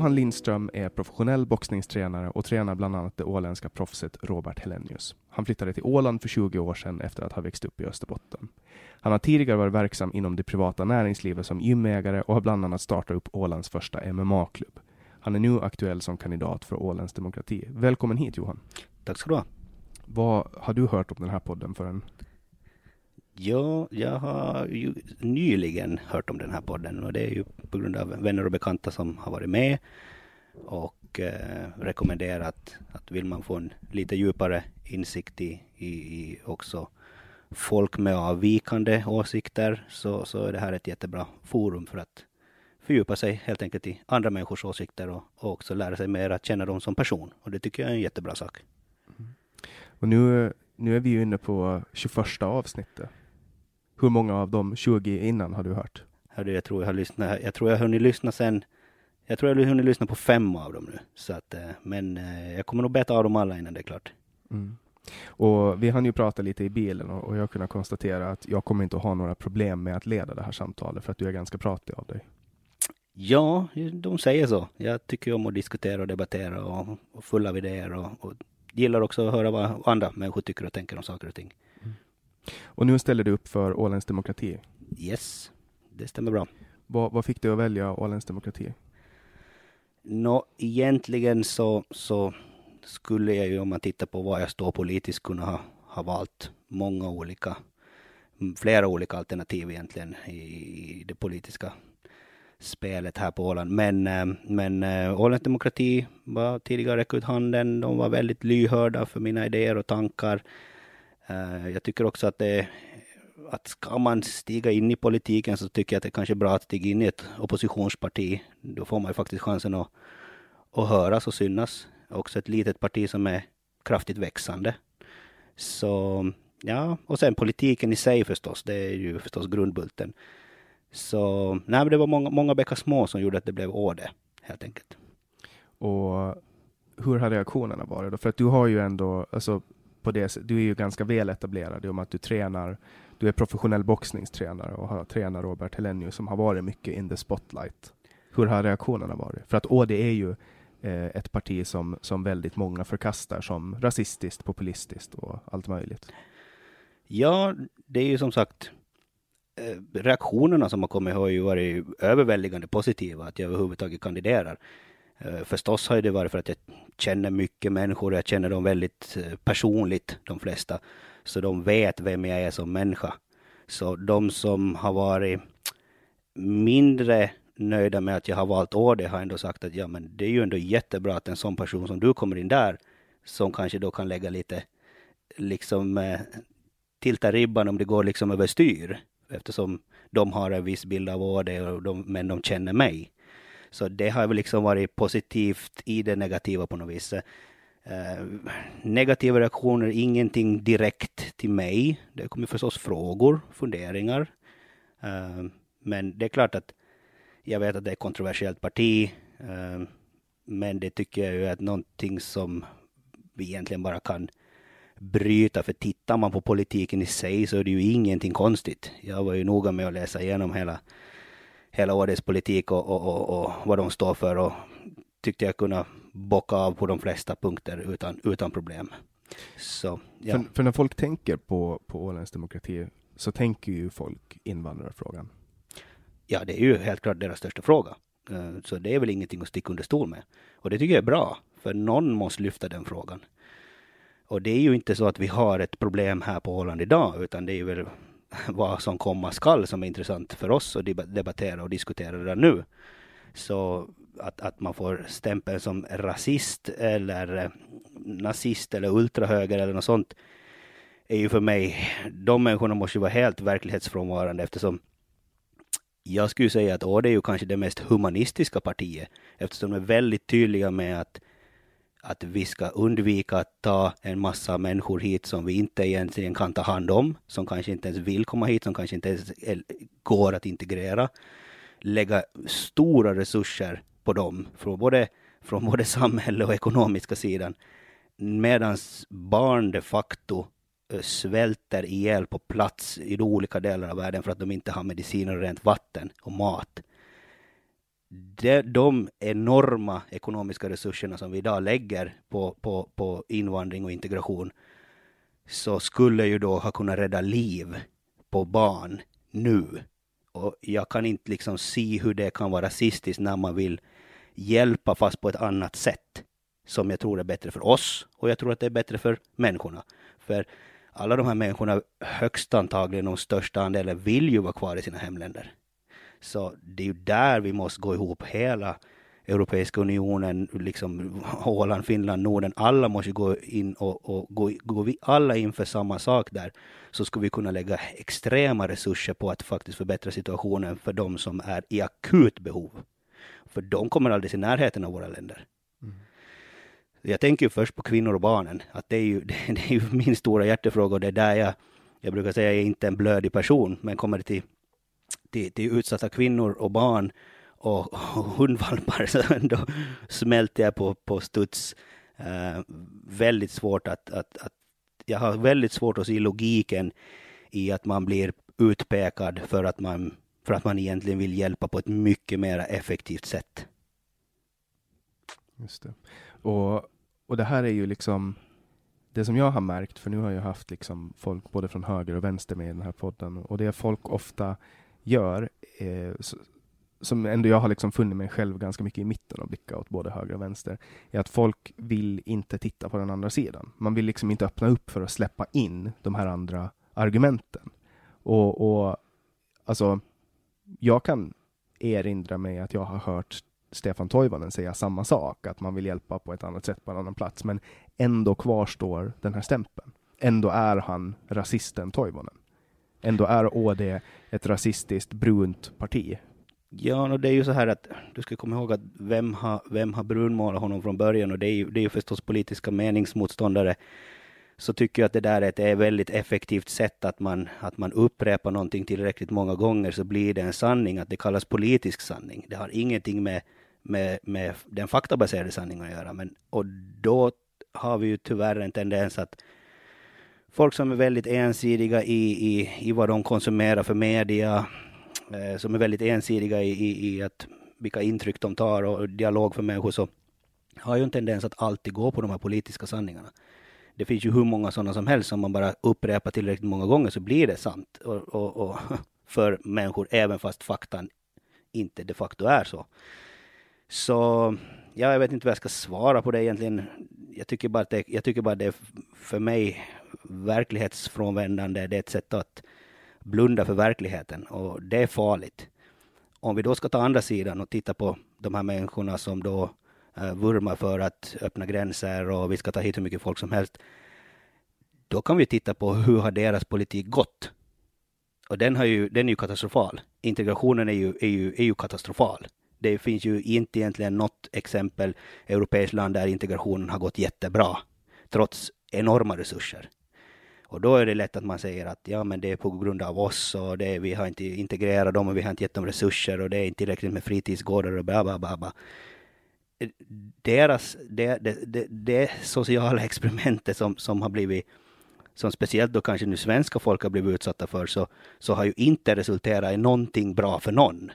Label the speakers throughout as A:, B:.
A: Johan Lindström är professionell boxningstränare och tränar bland annat det åländska proffset Robert Helenius. Han flyttade till Åland för 20 år sedan efter att ha växt upp i Österbotten. Han har tidigare varit verksam inom det privata näringslivet som gymägare och har bland annat startat upp Ålands första MMA-klubb. Han är nu aktuell som kandidat för Ålands demokrati. Välkommen hit Johan.
B: Tack ska du ha.
A: Vad har du hört om den här podden förrän?
B: Ja, jag har ju nyligen hört om den här podden och det är ju på grund av vänner och bekanta som har varit med och eh, rekommenderat att vill man få en lite djupare insikt i, i, i också folk med avvikande åsikter så, så är det här ett jättebra forum för att fördjupa sig helt enkelt i andra människors åsikter och, och också lära sig mer att känna dem som person. Och det tycker jag är en jättebra sak. Mm.
A: Och nu, nu är vi ju inne på 21 avsnittet. Hur många av de 20 innan har du hört?
B: Hörde, jag tror jag har lyssnat, jag tror jag hunnit lyssna sen, jag tror jag har hunnit lyssna på fem av dem nu. Så att, eh, men eh, jag kommer nog beta av dem alla innan det är klart.
A: Mm. Och vi hann ju prata lite i bilen och, och jag kunde konstatera att jag kommer inte att ha några problem med att leda det här samtalet för att du är ganska pratig av dig.
B: Ja, de säger så. Jag tycker om att diskutera och debattera och, och full av idéer och, och gillar också att höra vad andra människor tycker och tänker om saker och ting.
A: Och nu ställer du upp för Åländsk Demokrati?
B: Yes, det stämmer bra.
A: Vad, vad fick du att välja Åländsk Demokrati?
B: Nå, egentligen så, så skulle jag ju om man tittar på var jag står politiskt kunna ha, ha valt många olika, flera olika alternativ egentligen i, i det politiska spelet här på Åland. Men, eh, men eh, Ålands Demokrati var tidigare räckt ut handen. De var väldigt lyhörda för mina idéer och tankar. Eh, jag tycker också att det att ska man stiga in i politiken så tycker jag att det kanske är bra att stiga in i ett oppositionsparti. Då får man ju faktiskt chansen att, att höras och synas. Också ett litet parti som är kraftigt växande. Så ja, och sen politiken i sig förstås. Det är ju förstås grundbulten. Så nej, men det var många, många bäckar små som gjorde att det blev Åde, helt enkelt.
A: Och hur har reaktionerna varit då? För att du har ju ändå, alltså, på det, du är ju ganska väl etablerad i och med att du tränar, du är professionell boxningstränare och har tränat Robert Hellenius, som har varit mycket in the spotlight. Hur har reaktionerna varit? För att ÅD är ju eh, ett parti som, som väldigt många förkastar som rasistiskt, populistiskt och allt möjligt.
B: Ja, det är ju som sagt eh, reaktionerna som har kommit har ju varit överväldigande positiva, att jag överhuvudtaget kandiderar. Eh, förstås har det varit för att jag känner mycket människor, och jag känner dem väldigt eh, personligt, de flesta. Så de vet vem jag är som människa. Så de som har varit mindre nöjda med att jag har valt ÅD har ändå sagt att ja, men det är ju ändå jättebra att en sån person som du kommer in där, som kanske då kan lägga lite, liksom eh, tilta ribban om det går liksom överstyr eftersom de har en viss bild av Åde, och de, men de känner mig. Så det har väl liksom varit positivt i det negativa på något vis. Eh, negativa reaktioner, ingenting direkt till mig. Det kommer förstås frågor, funderingar. Eh, men det är klart att jag vet att det är ett kontroversiellt parti. eh, men det tycker jag ju är någonting som vi egentligen bara kan bryta, för tittar man på politiken i sig så är det ju ingenting konstigt. Jag var ju noga med att läsa igenom hela, hela årets politik och, och, och, och vad de står för och tyckte jag kunde bocka av på de flesta punkter utan, utan problem. Så,
A: ja. för, för, när folk tänker på, på Ålands demokrati så tänker ju folk invandrarfrågan.
B: Ja, det är ju helt klart deras största fråga. Eh, så det är väl ingenting att sticka under stol med. Och det tycker jag är bra, för någon måste lyfta den frågan. Och det är ju inte så att vi har ett problem här på Åland idag, utan det är väl vad som komma skall som är intressant för oss att debattera och diskutera redan nu. Så att, att man får stämpeln som rasist eller eh, nazist eller ultrahöger eller något sånt är ju för mig, de människorna måste ju vara helt verklighetsfrånvarande eftersom jag skulle säga att ÅD är ju kanske det mest humanistiska partiet eftersom de är väldigt tydliga med att att vi ska undvika att ta en massa människor hit som vi inte egentligen kan ta hand om, som kanske inte ens vill komma hit, som kanske inte ens eh, går att integrera. Lägga stora resurser på dem, från både, från både samhälle och ekonomiska sidan. Medan barn de facto eh, svälter ihjäl på plats i de olika delar av världen för att de inte har mediciner och rent vatten och mat de, de enorma ekonomiska resurserna som vi idag lägger på, på, på invandring och integration så skulle ju då ha kunnat rädda liv på barn nu. Och jag kan inte liksom se hur det kan vara rasistiskt när man vill hjälpa fast på ett annat sätt som jag tror är bättre för oss och jag tror att det är bättre för människorna. För alla de här människorna, högst antagligen de största andelen, vill ju vara kvar i sina hemländer. Så det är ju där vi måste gå ihop hela Europeiska unionen, liksom Åland, Finland, Norden, alla måste gå in och, och gå, gå vi alla in för samma sak där, så ska vi kunna lägga extrema resurser på att faktiskt förbättra situationen för de som är i akut behov. För de kommer aldrig i närheten av våra länder. Mm. Jag tänker ju först på kvinnor och barnen, att det är ju, det, det är ju min stora hjärtefråga och det är där jag, jag brukar säga, jag är inte en blödig person, men kommer det till till, till utsatta kvinnor och barn och, och hundvalpar, så då smälter jag på, på studs. Eh, väldigt svårt att, att, att, jag har väldigt svårt att se logiken i att man blir utpekad för att man för att man egentligen vill hjälpa på ett mycket mer effektivt sätt.
A: Just det. Och, och det här är ju liksom det som jag har märkt, för nu har jag haft liksom folk både från höger och vänster med i den här podden, och det är folk ofta gör, eh, som ändå jag har liksom funnit mig själv ganska mycket i mitten och blicka åt både höger och vänster, är att folk vill inte titta på den andra sidan. Man vill liksom inte öppna upp för att släppa in de här andra argumenten. Och, och alltså, jag kan erinra mig att jag har hört Stefan Toivonen säga samma sak, att man vill hjälpa på ett annat sätt på en annan plats, men ändå kvarstår den här stämpeln. Ändå är han rasisten Toivonen. Ändå är ÅD ett rasistiskt brunt parti.
B: Ja, och det är ju så här att du ska komma ihåg att vem har, vem har brunmålat honom från början och det är ju, det är ju förstås politiska meningsmotståndare. Så tycker jag att det där är ett väldigt effektivt sätt att man, att man upprepar någonting tillräckligt många gånger så blir det en sanning, att det kallas politisk sanning. Det har ingenting med, med, med den faktabaserade sanningen att göra. Men, och då har vi ju tyvärr en tendens att folk som är väldigt ensidiga i, i, i vad de konsumerar för media, eh, som är väldigt ensidiga i, i, i att vilka intryck de tar och dialog för människor, så har ju en tendens att alltid gå på de här politiska sanningarna. Det finns ju hur många sådana som helst, som man bara upprepar tillräckligt många gånger så blir det sant och, och, och för människor, även fast faktan inte de facto är så. Så ja, jag vet inte vad jag ska svara på det egentligen. Jag tycker bara att det, jag tycker bara det för mig verklighetsfrånvändande, det är ett sätt att blunda för verkligheten och det är farligt. Om vi då ska ta andra sidan och titta på de här människorna som då eh, vurmar för att öppna gränser och vi ska ta hit hur mycket folk som helst. Då kan vi titta på hur har deras politik gått? Och den, har ju, den är ju katastrofal. Integrationen är ju, är ju, är ju katastrofal. Det finns ju inte egentligen något exempel europeiskt land där integrationen har gått jättebra, trots enorma resurser. Och då är det lätt att man säger att ja, men det är på grund av oss och det, vi har inte integrerat dem och vi har inte gett dem resurser och det är inte tillräckligt med fritidsgårdar och bla bla bla. bla. Deras, det, det, det, det sociala experimentet som, som har blivit som speciellt då kanske nu svenska folk har blivit utsatta för, så, så har ju inte resulterat i någonting bra för någon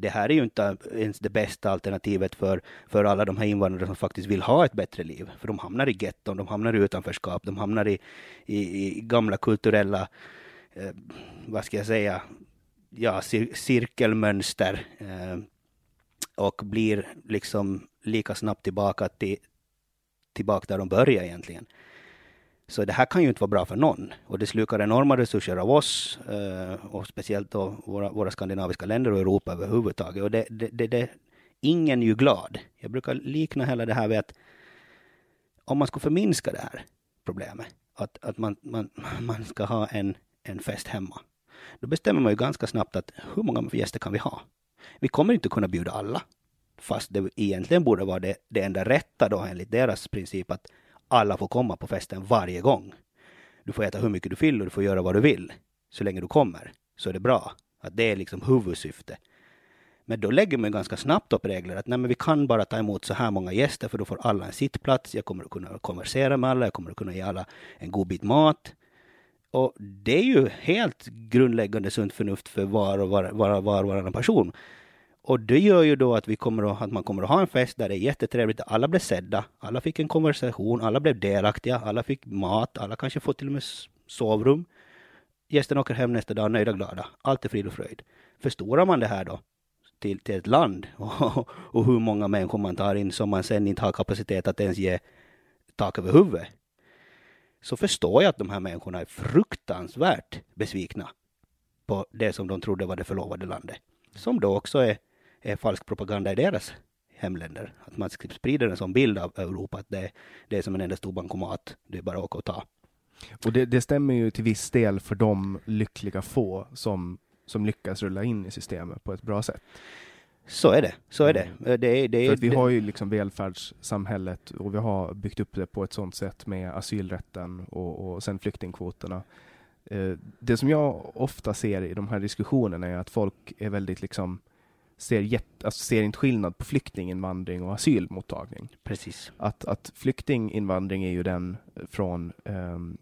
B: det här är ju inte ens det bästa alternativet för, för alla de här invandrare som faktiskt vill ha ett bättre liv. För de hamnar i getton, de hamnar i utanförskap, de hamnar i, i, i gamla kulturella, eh, vad ska jag säga, ja, cir cirkelmönster. Eh, och blir liksom lika snabbt tillbaka till, tillbaka där de började egentligen. Så det här kan ju inte vara bra för någon. Och det slukar enorma resurser av oss eh, och speciellt då våra, våra skandinaviska länder och Europa överhuvudtaget. Och det, det, det, det, ingen är ju glad. Jag brukar likna hela det här vid att om man ska förminska det här problemet, att, att man, man, man ska ha en, en fest hemma, då bestämmer man ju ganska snabbt att hur många gäster kan vi ha? Vi kommer inte kunna bjuda alla, fast det egentligen borde vara det, det enda rätta då enligt deras princip att alla får komma på festen varje gång. Du får äta hur mycket du vill och du får göra vad du vill. Så länge du kommer så är det bra. Att det är liksom huvudsyfte. Men då lägger man ganska snabbt upp regler att nej, men vi kan bara ta emot så här många gäster för då får alla en sittplats. Jag kommer att kunna konversera med alla. Jag kommer att kunna ge alla en god bit mat. Och det är ju helt grundläggande sunt förnuft för var och var, var, var, varannan person. Och det gör ju då att, vi kommer att, att man kommer att ha en fest där det är jättetrevligt. Alla blev sedda, alla fick en konversation, alla blev delaktiga, alla fick mat, alla kanske får till och med sovrum. Gästerna åker hem nästa dag nöjda och glada. Allt är frid och fröjd. Förstorar man det här då till, till ett land och, och hur många människor man tar in som man sen inte har kapacitet att ens ge tak över huvudet. Så förstår jag att de här människorna är fruktansvärt besvikna på det som de trodde var det förlovade landet. Som då också är är falsk propaganda i deras hemländer. Att man sprider en sån bild av Europa att det, det är som en enda stor bankomat. Det är bara att åka och ta.
A: Och det, det, stämmer ju till viss del för de lyckliga få som, som lyckas rulla in i systemet på ett bra sätt.
B: Så är det. Så är det. Mm. det, det
A: för vi har ju liksom välfärdssamhället och vi har byggt upp det på ett sådant sätt med asylrätten och, och sen flyktingkvoterna. Eh, det som jag ofta ser i de här diskussionerna är att folk är väldigt liksom ser, jätt, alltså ser inte skillnad på flyktinginvandring och asylmottagning.
B: Precis.
A: Att, att flyktinginvandring är ju den från um,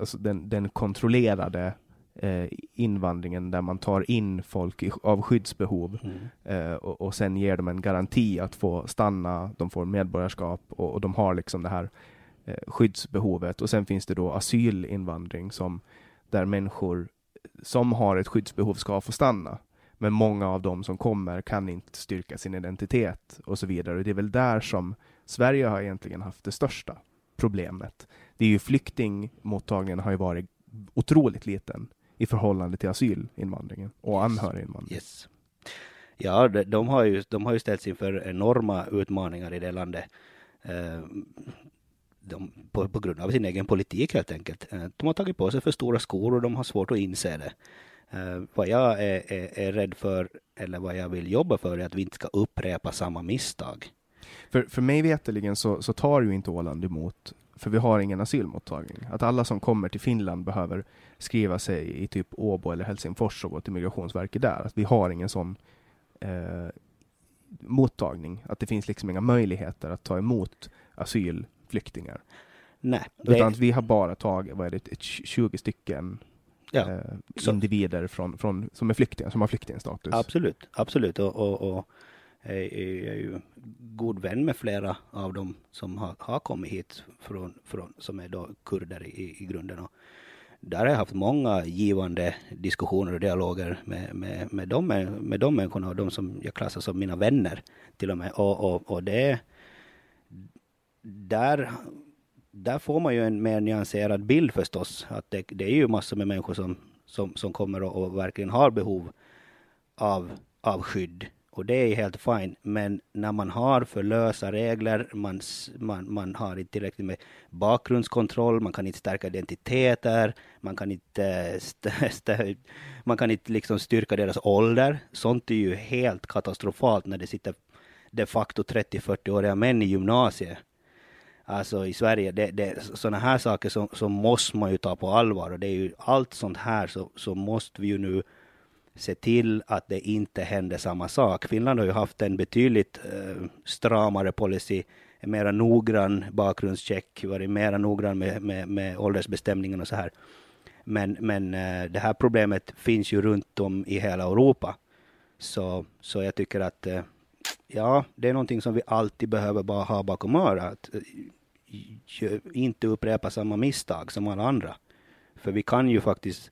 A: alltså den, den kontrollerade eh, invandringen där man tar in folk i, av skyddsbehov
B: Mm.
A: eh, och, och sen ger dem en garanti att få stanna, de får medborgarskap och, och de har liksom det här eh, skyddsbehovet. Och sen finns det då asylinvandring som där människor som har ett skyddsbehov ska få stanna. Men många av dem som kommer kan inte styrka sin identitet och så vidare. Och det är väl där som Sverige har egentligen haft det största problemet. Det är ju flyktingmottagningen har ju varit otroligt liten i förhållande till asylinvandringen och anhöriginvandringen.
B: Yes. Ja, de, de, har ju, de har ju ställts inför enorma utmaningar i det landet. Eh, de, på, på grund av sin egen politik helt enkelt. Eh, de har tagit på sig för stora skor och de har svårt att inse det. Eh, vad jag är, är, är rädd för, eller vad jag vill jobba för, är att vi inte ska upprepa samma misstag.
A: För, för mig veterligen så, så tar ju inte Åland emot, för vi har ingen asylmottagning. Att alla som kommer till Finland behöver skriva sig i typ Åbo eller Helsingfors och gå till Migrationsverket där. Att vi har ingen sån eh, mottagning. Att det finns liksom inga möjligheter att ta emot asylflyktingar.
B: Nej,
A: Utan
B: det,
A: att vi har bara tagit, vad är det, ett 20 stycken
B: ja,
A: eh, individer från, från, som är flyktingar, som har flyktingstatus.
B: absolut, absolut. Och, och, och jag är jag är ju god vän med flera av dem som har, har kommit hit från, från, som är då kurder i, i grunden. Och där har jag haft många givande diskussioner och dialoger med, med, med, de, med de människorna och de som jag klassar som mina vänner till och med. Och, och, och det, där, där får man ju en mer nyanserad bild förstås. Att det, det är ju massor med människor som, som, som kommer och, och verkligen har behov av, av skydd. Och det är helt fine. Men när man har för lösa regler, man, man, man har inte tillräckligt med bakgrundskontroll, man kan inte stärka identiteter, man kan inte, st st man kan inte liksom styrka deras ålder. Sånt är ju helt katastrofalt när det sitter de facto 30-40-åriga män i gymnasiet. Alltså i Sverige, det, det, sådana här saker som, som måste man ju ta på allvar. Och det är ju allt sånt här så, så måste vi ju nu se till att det inte händer samma sak. Finland har ju haft en betydligt eh, stramare policy, en mera noggrann bakgrundscheck, varit mera noggrann med, med, med åldersbestämningen och så här. Men, men eh, det här problemet finns ju runt om i hela Europa. Så, så jag tycker att eh, ja, det är någonting som vi alltid behöver bara ha bakom örat. Eh, inte upprepa samma misstag som alla andra. För vi kan ju faktiskt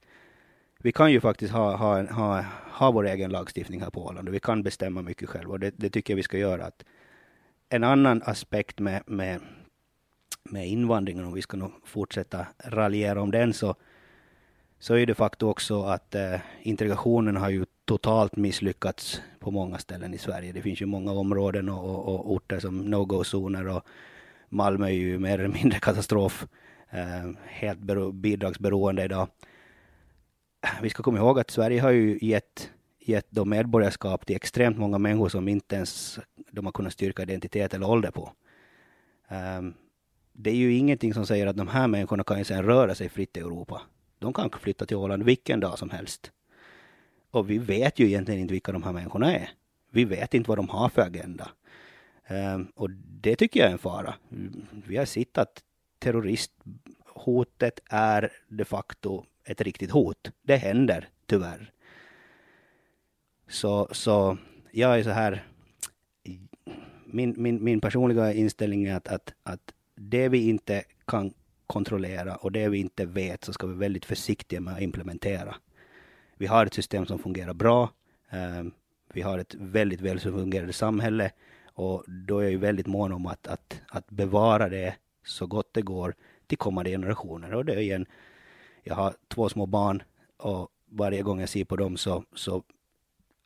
B: vi kan ju faktiskt ha, ha, ha, ha vår egen lagstiftning här på Åland och vi kan bestämma mycket själva och det, det tycker jag vi ska göra. Att en annan aspekt med, med, med invandringen, om vi ska nog fortsätta raljera om den, så, så är det faktum också att eh, integrationen har ju totalt misslyckats på många ställen i Sverige. Det finns ju många områden och, och, och orter som no-go-zoner och Malmö är ju mer eller mindre katastrof. Eh, helt bidragsberoende idag. Vi ska komma ihåg att Sverige har ju gett, gett då medborgarskap till extremt många människor som inte ens de har kunnat styrka identitet eller ålder på. Eh, det är ju ingenting som säger att de här människorna kan ju sedan röra sig fritt i Europa. De kan flytta till Åland vilken dag som helst. Och vi vet ju egentligen inte vilka de här människorna är. Vi vet inte vad de har för agenda. Ehm, och det tycker jag är en fara. Vi har sett att terroristhotet är de facto ett riktigt hot. Det händer tyvärr. Så, så jag är så här. Min, min, min personliga inställning är att, att, att det vi inte kan kontrollera och det vi inte vet så ska vi vara väldigt försiktiga med att implementera. Vi har ett system som fungerar bra. Ehm, vi har ett väldigt väl fungerande samhälle och då är jag väldigt mån om att, att, att bevara det så gott det går till kommande generationer. Och det är igen, jag har två små barn och varje gång jag ser på dem så, så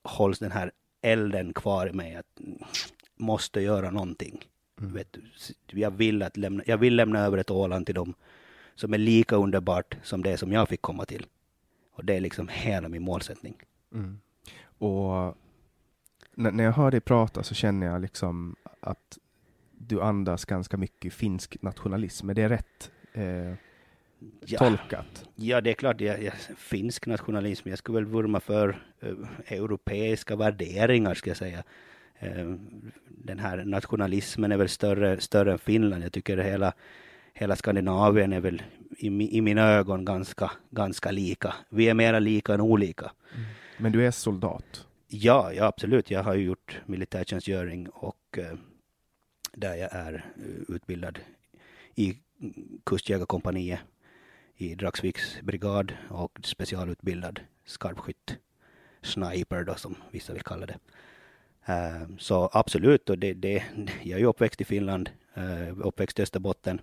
B: hålls den här elden kvar i mig att måste göra någonting. Vet du, jag, vill att lämna, jag vill lämna över ett Åland till dem som är lika underbart som det som jag fick komma till. Och det är liksom hela min målsättning.
A: Mm. Och när, när jag hör dig prata så känner jag liksom att du andas ganska mycket finsk nationalism. Är det rätt eh,
B: Ja.
A: tolkat?
B: Ja, det är klart, jag, jag, finsk nationalism. Jag skulle väl vurma för eh, europeiska värderingar, ska jag säga. Eh, den här nationalismen är väl större, större än Finland. Jag tycker hela, hela Skandinavien är väl i, i mina ögon ganska, ganska lika. Vi är mera lika än olika.
A: Mm. Men du är soldat?
B: Ja, ja, absolut. Jag har gjort militärtjänstgöring och eh, där jag är eh, utbildad i kustjägarkompaniet i Dragsviks brigad och specialutbildad skarpskytt, sniper då som vissa vill kalla det. Eh, så absolut, och det, det, jag är ju uppväxt i Finland, eh, uppväxt i Österbotten,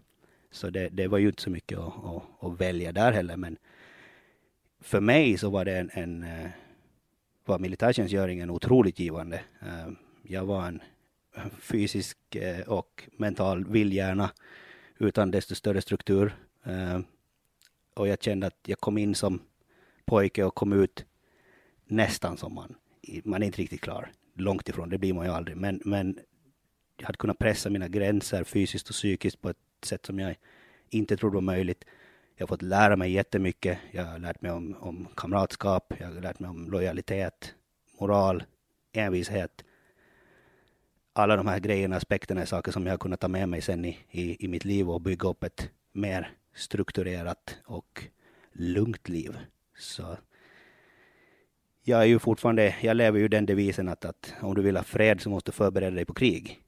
B: så det, det, var ju inte så mycket att, att, att, välja där heller, men för mig så var det en, en eh, var militärtjänstgöringen otroligt givande. jag var en fysisk och mental vildhjärna utan desto större struktur. Och jag kände att jag kom in som pojke och kom ut nästan som man. Man är inte riktigt klar. Långt ifrån, det blir man ju aldrig. Men, men jag hade kunnat pressa mina gränser fysiskt och psykiskt på ett sätt som jag inte trodde var möjligt. Jag har fått lära mig jättemycket. Jag har lärt mig om, om kamratskap, jag har lärt mig om lojalitet, moral, envishet. Alla de här grejerna, aspekterna är saker som jag har kunnat ta med mig sen i, i, i mitt liv och bygga upp ett mer strukturerat och lugnt liv. Så jag är ju fortfarande, jag lever ju den devisen att, att om du vill ha fred så måste du förbereda dig på krig.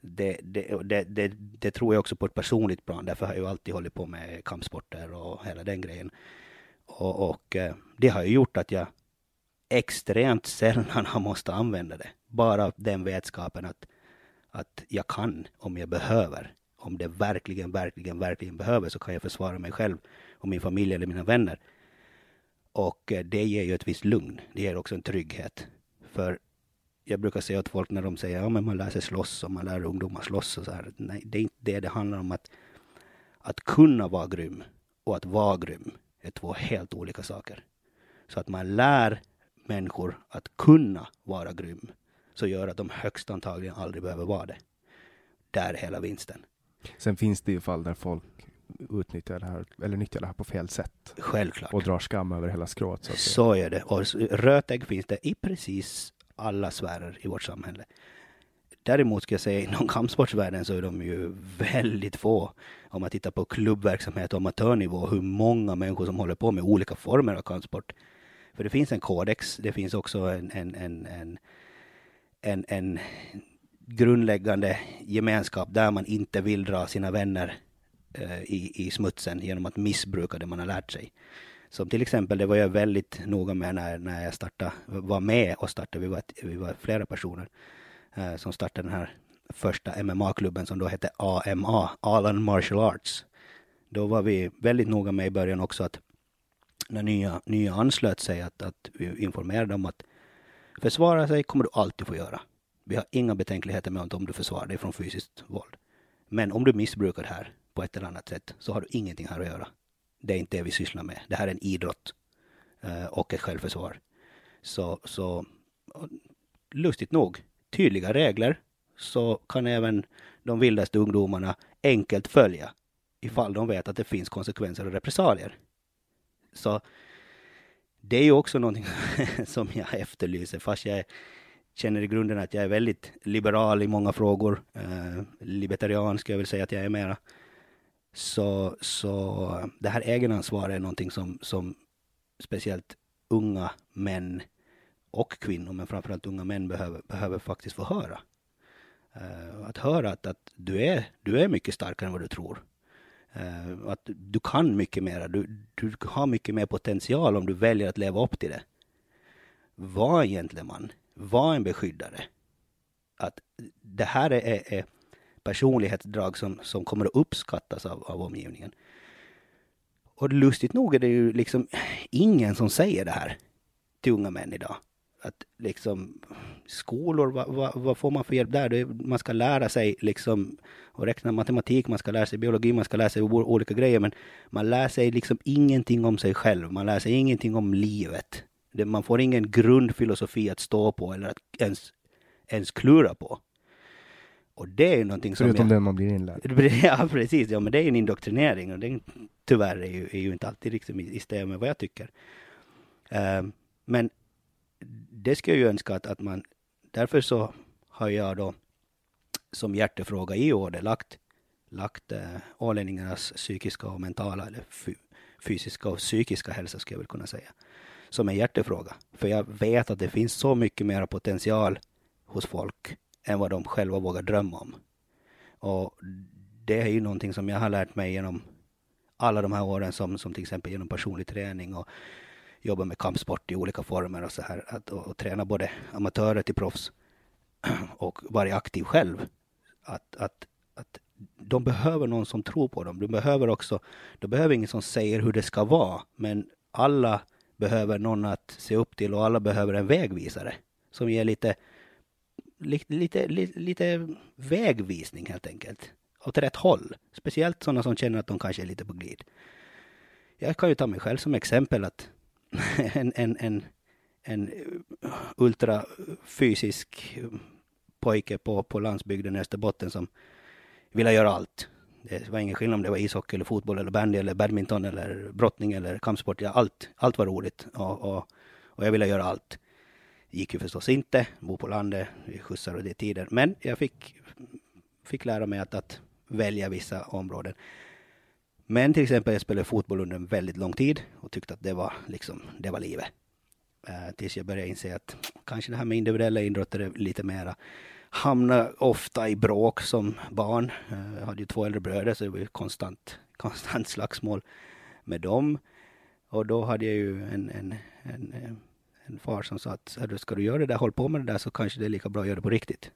B: Det, det, det, det, det tror jag också på ett personligt plan. Därför har jag ju alltid hållit på med kampsporter och hela den grejen. Och, och eh, det har ju gjort att jag extremt sällan har måste använda det. Bara den vetskapen att, att jag kan om jag behöver om det verkligen, verkligen, verkligen behöver så kan jag försvara mig själv och min familj eller mina vänner. Och eh, det ger ju ett visst lugn. Det ger också en trygghet. För jag brukar säga åt folk när de säger ja men man lär sig slåss och man lär ungdomar slåss och så här. Nej, det är inte det det handlar om. Att, att kunna vara grym och att vara grym är två helt olika saker. Så att man lär människor att kunna vara grym så gör att de högst antagligen aldrig behöver vara det. Där är hela vinsten.
A: Sen finns det ju fall där folk utnyttjar det här, eller nyttjar det här på fel sätt.
B: Självklart.
A: Och drar skam över hela skrået.
B: Så, så är det. Och rötägg finns det i precis alla sfärer i vårt samhälle. Däremot ska jag säga inom kampsportsvärlden så är de ju väldigt få. Om man tittar på klubbverksamhet och amatörnivå, hur många människor som håller på med olika former av kampsport. För det finns en kodex, det finns också en, en, en, en, en, en grundläggande gemenskap där man inte vill dra sina vänner Eh, i, i smutsen genom att missbruka det man har lärt sig. Som till exempel, det var jag väldigt noga med när, när jag startade, var med och startade, vi var, vi var flera personer eh, som startade den här första MMA-klubben som då hette AMA, Alan Martial Arts. Då var vi väldigt noga med i början också att när nya, nya anslöt sig att, att vi informerade om att försvara sig kommer du alltid få göra. Vi har inga betänkligheter med om du försvarar dig från fysiskt våld. Men om du missbrukar det här på ett eller annat sätt så har du ingenting här att göra. Det är inte det vi sysslar med. Det här är en idrott eh, och ett självförsvar. Så, så lustigt nog, tydliga regler så kan även de vildaste ungdomarna enkelt följa ifall de vet att det finns konsekvenser och repressalier. Så det är ju också någonting som jag efterlyser, fast jag känner i grunden att jag är väldigt liberal i många frågor. Eh, libertarian ska jag väl säga att jag är mera. Så, så det här egenansvaret är någonting som, som speciellt unga män och kvinnor, men framförallt unga män behöver, behöver faktiskt få höra. Uh, att höra att, att du, är, du är mycket starkare än vad du tror. Uh, att du kan mycket mer, du, du har mycket mer potential om du väljer att leva upp till det. Var en gentleman var en beskyddare. Att det här är, är personlighetsdrag som, som kommer att uppskattas av, av omgivningen. Och lustigt nog är det ju liksom ingen som säger det här till unga män idag. Att liksom skolor, vad, vad, vad får man för hjälp där? man ska lära sig liksom och räkna matematik, man ska lära sig biologi, man ska lära sig olika grejer, men man lär sig liksom ingenting om sig själv. Man lär sig ingenting om livet. Det, man får ingen grundfilosofi att stå på eller att ens, ens klura på. Och det är ju någonting
A: som... Förutom den man blir inlärd.
B: Ja, precis. Ja, men det är en indoktrinering och det tyvärr är ju, är ju inte alltid liksom i, stämmer med vad jag tycker. Uh, men det ska jag ju önska att, att man... Därför så har jag då som hjärtefråga i år lagt lagt eh, ålänningarnas psykiska och mentala, eller fysiska och psykiska hälsa skulle jag väl kunna säga, som en hjärtefråga. För jag vet att det finns så mycket mer potential hos folk än vad de själva vågar drömma om. Och det är ju någonting som jag har lärt mig genom alla de här åren som, som till exempel genom personlig träning och jobba med kampsport i olika former och så här. Att, och, och träna både amatörer till proffs och vara aktiv själv. Att, att, att de behöver någon som tror på dem. De behöver också, de behöver ingen som säger hur det ska vara, men alla behöver någon att se upp till och alla behöver en vägvisare som ger lite, lite, lite, lite, vägvisning helt enkelt. Åt rätt håll. Speciellt sådana som känner att de kanske är lite på glid. Jag kan ju ta mig själv som exempel att en, en, en, en ultrafysisk pojke på, på landsbygden i Österbotten som ville göra allt. Det var ingen skillnad om det var ishockey eller fotboll eller bandy eller badminton eller brottning eller kampsport. Ja, allt, allt var roligt och, och, och jag ville göra allt. Det gick ju förstås inte, bo på landet, skjutsar och det tider. Men jag fick, fick lära mig att, att välja vissa områden. Men till exempel, jag spelade fotboll under en väldigt lång tid och tyckte att det var liksom, det var livet. Uh, tills jag började inse att kanske det här med individuella idrotter är lite mera hamnade ofta i bråk som barn. Eh, jag hade ju två äldre bröder så det var ju konstant, konstant slagsmål med dem. Och då hade jag ju en, en, en, eh, en far som sa att ska du göra det där, håll på med det där så kanske det är lika bra att göra det på riktigt.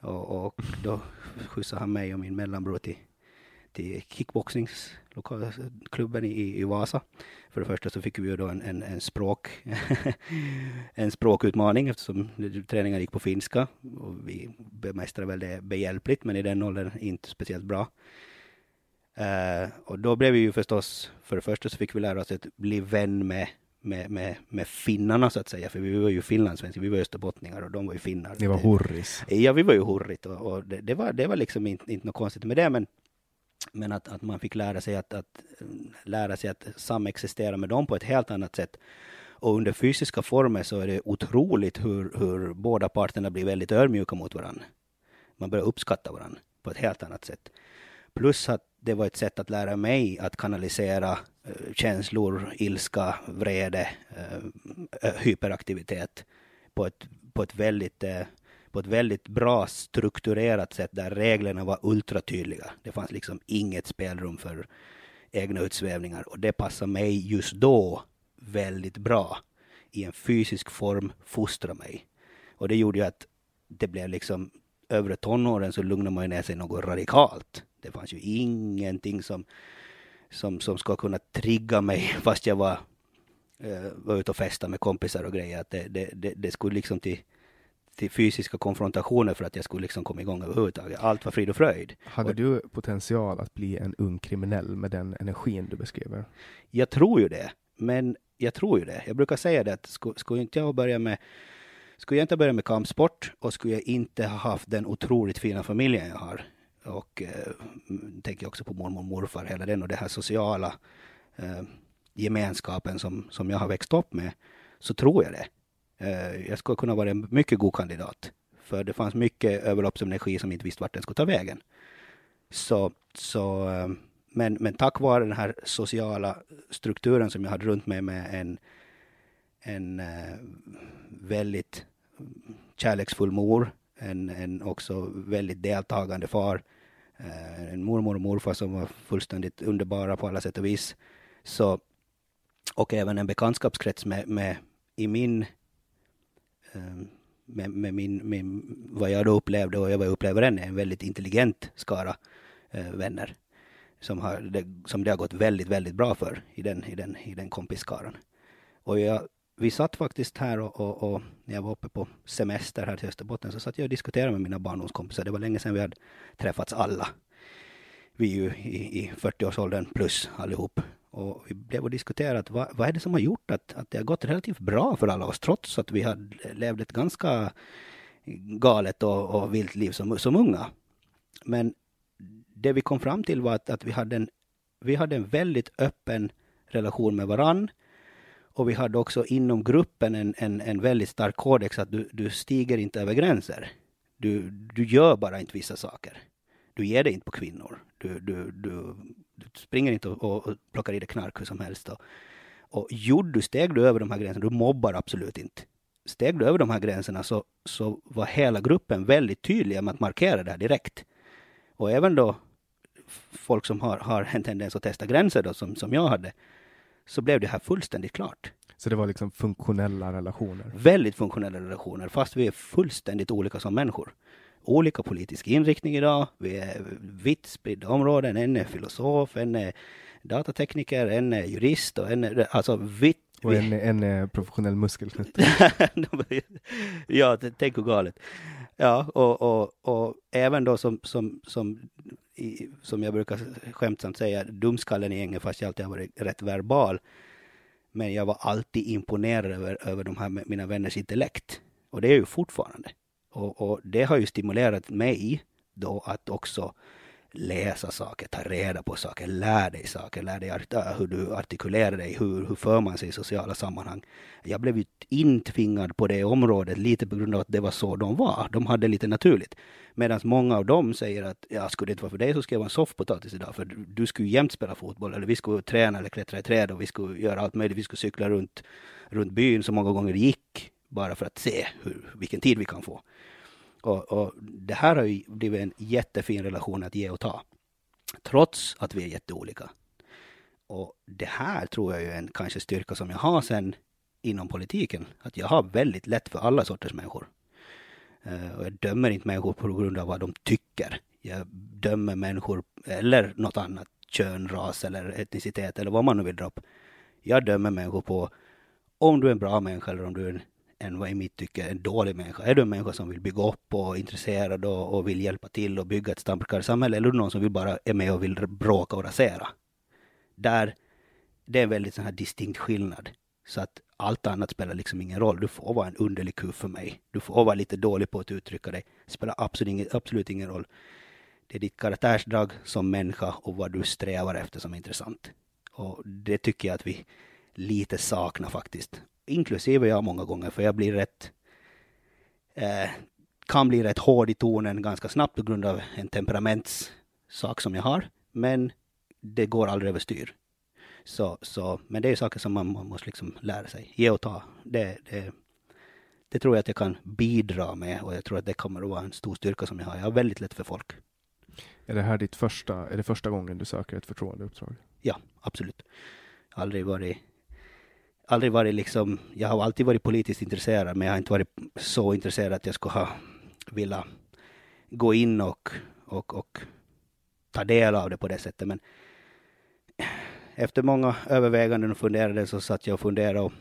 B: Och, och då skjutsade han mig och min mellanbror till till kickboxningsklubben i, i Vasa. För det första så fick vi ju då en, en, en språk, en språkutmaning eftersom träningen gick på finska. Och vi bemästrade väl det behjälpligt, men i den åldern inte speciellt bra. Uh, och då blev vi ju förstås, för det första så fick vi lära oss att bli vän med med, med, med finnarna så att säga, för vi var ju finlandssvenskar, vi var österbottningar och de var ju finnar.
A: Ni var hurris.
B: Ja, vi var ju hurrit och, och det, det, var, det var liksom inte, inte något konstigt med det, men men att, att man fick lära sig att, att lära sig att samexistera med dem på ett helt annat sätt. Och under fysiska former så är det otroligt hur, hur båda parterna blir väldigt ödmjuka mot varandra. Man börjar uppskatta varandra på ett helt annat sätt. Plus att det var ett sätt att lära mig att kanalisera eh, känslor, ilska, vrede, eh, eh, hyperaktivitet på ett, på ett väldigt på ett väldigt bra strukturerat sätt där reglerna var ultratydliga. Det fanns liksom inget spelrum för egna utsvävningar och det passade mig just då väldigt bra. I en fysisk form fostra mig. Och det gjorde ju att det blev liksom övre tonåren så lugnade man ju ner sig något radikalt. Det fanns ju ingenting som, som, som ska kunna trigga mig fast jag var, uh, var ute och festade med kompisar och grejer. Att det, det, det, det skulle liksom till till fysiska konfrontationer för att jag skulle liksom komma igång överhuvudtaget. Allt var frid och fröjd.
A: Hade du potential att bli en ung kriminell med den energin du beskriver?
B: Jag tror ju det. Men jag tror ju det. Jag brukar säga det att skulle, skulle inte jag börja med skulle jag inte börja med kampsport och skulle jag inte ha haft den otroligt fina familjen jag har och eh, tänker också på mormor och morfar, hela den och det här sociala eh, gemenskapen som, som jag har växt upp med, så tror jag det. Eh, jag skulle kunna vara en mycket god kandidat. För det fanns mycket överloppsenergi som inte visste vart den skulle ta vägen. Så, så, eh, men, men tack vare den här sociala strukturen som jag hade runt mig med en, en eh, väldigt kärleksfull mor, en, en också väldigt deltagande far, Eh, en mormor och morfar som var fullständigt underbara på alla sätt och vis. Så, och även en bekantskapskrets med, med i min ehm, med, med, min, med vad jag då upplevde och jag upplever än är en väldigt intelligent skara eh, vänner. Som, har, det, som det har gått väldigt, väldigt bra för i den, i den, i den kompisskaran. Och jag, vi satt faktiskt här och, och, och, när jag var uppe på semester här till Österbotten så satt jag och diskuterade med mina barndomskompisar. Det var länge sedan vi hade träffats alla. Vi är ju i, i 40-årsåldern plus allihop. Och vi blev och diskuterade vad, vad är det som har gjort att, att det har gått relativt bra för alla oss trots att vi hade levt ett ganska galet och, och vilt liv som, som unga. Men det vi kom fram till var att, att vi, hade en, vi hade en väldigt öppen relation med varann. Och vi hade också inom gruppen en, en, en väldigt stark kodex att du, du stiger inte över gränser. Du, du gör bara inte vissa saker. Du ger dig inte på kvinnor. Du, du, du, du springer inte och, och, plockar i dig knark hur som helst. Och, och gjorde du, steg du över de här gränserna, du mobbar absolut inte. Steg du över de här gränserna så, så var hela gruppen väldigt tydliga med att markera det här direkt. Och även då folk som har, har en tendens att testa gränser då, som, som jag hade, så blev det här fullständigt klart.
A: Så det var liksom funktionella relationer?
B: Väldigt funktionella relationer, fast vi är fullständigt olika som människor. Olika politisk inriktning idag, vi är vitt spridda områden, en är filosof, en är datatekniker, en är jurist och en är alltså vitt
A: och en, en professionell muskelknutt.
B: ja, tänk hur galet. Ja, och, och, och även då som, som, som, i, som jag brukar skämtsamt säga, dumskallen i gänget, fast jag alltid har varit rätt verbal. Men jag var alltid imponerad över, över de här mina vänners intellekt. Och det är ju fortfarande. Och, och det har ju stimulerat mig då att också läsa saker, ta reda på saker, lär dig saker, lär dig hur du artikulerar dig, hur, hur för man sig i sociala sammanhang. Jag blev ju intvingad på det området lite på grund av att det var så de var. De hade lite naturligt. Medan många av dem säger att ja, skulle det inte vara för dig så skulle jag vara en soffpotatis idag, för du skulle jämt spela fotboll, eller vi skulle träna eller klättra i träd och vi skulle göra allt möjligt. Vi skulle cykla runt, runt byn så många gånger det gick, bara för att se hur, vilken tid vi kan få. Och, och, det här har ju blivit en jättefin relation att ge och ta. Trots att vi är jätteolika. Och det här tror jag är en kanske styrka som jag har sen inom politiken. Att jag har väldigt lätt för alla sorters människor. Eh, och jag dömer inte människor på grund av vad de tycker. Jag dömer människor, eller något annat, kön, ras eller etnicitet eller vad man nu vill dra upp. Jag dömer människor på om du är en bra människa eller om du är en en vad i mitt tycke en dålig människa. Är du en människa som vill bygga upp och är intresserad och, och vill hjälpa till och bygga ett starkare samhälle eller är du någon som vill bara är med och vill bråka och rasera? Där, det är en väldigt sån här distinkt skillnad. Så att allt annat spelar liksom ingen roll. Du får vara en underlig kuf för mig. Du får vara lite dålig på att uttrycka dig. Det spelar absolut ingen, absolut ingen roll. Det är ditt karaktärsdrag som människa och vad du strävar efter som är intressant. Och det tycker jag att vi lite saknar faktiskt inklusive jag många gånger, för jag blir rätt eh, kan bli rätt hård i tonen ganska snabbt på grund av en temperamentssak som jag har. Men det går aldrig överstyr. Så, så, men det är saker som man, man måste liksom lära sig. Ge och ta. Det, det, det tror jag att jag kan bidra med och jag tror att det kommer att vara en stor styrka som jag har. Jag har väldigt lätt för folk.
A: Är det här ditt första, är det första gången du söker ett förtroendeuppdrag?
B: Ja, absolut. Aldrig varit aldrig varit liksom, jag har alltid varit politiskt intresserad, men jag har inte varit så intresserad att jag skulle ha vilja gå in och, och, och ta del av det på det sättet. Men efter många överväganden och funderade så satt jag och funderade och,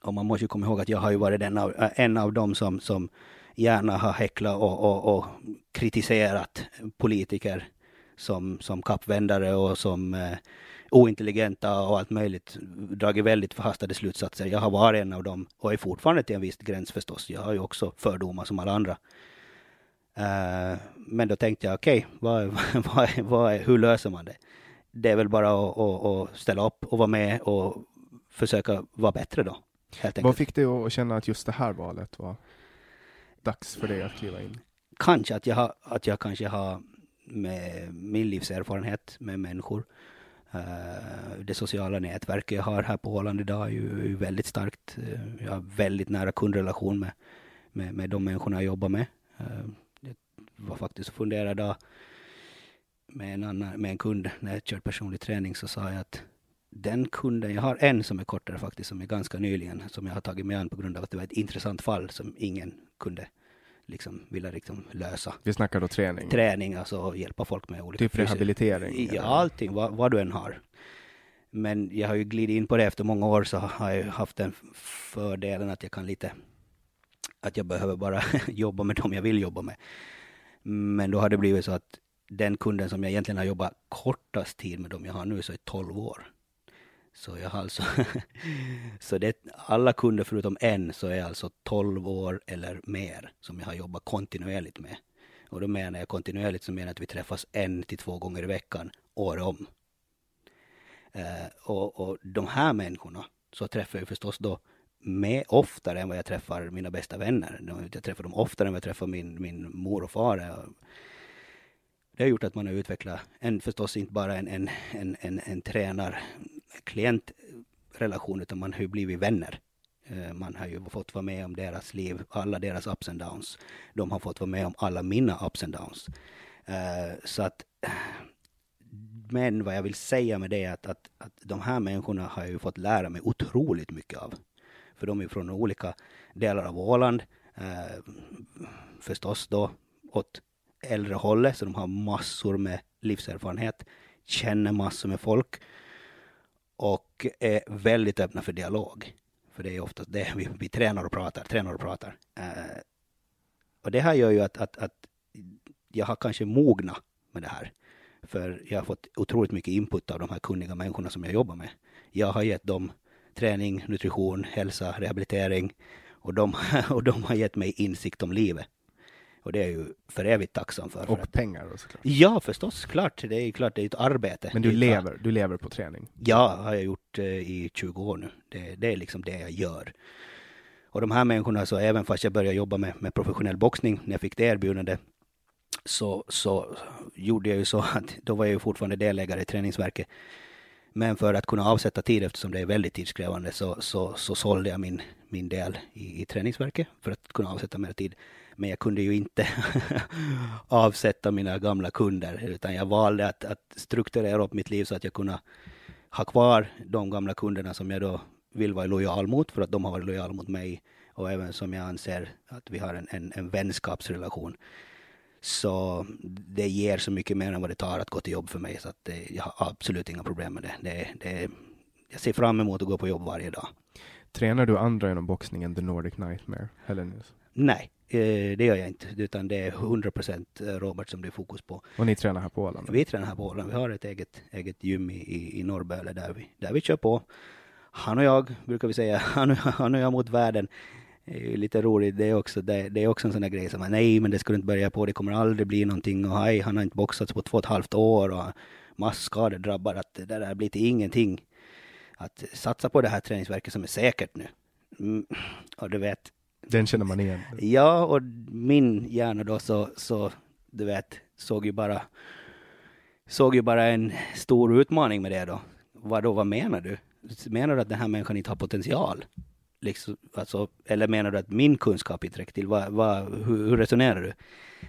B: och man måste ju komma ihåg att jag har ju varit en av, en av dem som, som gärna har häcklat och, och, och kritiserat politiker som, som kappvändare och som eh, ointelligenta och allt möjligt, dragit väldigt förhastade slutsatser. Jag har varit en av dem och är fortfarande till en viss gräns förstås. Jag har ju också fördomar som alla andra. Uh, men då tänkte jag, okej, okay, vad, vad, vad, hur löser man det? Det är väl bara att, att, att, ställa upp och vara med och försöka vara bättre då.
A: Vad fick dig att känna att just det här valet var dags för dig att kliva in?
B: Kanske att jag, att jag kanske har med min livserfarenhet med människor Eh, Eh, det sociala nätverket jag har här på Åland idag är ju väldigt starkt. Eh, jag har väldigt nära kundrelation med, med, med de människorna jag jobbar med. Eh, jag var faktiskt och funderade med en, annan, med en kund när jag körde personlig träning så sa jag att den kunden, jag har en som är kortare faktiskt, som är ganska nyligen, som jag har tagit mig an på grund av att det var ett intressant fall som ingen kunde liksom vilja liksom lösa.
A: Vi snackar då träning?
B: Träning, alltså hjälpa folk med olika...
A: Typ rehabilitering?
B: Ja, allting, vad, vad, du än har. Men jag har ju glidit in på det efter många år så har jag haft den fördelen att jag kan lite, att jag behöver bara jobba med dem jag vill jobba med. Men då har det blivit så att den kunden som jag egentligen har jobbat kortast tid med, dem jag har nu, så är 12 år. Så jag har alltså, så det, alla kunder förutom en så är alltså 12 år eller mer som jag har jobbat kontinuerligt med. Och då menar jag kontinuerligt så menar jag att vi träffas en till två gånger i veckan, år om. Eh, och, och de här människorna så träffar jag förstås då med oftare än vad jag träffar mina bästa vänner. Jag träffar dem oftare än vad jag träffar min, min mor och far. Eh, det har gjort att man har utvecklat en, förstås inte bara en, en, en, en, en klientrelation, utan man har ju blivit vänner. Eh, man har ju fått vara med om deras liv, alla deras ups and downs. De har fått vara med om alla mina ups and downs. Eh, så att, men vad jag vill säga med det är att, att, att de här människorna har jag ju fått lära mig otroligt mycket av. För de är från olika delar av Åland. Eh, förstås då åt äldre hållet, så de har massor med livserfarenhet, känner massor med folk och är väldigt öppna för dialog. För det är oftast det vi, vi tränar och pratar, tränar och pratar. Eh, och det här gör ju att, att, att jag har kanske mogna med det här. För jag har fått otroligt mycket input av de här kunniga människorna som jag jobbar med. Jag har gett dem träning, nutrition, hälsa, rehabilitering och de, och de har gett mig insikt om livet. Och det är ju för evigt tacksam för.
A: Och
B: för
A: pengar då såklart.
B: ja, förstås, klart. Det är klart, det är ett arbete.
A: Men du lever, du lever på träning?
B: Ja, har jag gjort eh, i 20 år nu. Det, det är liksom det jag gör. Och de här människorna, så även fast jag började jobba med, med professionell boxning, när jag fick det erbjudandet, så, så gjorde jag ju så att då var jag ju fortfarande delägare i Träningsverket. Men för att kunna avsätta tid, eftersom det är väldigt tidskrävande, så, så, så sålde jag min, min del i, i Träningsverket för att kunna avsätta mer tid. Men jag kunde ju inte avsätta mina gamla kunder, utan jag valde att, att strukturera upp mitt liv så att jag kunde ha kvar de gamla kunderna som jag då vill vara lojal mot, för att de har varit lojala mot mig. Och även som jag anser att vi har en, en, en vänskapsrelation. Så det ger så mycket mer än vad det tar att gå till jobb för mig. Så att det, jag har absolut inga problem med det. det, det jag ser fram emot att gå på jobb varje dag.
A: Tränar du andra inom boxning än The Nordic Nightmare, Hellenius?
B: Nej, eh, det gör jag inte. Utan det är 100% Robert som det är fokus på.
A: Och ni tränar här på Åland?
B: Vi tränar här på Åland. Vi har ett eget, eget gym i, i, i Norrböle där vi, där vi kör på. Han och jag, brukar vi säga, han och, han och jag mot världen. Är lite roligt det är också. Det, det är också en sån där grej som, nej men det ska du inte börja på, det kommer aldrig bli någonting och hej, han har inte boxats på två och ett halvt år och massskador drabbar, att det där blir till ingenting. Att satsa på det här träningsverket som är säkert nu. Mm, och du vet,
A: Den känner man igen?
B: Ja, och min hjärna då så, så du vet, såg ju bara såg ju bara en stor utmaning med det då. Vad då, vad menar du? Menar du att den här människan inte har potential? Liksom, alltså, eller menar du att min kunskap inte räcker till? Vad, vad, hur, hur resonerar du?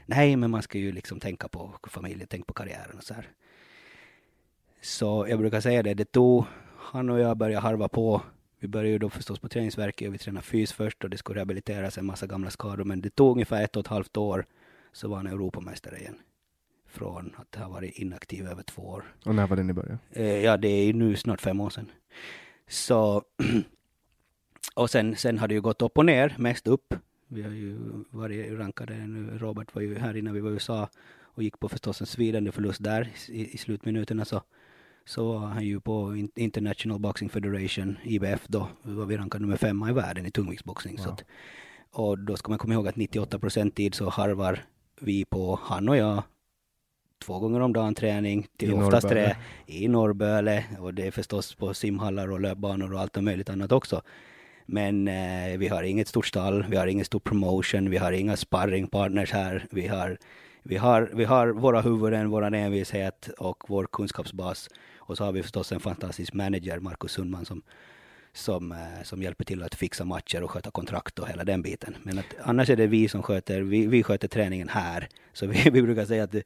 B: Nej, men man ska ju liksom tänka på familjen, tänka på karriären och så här. Så jag brukar säga det, det tog, han och jag började harva på. Vi började ju då förstås på träningsverket och vi tränade fys först och det skulle rehabiliteras en massa gamla skador. Men det tog ungefär ett och ett halvt år så var han Europamästare igen. Från att ha varit inaktiv över två år.
A: Och när var det ni började?
B: Eh, ja, det är nu snart fem år sedan. Så, och sen, sen har det ju gått upp och ner, mest upp. Vi har ju varit rankade nu. Robert var ju här innan vi var i USA och gick på förstås en svidande förlust där i, i slutminuterna. Så, så var han ju på In- International Boxing Federation, IBF då, var vi rankade nummer femma i världen i tungviktsboxning. Så
A: Wow.
B: att, och då ska man komma ihåg att 98 procent tid så harvar vi på, han och jag, två gånger om dagen träning, till
A: I
B: oftast
A: Norrböle.
B: tre i Norrböle och det är förstås på simhallar och löpbanor och allt möjligt annat också. Men eh, vi har inget stort stall, vi har ingen stor promotion, vi har inga sparringpartners här. Vi har, vi har, vi har våra huvuden, vår envishet och vår kunskapsbas. Och så har vi förstås en fantastisk manager, Markus Sundman, som, som, eh, som hjälper till att fixa matcher och sköta kontrakt och hela den biten. Men att, annars är det vi som sköter, vi, vi sköter träningen här. Så vi, vi brukar säga att det,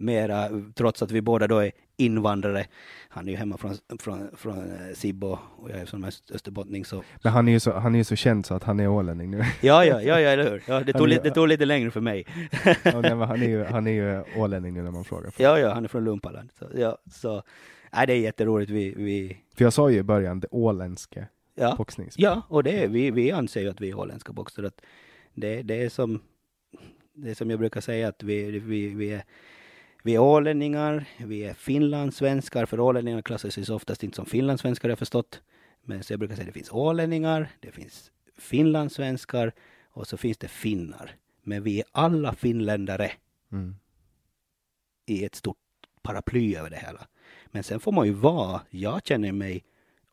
B: mera, trots att vi båda då är invandrare, han är ju hemma från, från, från eh, Sibbo och jag är från öst, österbottning så
A: Men han är ju så, han är ju så känd så att han är ålänning nu.
B: Ja, ja, ja, ja eller hur? Ja, det, tog, lite, det tog lite längre för mig.
A: ja, nej, han är ju, han är ju ålänning nu när man frågar.
B: Ja, ja, han är från Lumpaland. Så, ja, så, nej, det är jätteroligt. Vi, vi,
A: För jag sa ju i början det åländske
B: ja,
A: boxnings...
B: ja, och det vi, vi anser ju att vi är holländska boxare. Att det, det är som, det är som jag brukar säga att vi, vi, vi är vi är ålänningar, vi är finlandssvenskar, för ålänningar klassas oftast inte som finlandssvenskar har jag förstått. Men så jag brukar säga det finns ålänningar, det finns finlandssvenskar och så finns det finnar. Men vi är alla finländare
A: Mm.
B: i ett stort paraply över det hela. Men sen får man ju vara, jag känner mig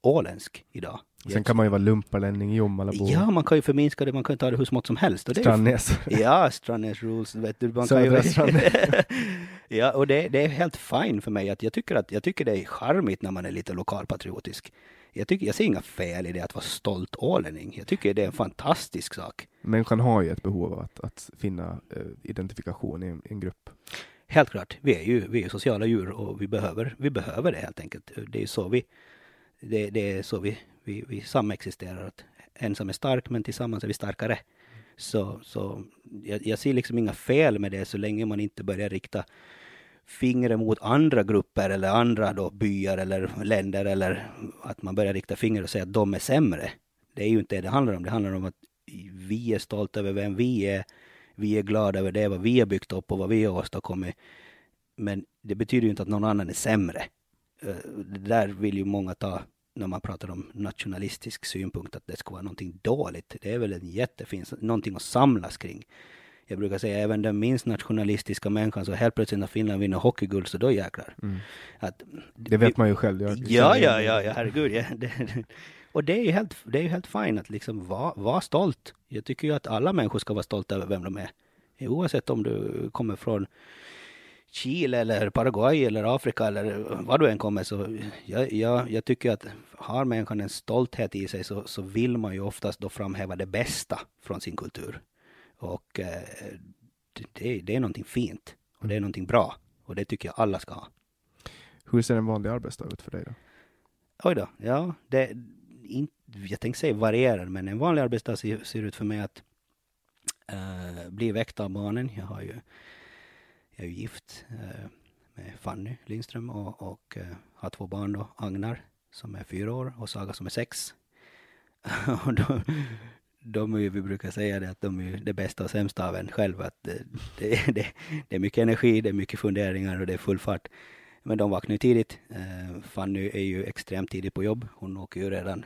B: åländsk idag.
A: Sen kan man ju vara lumparlänning i Jommalabo.
B: Ja, man kan ju förminska det, man kan ju ta det hur smått som helst. Och det är ju-
A: Strandnäs.
B: Ja, Strandnäs rules, vet du. Man
A: Södra
B: kan ju...
A: Strandnäs.
B: ja, och det, det är helt fine för mig. Att jag, tycker att, jag tycker det är charmigt när man är lite lokalpatriotisk. Jag, tycker, jag ser inga fel i det att vara stolt ålänning. Jag tycker det är en fantastisk sak.
A: Människan har ju ett behov av att, att finna eh, identifikation i en, i en grupp.
B: Helt klart, vi är ju vi är sociala djur och vi behöver, vi behöver det helt enkelt. Det är så vi, det, det är så vi, vi, vi samexisterar. Att ensam är stark men tillsammans är vi starkare. Så, så jag, jag ser liksom inga fel med det så länge man inte börjar rikta fingret mot andra grupper eller andra då byar eller länder eller att man börjar rikta fingret och säga att de är sämre. Det är ju inte det det handlar om. Det handlar om att vi är stolta över vem vi är. Vi är glada över det, vad vi har byggt upp och vad vi har åstadkommit. Men det betyder ju inte att någon annan är sämre. Eh, det där vill ju många ta när man pratar om nationalistisk synpunkt, att det ska vara någonting dåligt. Det är väl en jättefin, någonting att samlas kring. Jag brukar säga även den minst nationalistiska människan, så helt plötsligt när Finland vinner hockeyguld, så då jäklar. Att,
A: Mm. Det vet man ju själv. Jag,
B: Ja, ja, ja, ja herregud. Ja. Det, och det är ju helt, det är ju helt fint att liksom vara var stolt. Jag tycker ju att alla människor ska vara stolta över vem de är. Oavsett om du kommer från Chile eller Paraguay eller Afrika eller var du än kommer så jag, jag, jag tycker att har människan en stolthet i sig så, så vill man ju oftast då framhäva det bästa från sin kultur. Och eh, det, det är någonting fint och det är någonting bra och det tycker jag alla ska ha.
A: Hur ser en vanlig arbetsdag ut för dig då?
B: Oj då, ja, det, in, jag tänkte säga varierar, men en vanlig arbetsdag ser, ser ut för mig att uh, bli väckt av barnen. Jag har ju, jag är ju gift eh, med Fanny Lindström och, och eh, har två barn då, Agnar som är fyra år och Saga som är sex. och de, de är ju, vi brukar säga det att de är ju det bästa och sämsta av en själv. Att det, det, det, det är mycket energi, det är mycket funderingar och det är full fart. Men de vaknar ju tidigt. Eh, Fanny är ju extremt tidig på jobb. Hon åker ju redan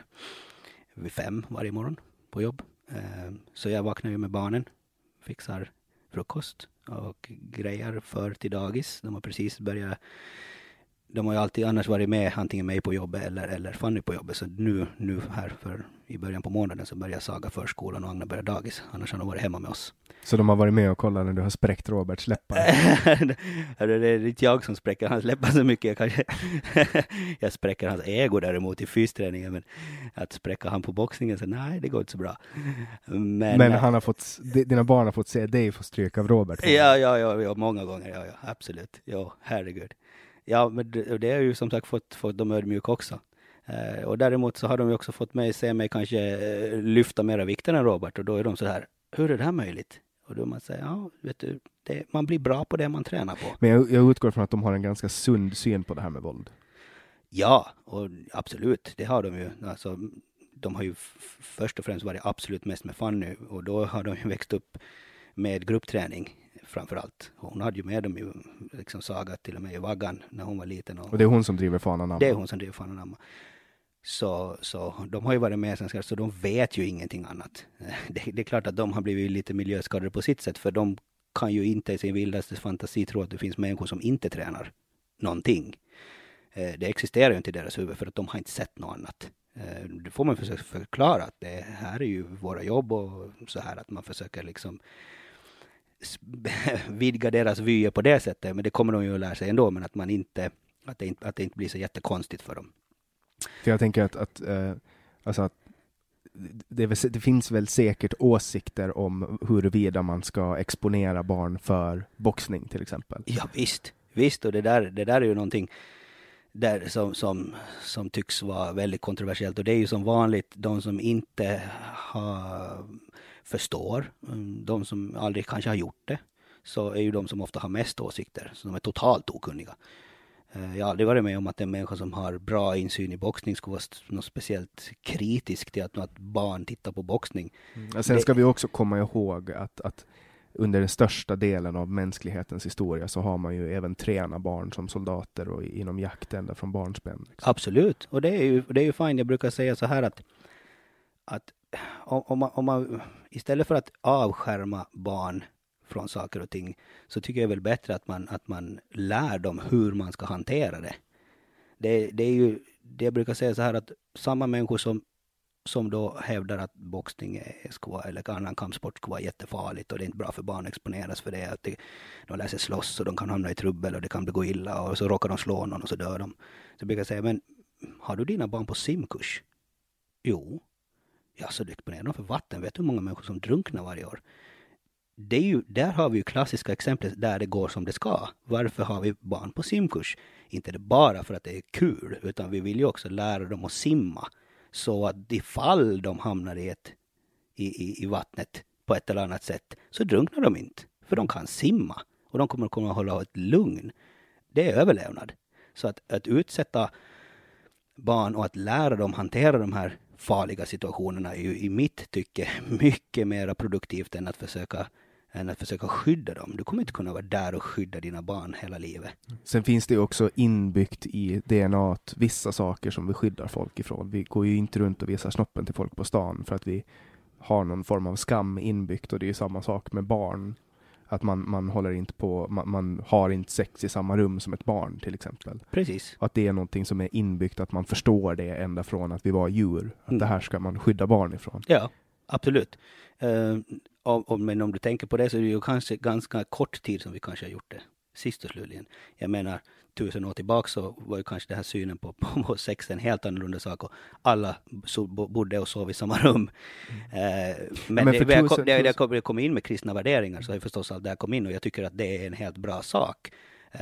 B: vid fem varje morgon på jobb. Så jag vaknar ju med barnen, fixar frukost och grejer för till dagis. De har precis börjat de har ju alltid annars varit med antingen mig på jobbet eller, eller Fanny på jobbet. Så nu, nu här för, i början på månaden så börjar Saga förskolan och Agna börjar dagis. Annars har de varit hemma med oss.
A: Så de har varit med och kollat när du har spräckt Roberts läppar?
B: Det är inte jag som spräcker hans läppar så mycket. Jag, kanske jag spräcker hans ego däremot i fysträningen. Men att spräcka han på boxningen, så nej, det går inte så bra. Men,
A: Men han har fått, di- dina barn har fått se dig få stryk av Robert?
B: Ja, ja, ja, ja, många gånger. Ja, ja, absolut. Ja, herregud. Ja, men det, det har ju som sagt fått, fått dem ödmjuka också. Eh, och däremot så har de ju också fått mig se mig kanske eh, lyfta mera vikter än Robert och då är de så här, hur är det här möjligt? Och då man säger, ja, vet du, det, man blir bra på det man tränar på.
A: Men jag, jag utgår från att de har en ganska sund syn på det här med våld.
B: Ja, och absolut, det har de ju. Alltså, de har ju först och främst varit absolut mest med Fanny och då har de ju växt upp med gruppträning framför allt. Hon hade ju med dem ju, liksom Saga till och med i vaggan när hon var liten.
A: Och det är hon som driver Fana namn.
B: Det är hon som driver Fan Anamma. Så, så de har ju varit med sen så de vet ju ingenting annat. Det, det är klart att de har blivit lite miljöskadade på sitt sätt, för de kan ju inte i sin vildaste fantasi tro att det finns människor som inte tränar någonting. Eh, Det existerar ju inte i deras huvud för att de har inte sett något annat. Eh, Det får man försöka förklara att det här är ju våra jobb och så här att man försöker liksom vidga deras vyer på det sättet. Men det kommer de ju att lära sig ändå, men att man inte, att det inte, att det inte blir så jättekonstigt för dem.
A: För jag tänker att, att, eh, alltså att det, väl, det finns väl säkert åsikter om huruvida man ska exponera barn för boxning till exempel.
B: Ja visst, visst och det där, det där är ju någonting där som, som, som tycks vara väldigt kontroversiellt och det är ju som vanligt de som inte har, förstår, mm, de som aldrig kanske har gjort det, så är ju de som ofta har mest åsikter, så de är totalt okunniga. Eh, Jag har aldrig varit med om att en människa som har bra insyn i boxning skulle vara något speciellt kritisk till att, att barn tittar på boxning.
A: Och Sen
B: Det-
A: ska vi också komma ihåg att, att under den största delen av mänsklighetens historia så har man ju även tränat barn som soldater och inom jakt ända från barnsben. Liksom.
B: Absolut, och det är ju, det är ju fint. Jag brukar säga så här att, att om, om, man, om man istället för att avskärma barn från saker och ting så tycker jag väl bättre att man, att man lär dem hur man ska hantera det. Det, det är ju, det jag brukar säga så här att samma människor som som då hävdar att boxning är, ska vara, eller annan kampsport ska vara jättefarligt och det är inte bra för barn att exponeras för det. Att det, de lär sig slåss och de kan hamna i trubbel och det kan gå illa och så råkar de slå någon och så dör de. Så jag brukar säga, men har du dina barn på simkurs? Jo. Ja, så du exponerar dem för vatten. Vet du hur många människor som drunknar varje år? Det är ju, där har vi ju klassiska exempel där det går som det ska. Varför har vi barn på simkurs? Inte det bara för att det är kul, utan vi vill ju också lära dem att simma. Så att ifall de hamnar i, ett, i, i, i vattnet på ett eller annat sätt så drunknar de inte. För de kan simma och de kommer att kunna hålla ett lugn. Det är överlevnad. Så att, att utsätta barn och att lära dem hantera de här farliga situationerna är ju i mitt tycke mycket mer produktivt än att försöka än att försöka skydda dem. Du kommer inte kunna vara där och skydda dina barn hela livet.
A: Sen finns det också inbyggt i DNA vissa saker som vi skyddar folk ifrån. Vi går ju inte runt och visar snoppen till folk på stan för att vi har någon form av skam inbyggt och det är ju samma sak med barn. Att man, man håller inte på, man, man, har inte sex i samma rum som ett barn till exempel.
B: Precis.
A: Att det är någonting som är inbyggt, att man förstår det ända från att vi var djur. Att mm. det här ska man skydda barn ifrån.
B: Ja, absolut. Uh, och, och, men om du tänker på det så är det ju kanske ganska kort tid som vi kanske har gjort det. Sist och slutligen. Jag menar, tusen år tillbaka så var ju kanske den här synen på, på sex en helt annorlunda sak och alla so, bodde och sov i samma rum. Mm. Eh, men, men det, tusen, kom, det, det, kom, det kom in med kristna värderingar så har förstås allt det här kommit in och jag tycker att det är en helt bra sak. Eh,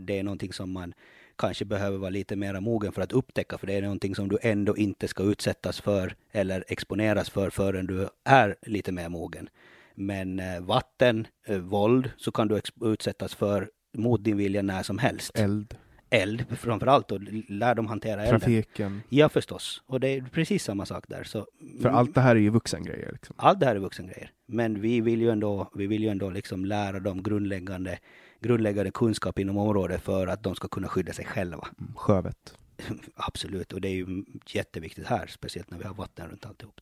B: det är någonting som man kanske behöver vara lite mer mogen för att upptäcka, för det är någonting som du ändå inte ska utsättas för eller exponeras för förrän du är lite mer mogen. Men eh, vatten, eh, våld, så kan du utsättas för mot din vilja när som helst.
A: Eld.
B: Eld framförallt och lär dem hantera elden.
A: Trafiken.
B: Ja förstås. Och det är precis samma sak där. Så,
A: för allt det här är ju vuxengrejer. Liksom.
B: Allt det här är vuxengrejer. Men vi vill ju ändå, vi vill ju ändå liksom lära dem grundläggande grundläggande kunskap inom området för att de ska kunna skydda sig själva.
A: Mm, sjövett.
B: Absolut, och det är ju jätteviktigt här, speciellt när vi har vatten runt alltihop.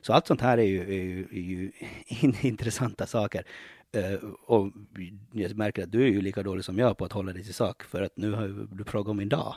B: Så allt sånt här är ju, är ju, är ju intressanta saker. Uh, och jag märker att du är ju lika dålig som jag på att hålla dig till sak, för att nu har du frågat om min dag.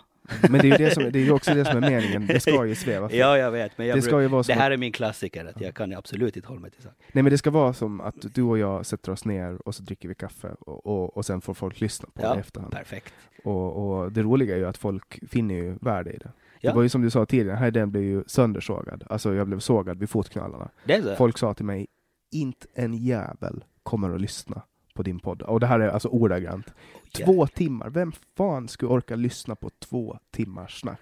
A: Men det är ju det som, det är också det som är meningen, det ska ju sväva.
B: Ja, jag vet, men jag det, ska ju vara det här att, är min klassiker, att jag kan absolut inte hålla mig till sak.
A: Nej, men det ska vara som att du och jag sätter oss ner och så dricker vi kaffe och, och, och sen får folk lyssna på
B: ja,
A: det i efterhand.
B: Perfekt.
A: Och, och det roliga är ju att folk finner ju värde i det. Ja. Det var ju som du sa tidigare, den här idén blev ju söndersågad. Alltså jag blev sågad vid fotknölarna. Folk sa till mig, inte en jävel kommer att lyssna på din podd. Och det här är alltså ordagrant. Två timmar. Vem fan skulle orka lyssna på två timmars snack?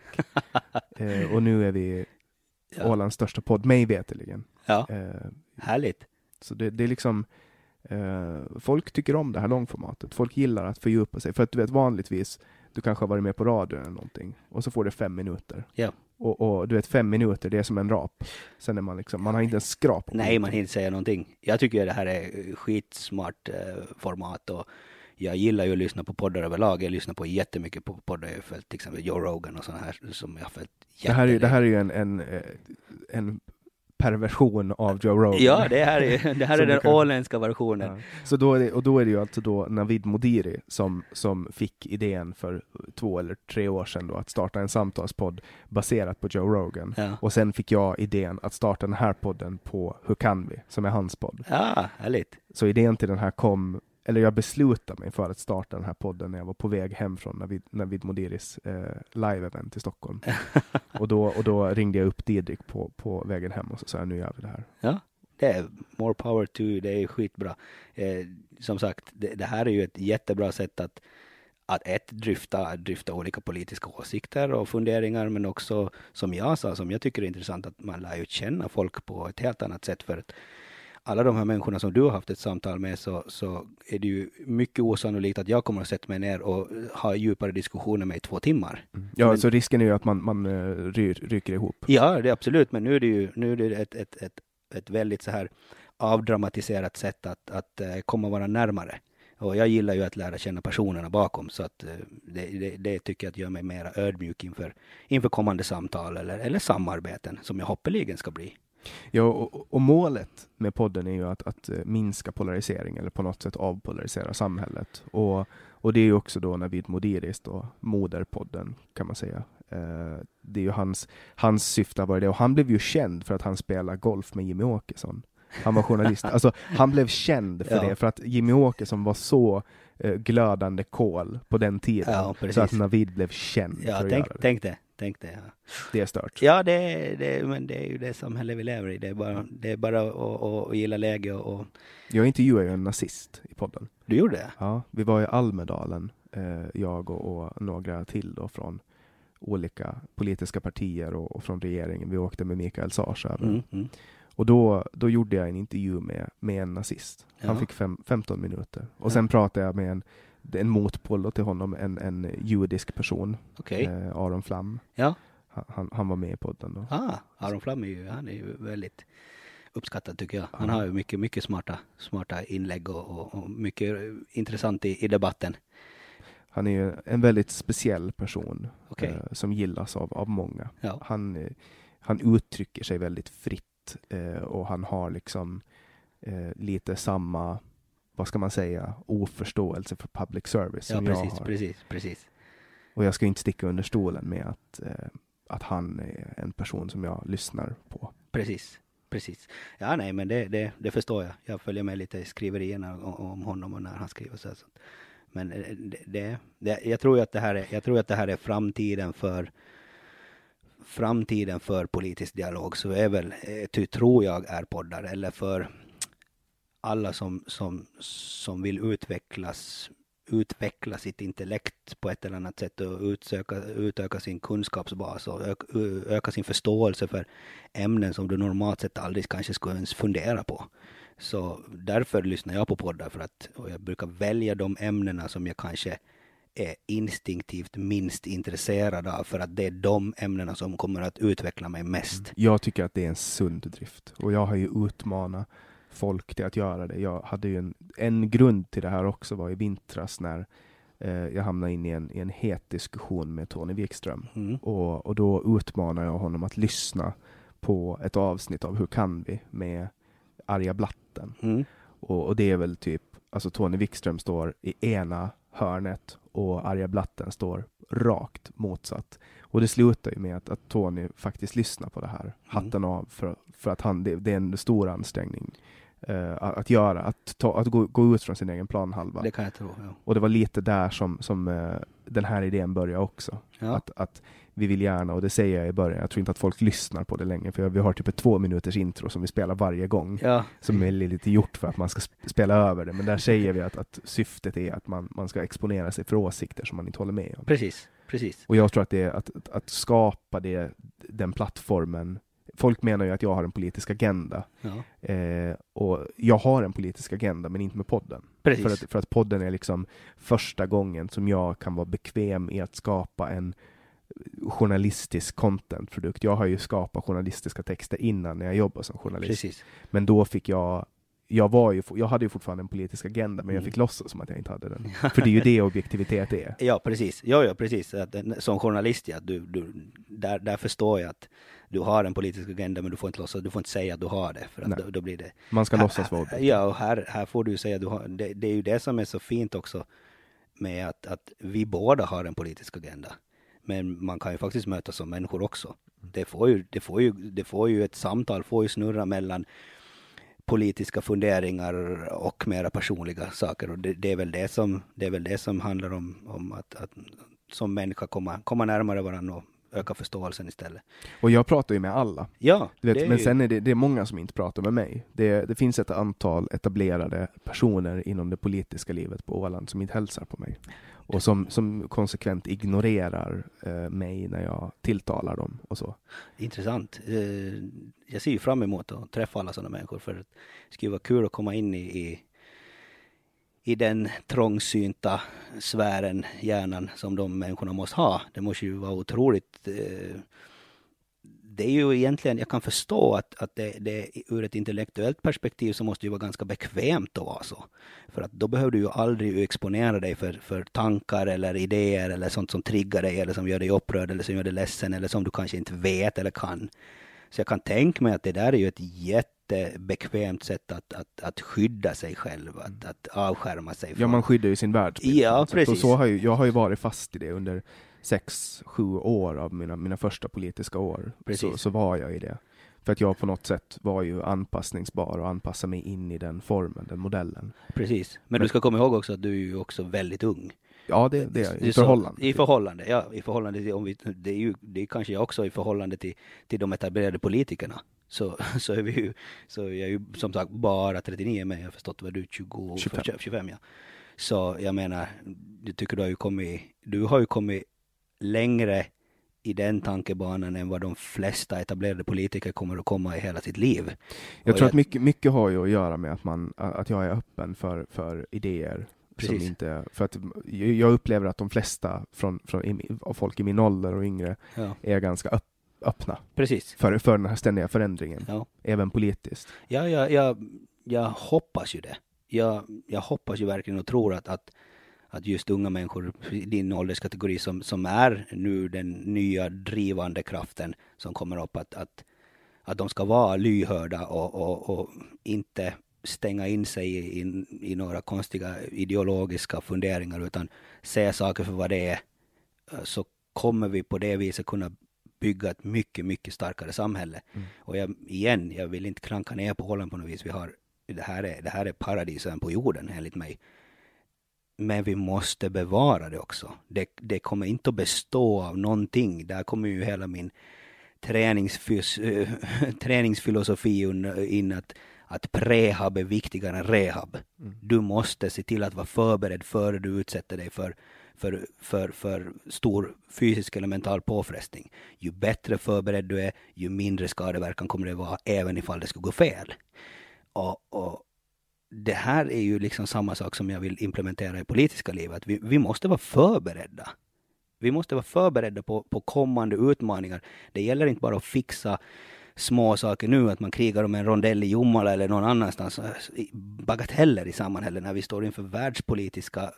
A: eh, och nu är vi ja. Ålands största podd, mig veterligen.
B: Ja. Eh, Härligt.
A: Så det, det är liksom eh, folk tycker om det här långformatet. Folk gillar att fördjupa sig. För att du vet vanligtvis, du kanske har varit med på radio eller någonting och så får du fem minuter.
B: Ja.
A: Och, och, du vet fem minuter, det är som en rap. Sen är man liksom, man har inte en skrap.
B: Nej, man hinner inte säga någonting. Jag tycker det här är skitsmart eh, format och jag gillar ju att lyssna på poddar överlag. Jag lyssnar på jättemycket på poddar. Jag har följt till exempel Joe Rogan och sådana här som jag har följt.
A: Det här, är, det här är ju en, en, eh, en perversion av Joe Rogan.
B: Ja, det här är, det här är den kan... åländska versionen. Ja.
A: Så då är det, och då är det ju alltså då Navid Modiri som, som fick idén för två eller tre år sedan då att starta en samtalspodd baserat på Joe Rogan. Ja. Och sen fick jag idén att starta den här podden på Hur kan vi? Som är hans podd.
B: Ja, härligt.
A: Så idén till den här kom eller jag beslutade mig för att starta den här podden när jag var på väg hem från Navid, Navid Modiris eh, live-event i Stockholm. och, då, och då ringde jag upp Didrik på, på vägen hem och så sa jag nu gör vi det här.
B: Ja, det är more power to you, det är skitbra. Eh, som sagt, det, det, här är ju ett jättebra sätt att att ett, dryfta, dryfta olika politiska åsikter och funderingar, men också som jag sa, som jag tycker är intressant, att man lär ju känna folk på ett helt annat sätt. För att alla de här människorna som du har haft ett samtal med så, så är det ju mycket osannolikt att jag kommer att sätta mig ner och ha djupare diskussioner med i två timmar.
A: Mm. Ja, men, så risken är ju att man, man uh, ryker ihop.
B: Ja, det är absolut, men nu är det ju nu är det ett, ett, ett, ett väldigt så här avdramatiserat sätt att, att uh, komma vara närmare. Och jag gillar ju att lära känna personerna bakom, så att uh, det, det, det, tycker jag att gör mig mer ödmjuk inför, inför kommande samtal eller, eller samarbeten som jag hoppeligen ska bli.
A: Ja, och, och, målet med podden är ju att, att eh, minska polarisering eller på något sätt avpolarisera samhället. Och, och det är ju också då Navid Modiris, då, moderpodden kan man säga, Eh, det är ju hans, hans syfte varit det och han blev ju känd för att han spelar golf med Jimmy Åkesson. Han var journalist. Alltså, han blev känd för
B: Ja.
A: det, för att Jimmy Åkesson var så eh, glödande kol på den tiden.
B: Ja,
A: så att Navid blev känd
B: Ja, tänk, tänk det. Tänk det ja.
A: Det är stört.
B: Ja, det, det, men det är ju det samhälle vi lever i. Det är bara, det är bara att, att, gilla läge och, och...
A: Jag intervjuade ju en nazist i podden.
B: Du gjorde det?
A: Ja, vi var i Almedalen, eh, jag och, och några till då från olika politiska partier och, och från regeringen. Vi åkte med Mikael Sars över.
B: Mm, mm.
A: Och då, då gjorde jag en intervju med, med en nazist. Han
B: Ja.
A: fick fem, 15 minuter. Och
B: Ja.
A: sen pratade jag med en, en motpol till honom, en, en judisk person,
B: Okej.
A: eh, Aron Flam.
B: Ja.
A: Han, han, var med i podden då.
B: Ah, Aron Flam är ju, han är ju väldigt uppskattad tycker jag. Han har ju mycket, mycket smarta, smarta inlägg och, och, och mycket intressant i, i debatten.
A: Han är ju en väldigt speciell person
B: Okej.
A: eh, som gillas av, av många.
B: Ja.
A: Han, eh, han uttrycker sig väldigt fritt eh, och han har liksom eh, lite samma, vad ska man säga, oförståelse för public service
B: Ja, precis,
A: jag har.
B: precis, precis.
A: Och jag ska inte sticka under stolen med att, eh, att han är en person som jag lyssnar på.
B: Precis, precis. Ja, nej, men det, det, det förstår jag. Jag följer med lite i skriverierna om, om honom och när han skriver så. här. Men eh, det, det, det, jag tror att det här är, jag tror att det här är framtiden för framtiden för politisk dialog så är väl, eh, ty, tror jag, är poddar eller för alla som, som, som vill utvecklas utveckla sitt intellekt på ett eller annat sätt och utsöka, utöka sin kunskapsbas och öka, öka sin förståelse för ämnen som du normalt sett aldrig kanske skulle ens fundera på. Så därför lyssnar jag på poddar för att, och jag brukar välja de ämnena som jag kanske är instinktivt minst intresserad av för att det är de ämnena som kommer att utveckla mig mest. Mm.
A: Jag tycker att det är en sund drift och jag har ju utmanat folk till att göra det. Jag hade ju en, en grund till det här också var i vintras när eh, jag hamnade in i en, i en het diskussion med Tony Wikström.
B: Mm.
A: Och, och då utmanar jag honom att lyssna på ett avsnitt av Hur kan vi? med Arga Blatten.
B: Mm.
A: Och, och det är väl typ, alltså Tony Wikström står i ena hörnet och Arga Blatten står rakt motsatt. Och det slutar ju med att, att Tony faktiskt lyssnar på det här. Hatten av för, för att han, det, det är en stor ansträngning eh, att, göra, att, ta, att gå, gå ut från sin egen planhalva.
B: Det kan jag tro. Ja.
A: Och det var lite där som, som eh, den här idén började också.
B: Ja.
A: Att, att vi vill gärna, och det säger jag i början, jag tror inte att folk lyssnar på det längre, för vi har typ ett två minuters intro som vi spelar varje gång,
B: ja.
A: som är lite gjort för att man ska sp- spela över det, men där säger vi att, att syftet är att man, man ska exponera sig för åsikter som man inte håller med om.
B: Precis, precis.
A: Och jag tror att det är att, att skapa det, den plattformen, folk menar ju att jag har en politisk agenda,
B: Ja.
A: eh, och jag har en politisk agenda, men inte med podden.
B: Precis.
A: För att, för att podden är liksom första gången som jag kan vara bekväm i att skapa en journalistisk contentprodukt. Jag har ju skapat journalistiska texter innan när jag jobbade som journalist.
B: Precis.
A: Men då fick jag jag, var ju, jag hade ju fortfarande en politisk agenda, men jag
B: Mm.
A: fick låtsas som att jag inte hade den. För det är ju det objektivitet är.
B: Ja, precis. Ja, ja, precis. Att, eh, som journalist, ja, du, du, där, där förstår jag att du har en politisk agenda, men du får inte låtsas, du får inte säga att du har det, för att då, då blir det...
A: Man ska
B: Här-
A: låtsas vara objektiv.
B: Ja, och här, här får du säga att du har, det, det är ju det som är så fint också med att, att vi båda har en politisk agenda. Men man kan ju faktiskt mötas som människor också. Det får ju, det får ju, det får ju ett samtal, får ju snurra mellan politiska funderingar och mera personliga saker. Och det, det, är, väl det, som, det är väl det som handlar om, om att, att som människa komma, komma närmare varandra och öka förståelsen istället.
A: Och jag pratar ju med alla.
B: Ja,
A: vet, men
B: ju-
A: sen är det, det är många som inte pratar med mig. Det, det finns ett antal etablerade personer inom det politiska livet på Åland som inte hälsar på mig. Och som, som konsekvent ignorerar eh, mig när jag tilltalar dem och så.
B: Intressant. Eh, Jag ser ju fram emot att träffa alla sådana människor för det skulle vara kul att komma in i, i, i den trångsynta sfären, hjärnan, som de människorna måste ha. Det måste ju vara otroligt eh, det är ju egentligen, jag kan förstå att, att det, det ur ett intellektuellt perspektiv så måste det ju vara ganska bekvämt att vara så. För att då behöver du ju aldrig exponera dig för, för tankar eller idéer eller sånt som triggar dig eller som gör dig upprörd eller som gör dig ledsen eller som du kanske inte vet eller kan. Så jag kan tänka mig att det där är ju ett jättebekvämt sätt att, att, att skydda sig själv, att, att avskärma sig
A: Ja, man skyddar ju sin värld.
B: Ja,
A: Och
B: precis.
A: så har ju, jag har ju varit fast i det under sex, sju år av mina, mina första politiska år så,
B: Precis.
A: så var jag i det. För att jag på något sätt var ju anpassningsbar och anpassade mig in i den formen, den modellen.
B: Precis. Men,
A: Men-
B: du ska komma ihåg också att du är ju också väldigt ung.
A: Ja, det, det är jag. I förhållande.
B: I förhållande, ja. I förhållande till, om vi, det är ju det är kanske jag också i förhållande till, till de etablerade politikerna. Så, så är vi ju, så jag är ju som sagt bara 39 men jag har förstått vad du är 20,
A: 25.
B: 25 ja. Så jag menar, du tycker du har ju kommit, du har ju kommit längre i den tankebanan än vad de flesta etablerade politiker kommer att komma i hela sitt liv.
A: Jag
B: Och
A: tror att mycket, mycket har ju att göra med att, man, att jag är öppen för, för idéer.
B: Precis.
A: Som inte, för att jag upplever att de flesta från, från, av folk i min ålder och yngre
B: Ja,
A: är ganska öpp, öppna
B: precis.
A: för, för den här ständiga förändringen,
B: Ja.
A: även politiskt.
B: Ja, jag, jag, jag hoppas ju det. Jag, jag hoppas ju verkligen och tror att, att, att just unga människor i din ålderskategori som, som är nu den nya drivande kraften som kommer upp, att, att, att de ska vara lyhörda och, och, och inte stänga in sig i, i, i några konstiga ideologiska funderingar utan se saker för vad det är. Så kommer vi på det viset kunna bygga ett mycket, mycket starkare samhälle. Och jag, igen, jag vill inte klanka ner på Holland på något vis. Vi har, det, här är, det här är paradisen på jorden enligt mig. Men vi måste bevara det också. Det, det kommer inte att bestå av någonting. Där kommer ju hela min träningsfys, eh, träningsfilosofi in att, att prehab är viktigare än rehab. Du måste se till att vara förberedd före du utsätter dig för, för, för, för stor fysisk eller mental påfrestning. Ju bättre förberedd du är, ju mindre skadeverkan kommer det vara, även ifall det skulle gå fel. Och, och det här är ju liksom samma sak som jag vill implementera i politiska livet. Vi, vi måste vara förberedda. Vi måste vara förberedda på, på kommande utmaningar. Det gäller inte bara att fixa små saker nu, att man krigar om en rondell i Jomala eller någon annanstans. Bagateller i samhället när vi står inför världspolitiska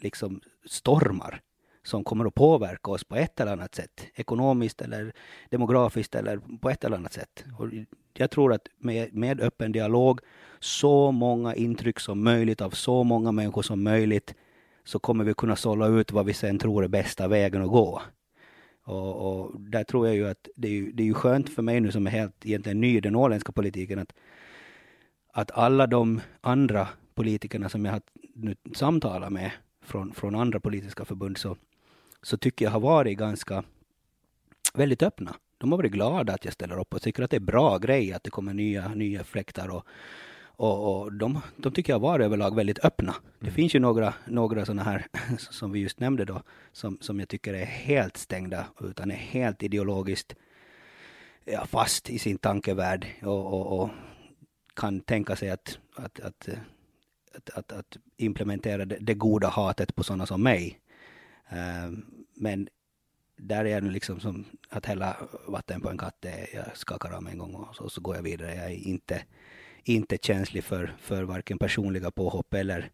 B: liksom stormar som kommer att påverka oss på ett eller annat sätt. Ekonomiskt eller demografiskt eller på ett eller annat sätt. Och jag tror att med, med öppen dialog, så många intryck som möjligt av så många människor som möjligt, så kommer vi kunna sålla ut vad vi sen tror är bästa vägen att gå. Och, och där tror jag ju att det är ju, det är ju skönt för mig nu som är helt egentligen ny i den åländska politiken att, att alla de andra politikerna som jag har nu samtalat med från, från andra politiska förbund så, så tycker jag har varit ganska väldigt öppna. De har varit glada att jag ställer upp och tycker att det är bra grej att det kommer nya, nya fläktar och, och, och de, de tycker jag varit överlag väldigt öppna. Det finns ju några, några sådana här, som vi just nämnde då, som, som jag tycker är helt stängda, utan är helt ideologiskt ja, fast i sin tankevärld och, och, och kan tänka sig att, att, att, att, att, implementera det, det goda hatet på sådana som mig. Ehm, men där är nu liksom som att hälla vatten på en katt. Det- Jag skakar av mig en gång och så, så går jag vidare. Jag är inte, inte känslig för, för varken personliga påhopp eller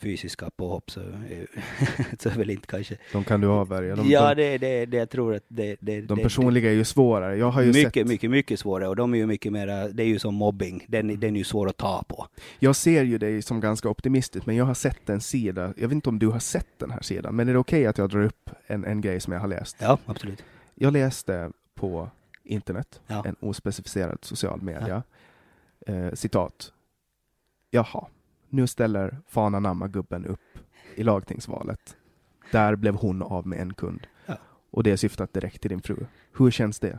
B: fysiska påhopp. Så, eh, så väl inte kanske...
A: De kan du avvärja. De,
B: ja,
A: de,
B: det, det, det jag tror att det... det
A: de personliga är ju svårare. Jag har ju
B: mycket,
A: sett,
B: mycket, mycket svårare. Och de är ju mycket mera, det är ju som mobbing. Den, den är ju svår att ta på.
A: jag ser ju dig som ganska optimistisk, men jag har sett en sida, jag vet inte om du har sett den här sidan, men är det okej att jag drar upp en, en grej som jag har läst?
B: Ja, absolut.
A: Jag läste på internet,
B: Ja.
A: en ospecificerad social media, eh, citat. Jaha, nu ställer Fana Namma-gubben upp i lagtingsvalet. Där blev hon av med en kund.
B: Ja.
A: Och det är syftat direkt till din fru. Hur känns det?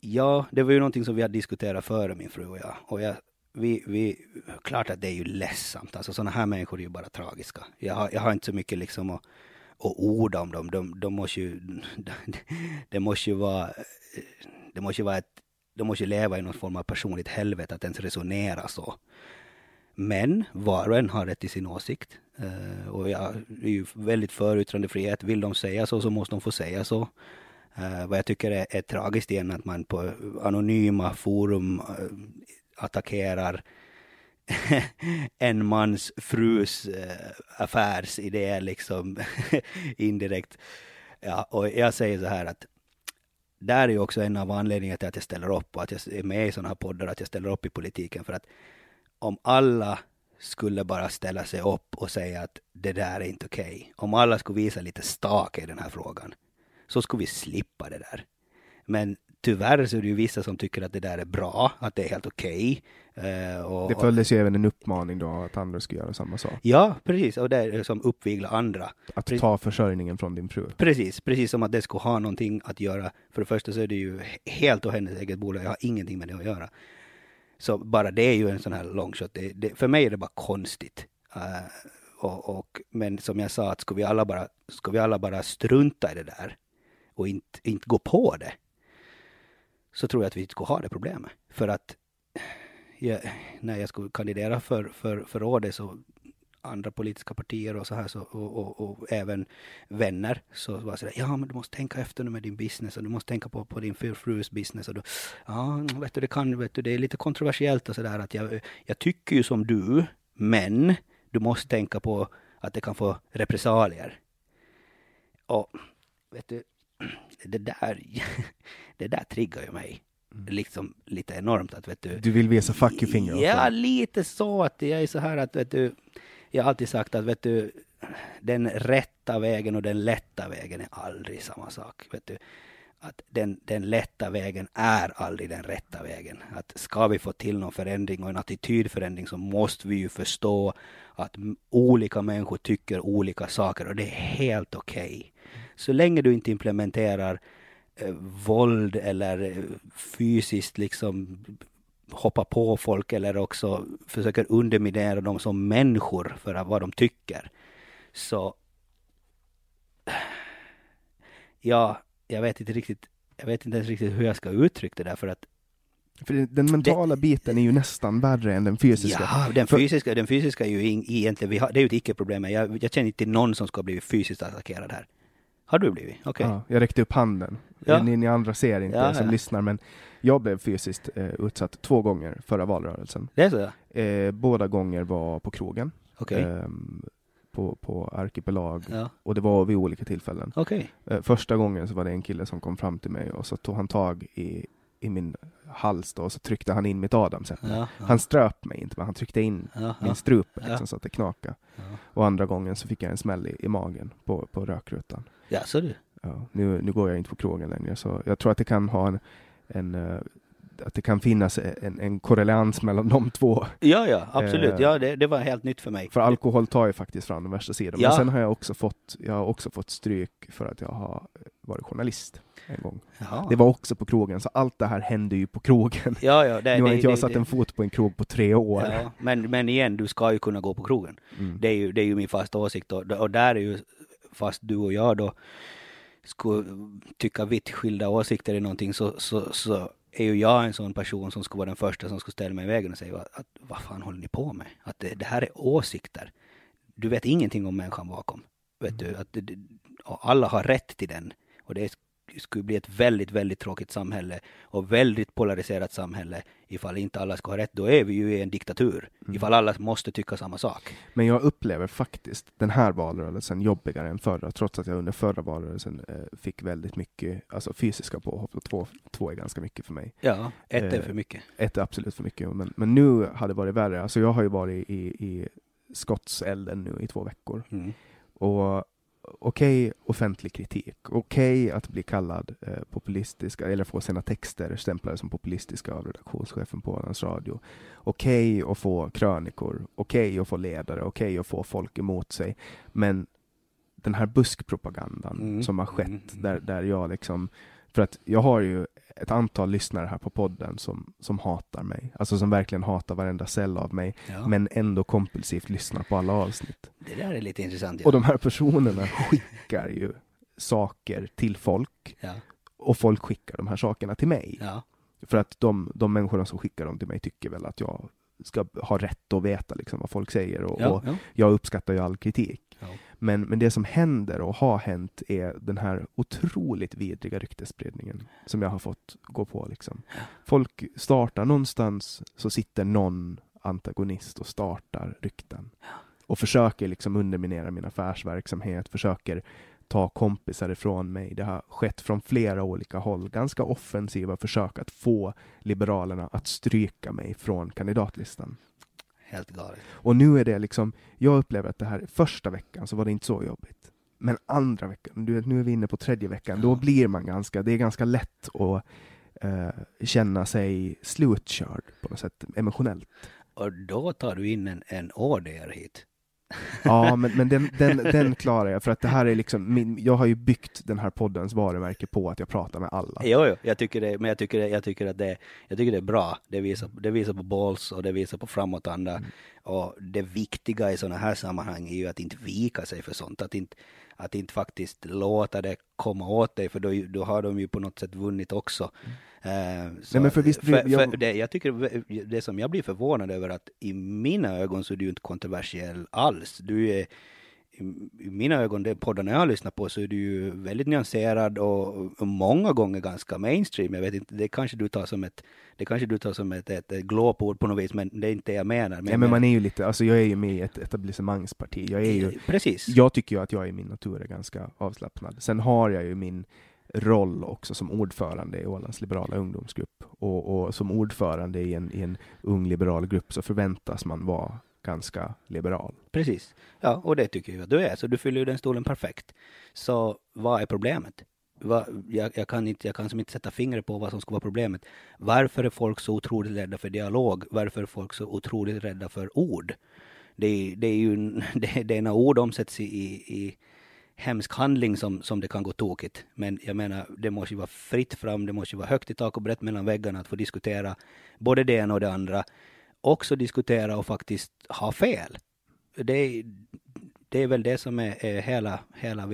B: Ja, det var ju någonting som vi hade diskuterat före min fru och jag. Och jag, vi, vi, klart att det är ju ledsamt. Alltså sådana här människor är ju bara tragiska. Jag har, jag har inte så mycket liksom att, att orda om dem. De, de måste ju, det måste ju vara, det måste ju vara ett, de måste ju leva i någon form av personligt helvete att ens resonera så. Men var och en har rätt till sin åsikt. Uh, och jag är ju väldigt för yttrandefrihet. Vill de säga så så måste de få säga så. Uh, vad jag tycker är, är tragiskt igen att man på anonyma forum uh, attackerar en mans frus eh, affärsidé liksom indirekt. Ja, och jag säger så här att där är ju också en av anledningarna till att jag ställer upp och att jag är med i sådana här poddar, att jag ställer upp i politiken för att om alla skulle bara ställa sig upp och säga att det där är inte okej. Okay. Om alla skulle visa lite stake i den här frågan så skulle vi slippa det där. Men tyvärr så är det ju vissa som tycker att det där är bra, att det är helt okej.
A: Okay. Uh, det följdes ju även en uppmaning då att andra ska göra samma sak.
B: Ja, precis, och det är som uppvigla andra.
A: Att precis. ta försörjningen från din fru.
B: Precis, precis som att det skulle ha någonting att göra. För det första så är det ju helt och hennes eget bolag, jag har ingenting med det att göra. Så bara det är ju en sån här longshot. Det, det, för mig är det bara konstigt. Uh, och, och, men som jag sa, att ska vi alla bara, ska vi alla bara strunta i det där och inte, inte gå på det, så tror jag att vi inte skulle ha det problemet. För att jag, när jag skulle kandidera för, för, för rådet så andra politiska partier och så här så, och, och, och även vänner så var det sådär, ja men du måste tänka efter nu med din business och du måste tänka på, på din frus business och du, ja vet du det kan, vet du det är lite kontroversiellt och sådär att jag, jag tycker ju som du men du måste tänka på att det kan få repressalier. Och vet du, det där, det där triggar ju mig. Mm. Liksom lite enormt att vet du.
A: Du vill visa fuck you finger?
B: Ja, lite så att jag är så här att vet du. Jag har alltid sagt att vet du. Den rätta vägen och den lätta vägen är aldrig samma sak. Vet du att den, den lätta vägen är aldrig den rätta vägen. Att ska vi få till någon förändring och en attitydförändring så måste vi ju förstå att olika människor tycker olika saker och det är helt okej. Okay. Så länge du inte implementerar eh, våld eller eh, fysiskt liksom hoppa på folk eller också försöker underminera dem som människor för vad de tycker. Så ja, jag vet inte riktigt, jag vet inte ens riktigt hur jag ska uttrycka det där för att
A: för den mentala det, biten är ju nästan värre än den fysiska.
B: Ja, den fysiska, den fysiska är ju egentligen, vi har, det är ju ett icke-problem. Jag, jag känner inte till någon som ska blivit fysiskt attackerad här. Har du blivit? Okej. Okay.
A: Ja, jag räckte upp handen. Ja. Ni, ni andra ser inte ja, som lyssnar, men jag blev fysiskt eh, utsatt två gånger förra valrörelsen.
B: Det är så?
A: Eh, båda gånger var på krogen.
B: Okay.
A: Eh, på, på Arkipelag och det var vid olika tillfällen.
B: Okay.
A: Eh, första gången så var det en kille som kom fram till mig och så tog han tag i, i min hals då, och så tryckte han in mitt adamsäpple. Han ströp mig inte, men han tryckte in min strupe liksom, så att det knakade. Och andra gången så fick jag en smäll i, i magen på, på rökrutan.
B: Ja, så du?
A: Ja, nu, nu går jag inte på krogen längre, så jag tror att det kan ha en, en uh, att det kan finnas en, en korrelans mellan de två.
B: Ja, ja, absolut. Eh, ja, det, det, var helt nytt för mig.
A: För alkohol tar ju faktiskt fram den värsta sidan. Ja. Men sen har jag också fått, jag har också fått stryk för att jag har varit journalist en gång. Jaha. Det var också på krogen, så allt det här hände ju på krogen.
B: Ja, ja,
A: det, nu har det, inte jag det, satt en fot på en krog på tre år.
B: Ja, men, men igen, du ska ju kunna gå på krogen. Mm. Det, är ju, det är ju min fasta åsikt och, och där är ju, fast du och jag då skulle tycka vitt skilda åsikter i någonting så, så, så är ju jag en sån person som skulle vara den första som skulle ställa mig i vägen och säga att, att vad fan håller ni på med? Att det, det, här är åsikter. Du vet ingenting om människan bakom. Vet du, att det, alla har rätt till den. Och det skulle bli ett väldigt, väldigt tråkigt samhälle och väldigt polariserat samhälle ifall inte alla ska ha rätt. Då är vi ju i en diktatur. Mm. Ifall alla måste tycka samma sak.
A: Men jag upplever faktiskt den här valrörelsen jobbigare än förra, trots att jag under förra valrörelsen eh, fick väldigt mycket alltså fysiska påhopp. Och två, två är ganska mycket för mig.
B: Ja, ett är eh, för mycket.
A: Ett är absolut för mycket. Men, men nu har det varit värre. Alltså jag har ju varit i, i skottselden nu i två veckor. Mm. Och okej okay, offentlig kritik, okej okay att bli kallad eh, populistisk eller få sina texter stämplade som populistiska av redaktionschefen på Ålands Radio. Okej okay att få krönikor, okej att få ledare, okej att få folk emot sig. Men den här buskpropagandan mm. som har skett, mm. där, där jag liksom för att jag har ju ett antal lyssnare här på podden som, som hatar mig. Alltså som verkligen hatar varenda cell av mig. Ja. Men ändå kompulsivt lyssnar på alla avsnitt.
B: Det där är lite intressant.
A: Ja. Och de här personerna skickar ju saker till folk.
B: Ja.
A: Och folk skickar de här sakerna till mig. För att de, de människorna som skickar dem till mig tycker väl att jag ska ha rätt att veta liksom vad folk säger. Och, och jag uppskattar ju all kritik. Men, men det som händer och har hänt är den här otroligt vidriga ryktesspridningen som jag har fått gå på. Liksom. Folk startar någonstans, så sitter någon antagonist och startar rykten. Och försöker liksom underminera min affärsverksamhet, försöker ta kompisar ifrån mig. Det har skett från flera olika håll. Ganska offensiva försök att få Liberalerna att stryka mig från kandidatlistan
B: helt galet.
A: Och nu är det liksom, jag upplever att det här första veckan så var det inte så jobbigt. Men andra veckan, du vet, nu är vi inne på tredje veckan, då blir man ganska, det är ganska lätt att eh, känna sig slutkörd på något sätt emotionellt.
B: Och då tar du in en, en order hit.
A: Ja, men, men den, den, den klarar jag, för att det här är liksom, min, jag har ju byggt den här poddens varumärke på att jag pratar med alla.
B: Jo, jo, jag tycker det, men jag tycker, det, jag tycker att det, jag tycker det är bra. Det visar, det visar på balls och det visar på framåtanda. Mm. Och det viktiga i sådana här sammanhang är ju att inte vika sig för sånt, att inte, att inte faktiskt låta det komma åt dig, för då, då har de ju på något sätt vunnit också. Mm.
A: Uh, så, Nej, men för visst,
B: för, jag... För det, jag tycker det som jag blir förvånad över att i mina ögon så är du inte kontroversiell alls. Du är i mina ögon, de poddarna jag har lyssnat på, så är du ju väldigt nyanserad och, och, många gånger ganska mainstream. Jag vet inte, det kanske du tar som ett, det kanske du tar som ett, ett, ett glåpord på något vis, men det är inte det jag menar.
A: Men, ja, men man är ju lite, alltså jag är ju med i ett etablissemangsparti. Jag är ju,
B: Precis.
A: Jag tycker ju att jag i min natur är ganska avslappnad. Sen har jag ju min roll också som ordförande i Ålands liberala ungdomsgrupp. Och, och som ordförande i en, i en ung liberal grupp så förväntas man vara ganska liberal.
B: Precis. Ja, och det tycker jag att du är. Så du fyller ju den stolen perfekt. Så vad är problemet? jag, jag, kan inte, jag kan som inte sätta fingret på vad som ska vara problemet. Varför är folk så otroligt rädda för dialog? Varför är folk så otroligt rädda för ord? Det, det är ju det, det är när ord omsätts i, i, hemsk handling som, som det kan gå tokigt. Men jag menar, det måste ju vara fritt fram, det måste ju vara högt i tak och brett mellan väggarna att få diskutera både det ena och det andra. Också diskutera och faktiskt ha fel. Det, det är väl det som är, är hela, hela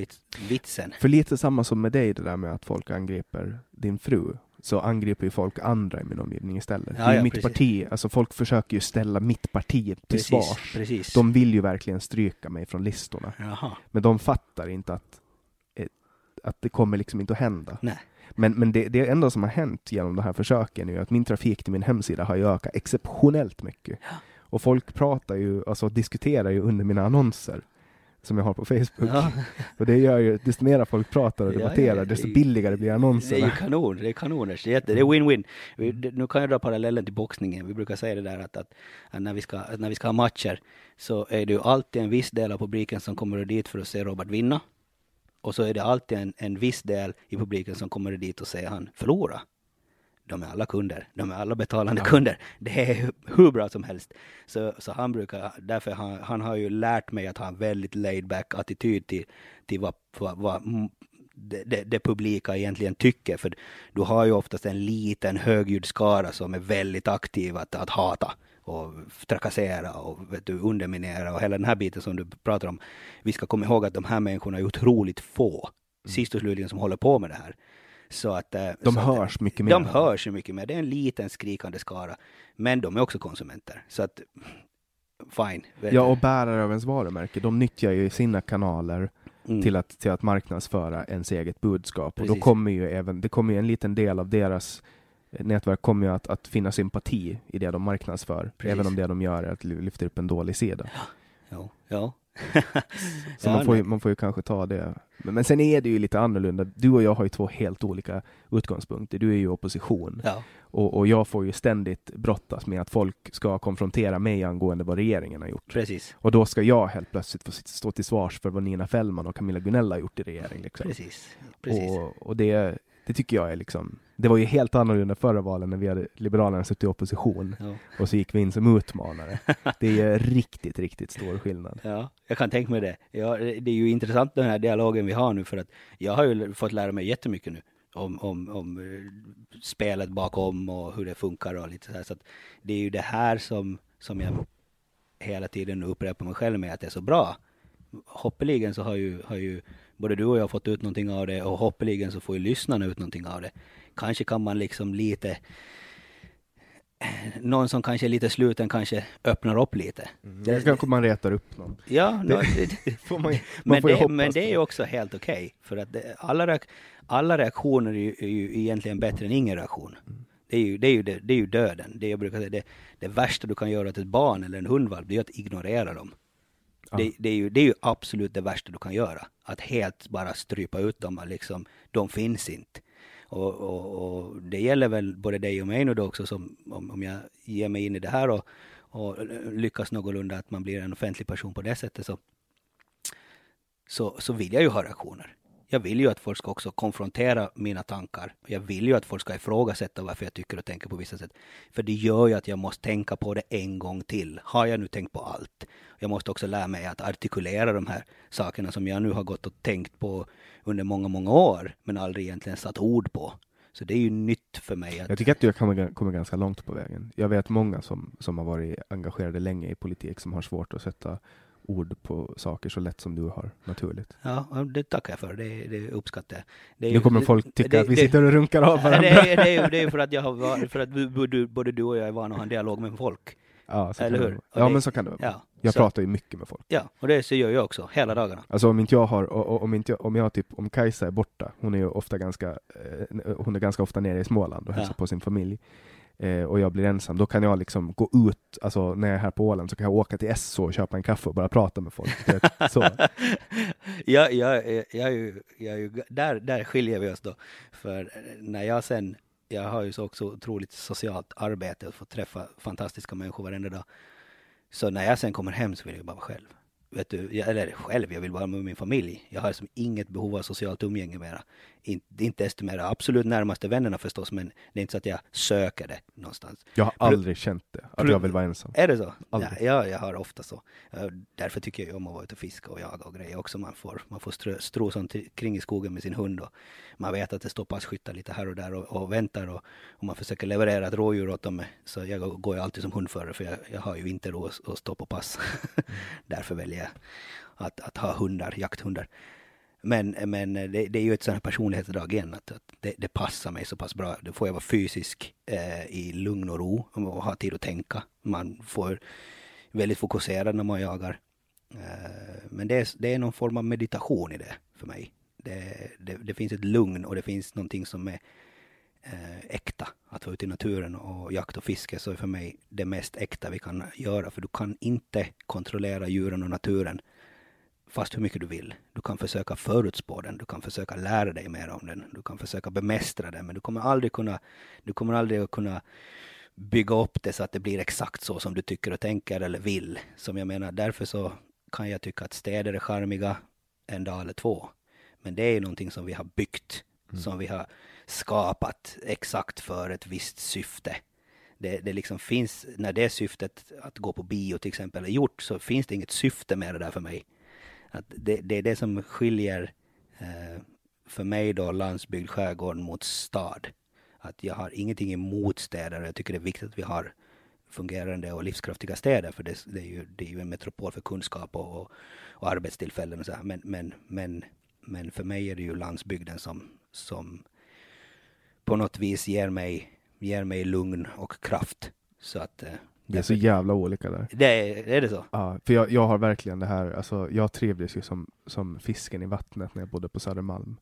B: vitsen.
A: För lite samma som med dig, det där med att folk angriper din fru så angriper ju folk andra i min omgivning istället. Ja, ja, mitt precis. parti, alltså folk försöker ju ställa mitt parti till precis, svars.
B: Precis.
A: De vill ju verkligen stryka mig från listorna.
B: Jaha.
A: Men de fattar inte att, att det kommer liksom inte att hända.
B: Nej.
A: Men, men det, det enda som har hänt genom de här försöken är att min trafik till min hemsida har ökat exceptionellt mycket. Ja. Och folk pratar ju, alltså diskuterar ju under mina annonser som jag har på Facebook. Ja. Och det gör ju, desto mer folk pratar och debatterar, ja, ja, desto billigare blir annonserna.
B: Det är ju kanon, det är kanoners, det är, det är win-win. Nu kan jag dra parallellen till boxningen, vi brukar säga det där att, att, att, när, vi ska, när vi ska ha matcher så är det ju alltid en viss del av publiken som kommer dit för att se Robert vinna. Och så är det alltid en, en viss del i publiken som kommer dit och se han förlora de är alla kunder, de är alla betalande ja. kunder. Det är hur bra som helst. Så, så han brukar, därför han, han har ju lärt mig att ha en väldigt laid back attityd till, till vad, vad, vad det, det, det, publika egentligen tycker. För du har ju oftast en liten högljudd skara som är väldigt aktiv att, att hata och trakassera och vet du, underminera och hela den här biten som du pratar om. Vi ska komma ihåg att de här människorna är otroligt få, mm. sist och slutligen, som håller på med det här. Så att,
A: eh, de
B: så
A: hörs
B: att,
A: mycket mer.
B: De hörs ju mycket mer. Det är en liten skrikande skara. Men de är också konsumenter. Så att, fine.
A: Ja, och bärare av ens varumärke, de nyttjar ju sina kanaler mm. till, att, till att marknadsföra ens eget budskap. Precis. Och då kommer ju även, det kommer ju en liten del av deras nätverk kommer ju att, att finna sympati i det de marknadsför. Precis. Även om det de gör är att lyfta upp en dålig sida.
B: Ja, ja.
A: så ja, man, får ju, man får ju kanske ta det. Men, men sen är det ju lite annorlunda. Du och jag har ju två helt olika utgångspunkter. Du är ju opposition
B: ja.
A: och, och jag får ju ständigt brottas med att folk ska konfrontera mig angående vad regeringen har gjort.
B: Precis.
A: Och då ska jag helt plötsligt få stå till svars för vad Nina Fällman och Camilla Gunella har gjort i regeringen. Liksom.
B: Precis. Precis.
A: Och, och det, det tycker jag är liksom det var ju helt annorlunda förra valen när vi hade Liberalerna suttit i opposition ja. och så gick vi in som utmanare. Det är riktigt, riktigt stor skillnad.
B: Ja, jag kan tänka mig det. Ja, det är ju intressant den här dialogen vi har nu för att jag har ju fått lära mig jättemycket nu om, om, om eh, spelet bakom och hur det funkar och lite så här. Så att det är ju det här som, som jag hela tiden upprepar mig själv med att det är så bra. Hoppeligen så har ju, har ju både du och jag fått ut någonting av det och hoppeligen så får ju lyssnarna ut någonting av det kanske kan man liksom lite någon som kanske är lite sluten kanske öppnar upp lite.
A: Mm, det kanske man retar upp någon.
B: Ja, det, det, får man, man men, får det, men det är också helt okej. Okay, för att det, alla, reak, alla reaktioner är ju, är ju, egentligen bättre än ingen reaktion. Mm. Det är ju, det är ju, det, är ju döden. Det, jag brukar säga, det, det värsta du kan göra till ett barn eller en hundvalp, det är att ignorera dem. Ja. Det, det, är ju, det är ju absolut det värsta du kan göra. Att helt bara strypa ut dem. Liksom, de finns inte. Och, och, och, det gäller väl både dig och mig nu då också, som, om, om jag ger mig in i det här och, och lyckas någorlunda att man blir en offentlig person på det sättet så, så, så vill jag ju ha reaktioner. Jag vill ju att folk ska också konfrontera mina tankar. Jag vill ju att folk ska ifrågasätta varför jag tycker och tänker på vissa sätt. För det gör ju att jag måste tänka på det en gång till. Har jag nu tänkt på allt? Jag måste också lära mig att artikulera de här sakerna som jag nu har gått och tänkt på under många, många år, men aldrig egentligen satt ord på. Så det är ju nytt för mig. Att...
A: Jag tycker att du har kommit ganska långt på vägen. Jag vet många som, som har varit engagerade länge i politik som har svårt att sätta ord på saker så lätt som du har, naturligt.
B: Ja, det tackar jag för. Det, det uppskattar jag.
A: Det nu kommer folk tycka det, att vi det, sitter och runkar av varandra.
B: Det, är ju för att, jag har, för att både, både du och jag är vana att ha en dialog med folk.
A: Ja, Eller hur? Ja, men så kan det vara. Ja, jag så, pratar ju mycket med folk.
B: Ja, och det så gör jag också, hela dagarna.
A: Alltså om inte jag har, om inte jag, om jag typ, om Kajsa är borta, hon är ju ofta ganska, eh, hon är ganska ofta nere i Småland och hälsar ja. på sin familj eh, och jag blir ensam, då kan jag liksom gå ut, alltså när jag är här på Åland så kan jag åka till SO och köpa en kaffe och bara prata med folk. så.
B: jag, jag, jag, jag, jag, där, där skiljer vi oss då. För när jag sen, jag har ju så också otroligt socialt arbete och får träffa fantastiska människor varenda dag. Så när jag sen kommer hem så vill jag bara vara själv vet du, eller själv, jag vill vara med min familj. Jag har som inget behov av socialt umgänge mera. In, inte desto mer absolut närmaste vännerna förstås, men det är inte så att jag söker det någonstans.
A: Jag har aldrig Pl känt det, att jag vill vara ensam.
B: Är det så? Ja, jag, jag har ofta så. Därför tycker jag om att vara ute och fiska och jaga och grejer också. Man får, man får strö, stro sånt kring i skogen med sin hund och man vet att det står passkyttar lite här och där och, och väntar och, och, man försöker leverera ett rådjur åt dem. Så jag går ju alltid som hundförare för jag, jag har ju inte råd att stå på pass. Mm. Därför väljer jag att, att ha hundar, jakthundar. Men, men det, det, är ju ett sånt här personlighetsdrag igen, att, att det, det, passar mig så pass bra. Då får jag vara fysisk eh, i lugn och ro och ha tid att tänka. Man får väldigt fokuserad när man jagar. Eh, men det är, det är någon form av meditation i det för mig. Det, det, det finns ett lugn och det finns någonting som är eh, äkta. Att vara ute i naturen och jakt och fiske så är för mig det mest äkta vi kan göra. För du kan inte kontrollera djuren och naturen fast hur mycket du vill. Du kan försöka förutspå den, du kan försöka lära dig mer om den, du kan försöka bemästra den, men du kommer aldrig kunna, du kommer aldrig kunna bygga upp det så att det blir exakt så som du tycker och tänker eller vill. Som jag menar, därför så kan jag tycka att städer är charmiga en dag eller två. Men det är ju någonting som vi har byggt, mm. som vi har skapat exakt för ett visst syfte. Det, det liksom finns, när det syftet att gå på bio till exempel är gjort så finns det inget syfte med det där för mig. Att det, det är det som skiljer eh, för mig då landsbygd, skärgård mot stad. Att jag har ingenting emot städer. Jag tycker det är viktigt att vi har fungerande och livskraftiga städer. För det, det är, ju, det är ju en metropol för kunskap och, och arbetstillfällen och så här. Men, men, men, men för mig är det ju landsbygden som, som på något vis ger mig, ger mig lugn och kraft. Så att eh,
A: det är så jävla olika där.
B: Det är, är det så?
A: Ja, för jag, jag har verkligen det här, alltså jag trivdes ju som, som fisken i vattnet när jag bodde på Södermalm.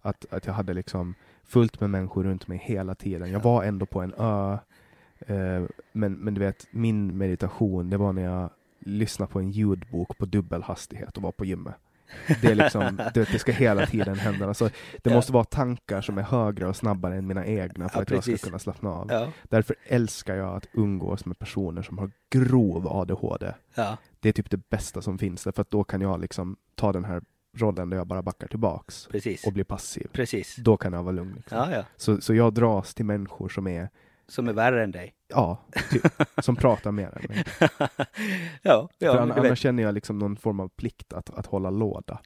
A: Att, att jag hade liksom fullt med människor runt mig hela tiden. Jag var ändå på en ö, eh, men, men du vet, min meditation, det var när jag lyssnade på en ljudbok på dubbelhastighet och var på gymmet. Det, är liksom, det, det ska hela tiden hända. Alltså, det ja. måste vara tankar som är högre och snabbare än mina egna för ja, att precis. jag ska kunna slappna av. Ja. Därför älskar jag att umgås med personer som har grov ADHD. Det är typ det bästa som finns, för att då kan jag liksom ta den här rollen där jag bara backar tillbaks
B: precis.
A: och blir passiv.
B: Precis.
A: Då kan jag vara lugn. Liksom. Så, så jag dras till människor som är
B: som är värre än dig?
A: Ja, typ, som pratar mer än mig.
B: ja, ja,
A: För annars känner jag liksom någon form av plikt att, att hålla låda.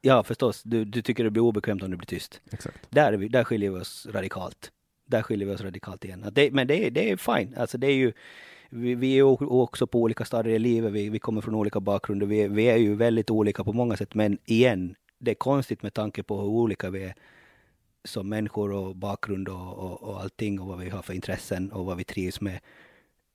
B: Ja, förstås. Du, du tycker det blir obekvämt om du blir tyst.
A: Exakt.
B: Där, vi, där skiljer vi oss radikalt. Där skiljer vi oss radikalt igen. Det, men det, det är fine. Alltså det är ju, vi, vi är också på olika stadier i livet. Vi, vi kommer från olika bakgrunder. Vi, vi är ju väldigt olika på många sätt. Men igen, det är konstigt med tanke på hur olika vi är som människor och bakgrund och, och, och allting och vad vi har för intressen och vad vi trivs med.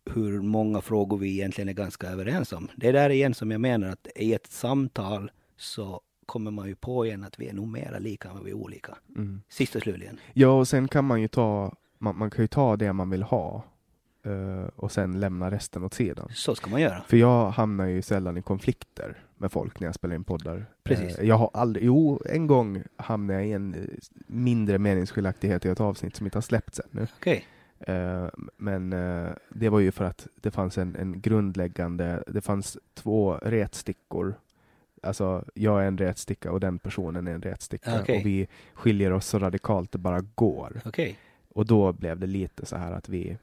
B: Hur många frågor vi egentligen är ganska överens om. Det är där igen som jag menar att i ett samtal så kommer man ju på igen att vi är nog mera lika än vad vi är olika. Mm. Sist och slutligen.
A: Ja, och sen kan man ju ta, man, man kan ju ta det man vill ha och sen lämna resten åt sidan.
B: Så ska man göra.
A: För jag hamnar ju sällan i konflikter med folk när jag spelar in poddar.
B: Precis.
A: Uh, jag har aldrig, jo, en gång hamnade jag i en mindre meningsskiljaktighet i ett avsnitt som inte har släppts ännu.
B: Okay.
A: Eh, men eh, det var ju för att det fanns en, en grundläggande, det fanns två retstickor. Alltså jag är en retsticka och den personen är en retsticka
B: Okej.
A: och vi skiljer oss så radikalt det bara går.
B: Okej.
A: Och då blev det lite så här att vi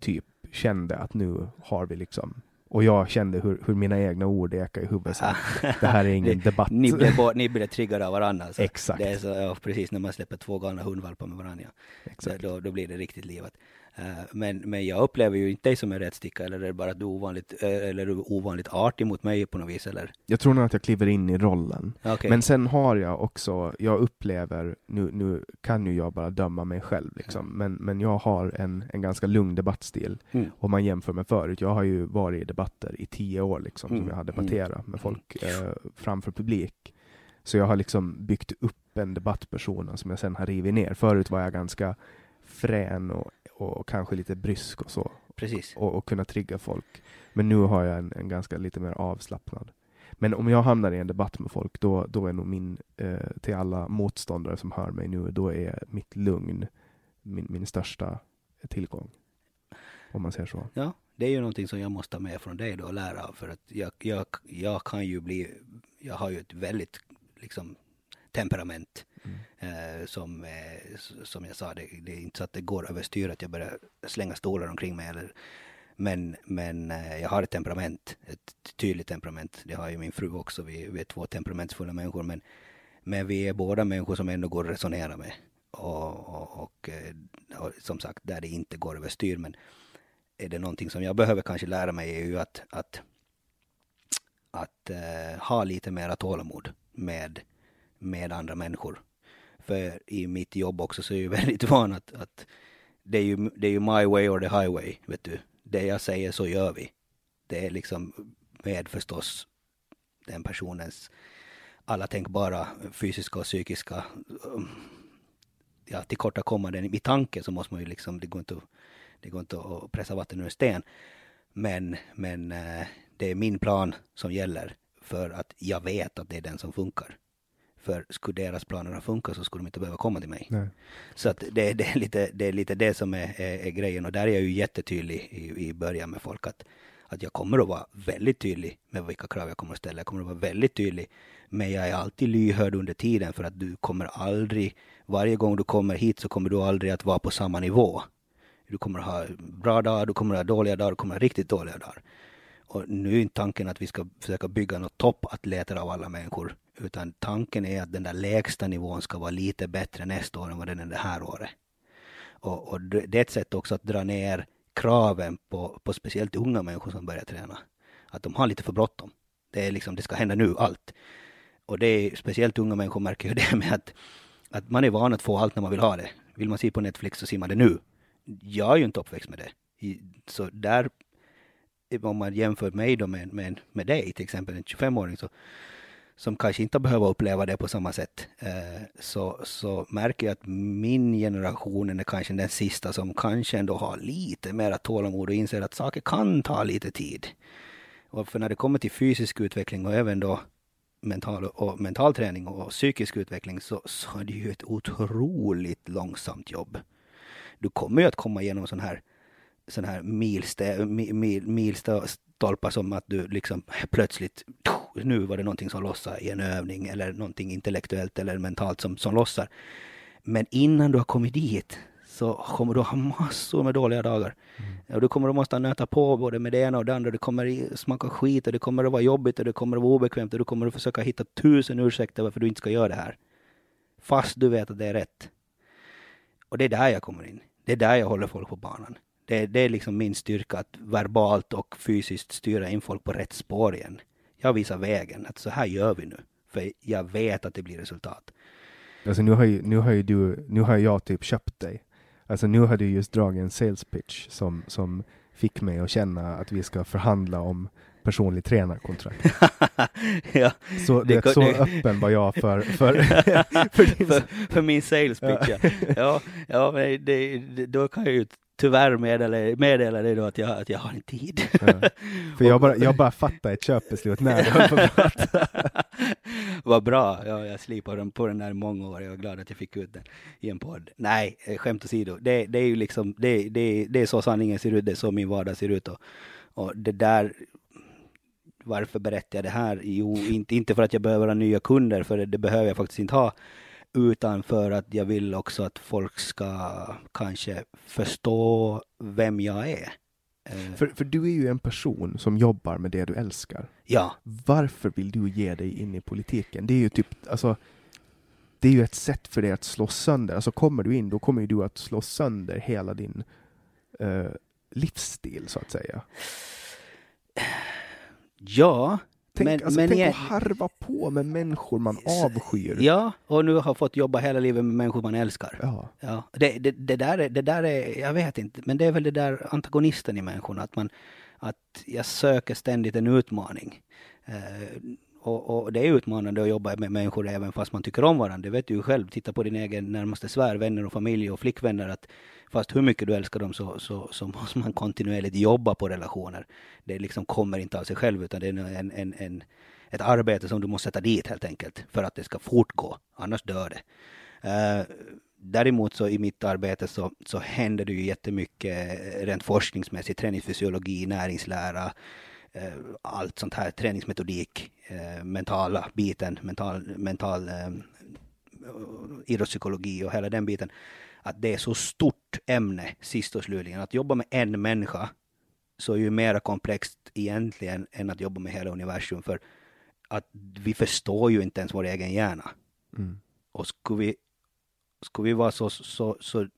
A: typ kände att nu har vi liksom och jag kände hur, hur mina egna ord ekade i huvudet. Så här, det här är ingen debatt.
B: Ni blev, bo- ni blev triggade av varandra. Alltså.
A: Exakt.
B: Det är så, ja, precis när man släpper två galna hundvalpar med varandra. Ja.
A: Exakt.
B: Då, då blir det riktigt livat. Eh, men, men jag upplever ju inte dig som en rättsticka, eller är det bara att du är ovanligt, eh, eller är ovanligt artig mot mig på något vis, eller?
A: Jag tror nog att jag kliver in i rollen.
B: Okej.
A: Men sen har jag också, jag upplever, nu, nu kan ju jag bara döma mig själv liksom, men, men jag har en, en ganska lugn debattstil
B: Mm.
A: om man jämför med förut. Jag har ju varit i debatter i tio år liksom,
B: Mm,
A: som jag har
B: mm,
A: debatterat med folk eh, framför publik. Så jag har liksom byggt upp en debattpersona som jag sen har rivit ner. Förut var jag ganska frän och, och kanske lite brysk och så
B: Precis.
A: och, och kunna trigga folk. Men nu har jag en, en ganska lite mer avslappnad. Men om jag hamnar i en debatt med folk, då, då är nog min, eh, till alla motståndare som hör mig nu, då är mitt lugn min, min största tillgång. Om man säger så.
B: Ja, det är ju någonting som jag måste ta med från dig då och lära av. För att jag, jag, jag kan ju bli, jag har ju ett väldigt liksom temperament. Eh, som, eh, som jag sa, det, det är inte så att det går överstyr att jag börjar slänga stolar omkring mig. Eller, men men eh, jag har ett temperament, ett tydligt temperament. Det har ju min fru också. Vi, vi är två temperamentsfulla människor. Men, men vi är båda människor som ändå går att resonera med. Och, och, och, eh, och som sagt, där det inte går överstyr. Men är det någonting som jag behöver kanske lära mig är ju att, att, att eh, ha lite mera tålamod med, med andra människor. För i mitt jobb också så är jag väldigt van att, att det, är ju, det är ju my way or the highway, vet du. Det jag säger så gör vi. Det är liksom med förstås den personens alla tänkbara fysiska och psykiska um, ja, tillkortakommanden i tanke så måste man ju liksom, det går inte att, det går inte att pressa vatten ur en sten. Men, men eh, det är min plan som gäller för att jag vet att det är den som funkar. För skulle deras planer ha funkat så skulle de inte behöva komma till mig.
A: Nej.
B: Så att det, det, är lite, det är lite det som är, är, är grejen och där är jag ju jättetydlig i, i början med folk att, att jag kommer att vara väldigt tydlig med vilka krav jag kommer att ställa. Jag kommer att vara väldigt tydlig men jag är alltid lyhörd under tiden för att du kommer aldrig, varje gång du kommer hit så kommer du aldrig att vara på samma nivå. Du kommer att ha bra dagar, du kommer att ha dåliga dagar, du kommer att ha riktigt dåliga dagar. Och nu är inte tanken att vi ska försöka bygga något toppatleter av alla människor. Utan tanken är att den där lägsta nivån ska vara lite bättre nästa år än vad den är det här året. Och, och det är ett sätt också att dra ner kraven på, på speciellt unga människor som börjar träna. Att de har lite för bråttom. Det är liksom, det ska hända nu, allt. Och det är speciellt unga människor märker ju det med att, att man är van att få allt när man vill ha det. Vill man se på Netflix så ser man det nu. Jag är ju inte uppväxt med det. Så där, om man jämför mig då med, med, med dig, till exempel en 25-åring, så, som kanske inte behöver uppleva det på samma sätt, eh, så, så märker jag att min generation är kanske den sista som kanske ändå har lite mera tålamod och inser att saker kan ta lite tid. Och för när det kommer till fysisk utveckling och även då mental, och mental träning och psykisk utveckling så, så är det ju ett otroligt långsamt jobb. Du kommer ju att komma igenom sån här, sån här milstä, mil, mil, milstolpar som att du liksom plötsligt, nu var det någonting som lossar i en övning eller någonting intellektuellt eller mentalt som, som lossar. Men innan du har kommit dit så kommer du ha massor med dåliga dagar. Och du kommer att måste nöta på både med det ena och det andra. Det kommer smaka skit och det kommer att vara jobbigt och det kommer att vara obekvämt och du kommer att försöka hitta tusen ursäkter varför du inte ska göra det här. Fast du vet att det är rätt. Och det är där jag kommer in. Det är där jag håller folk på banan. Det, det är liksom min styrka att verbalt och fysiskt styra in folk på rätt spår igen. Jag visar vägen, att så här gör vi nu. För jag vet att det blir resultat.
A: Alltså nu har ju, nu har ju du, nu har jag typ köpt dig. Alltså nu har du just dragit en sales pitch som, som fick mig att känna att vi ska förhandla om personlig tränarkontrakt.
B: ja,
A: Så,
B: Det ko-
A: så
B: det-
A: öppen var jag för, för, för
B: för, för min sales pitch. Ja, ja, ja men det, det, då kan jag ju tyvärr meddela, meddela det då att jag, att jag har inte tid.
A: Ja. För jag bara, jag bara fattade ett köpbeslut när jag höll på.
B: Vad bra. Ja, jag slipar den på den där i många år. Jag är glad att jag fick ut den i en podd. Nej, eh, skämt åsido. Det, det är ju liksom, det, det, det är så sanningen ser ut. Det är så min vardag ser ut. Och, och det där, varför berättar jag det här? Jo, inte, inte för att jag behöver ha nya kunder, för det, det behöver jag faktiskt inte ha. Utan för att jag vill också att folk ska kanske förstå vem jag är. Eh,
A: För, för du är ju en person som jobbar med det du älskar.
B: Ja,
A: Varför vill du ge dig in i politiken? Det är ju typ, alltså, det är ju ett sätt för dig att slå sönder. Alltså kommer du in, då kommer du att slå sönder hela din eh, livsstil, så att säga.
B: ja.
A: Tänk,
B: men,
A: alltså,
B: men
A: tänk
B: jag-
A: att harva på med människor man avskyr.
B: Ja, och nu har fått jobba hela livet med människor man älskar.
A: Ja.
B: Ja, det, det, det, där är, det där är, jag vet inte, men det är väl det där antagonisten i människorna, att man, att jag söker ständigt en utmaning. Och, och det är utmanande att jobba med människor även fast man tycker om varandra. Det vet du ju själv, titta på din egen närmaste svärvänner och familj och flickvänner, att fast hur mycket du älskar dem så, så, så måste man kontinuerligt jobba på relationer. Det liksom kommer inte av sig själv, utan det är en, en, en, ett arbete som du måste sätta dit helt enkelt, för att det ska fortgå, annars dör det. Uh, däremot så i mitt arbete så, så händer det ju jättemycket rent forskningsmässigt, träningsfysiologi, näringslära, allt sånt här, träningsmetodik, eh, mentala biten, mental, mental eh, idrottspsykologi och hela den biten. Att det är så stort ämne sist och slutligen. Att jobba med en människa så är ju mera komplext egentligen än att jobba med hela universum. För att vi förstår ju inte ens vår egen hjärna.
A: Mm.
B: Och skulle vi, skulle vi vara så, så, så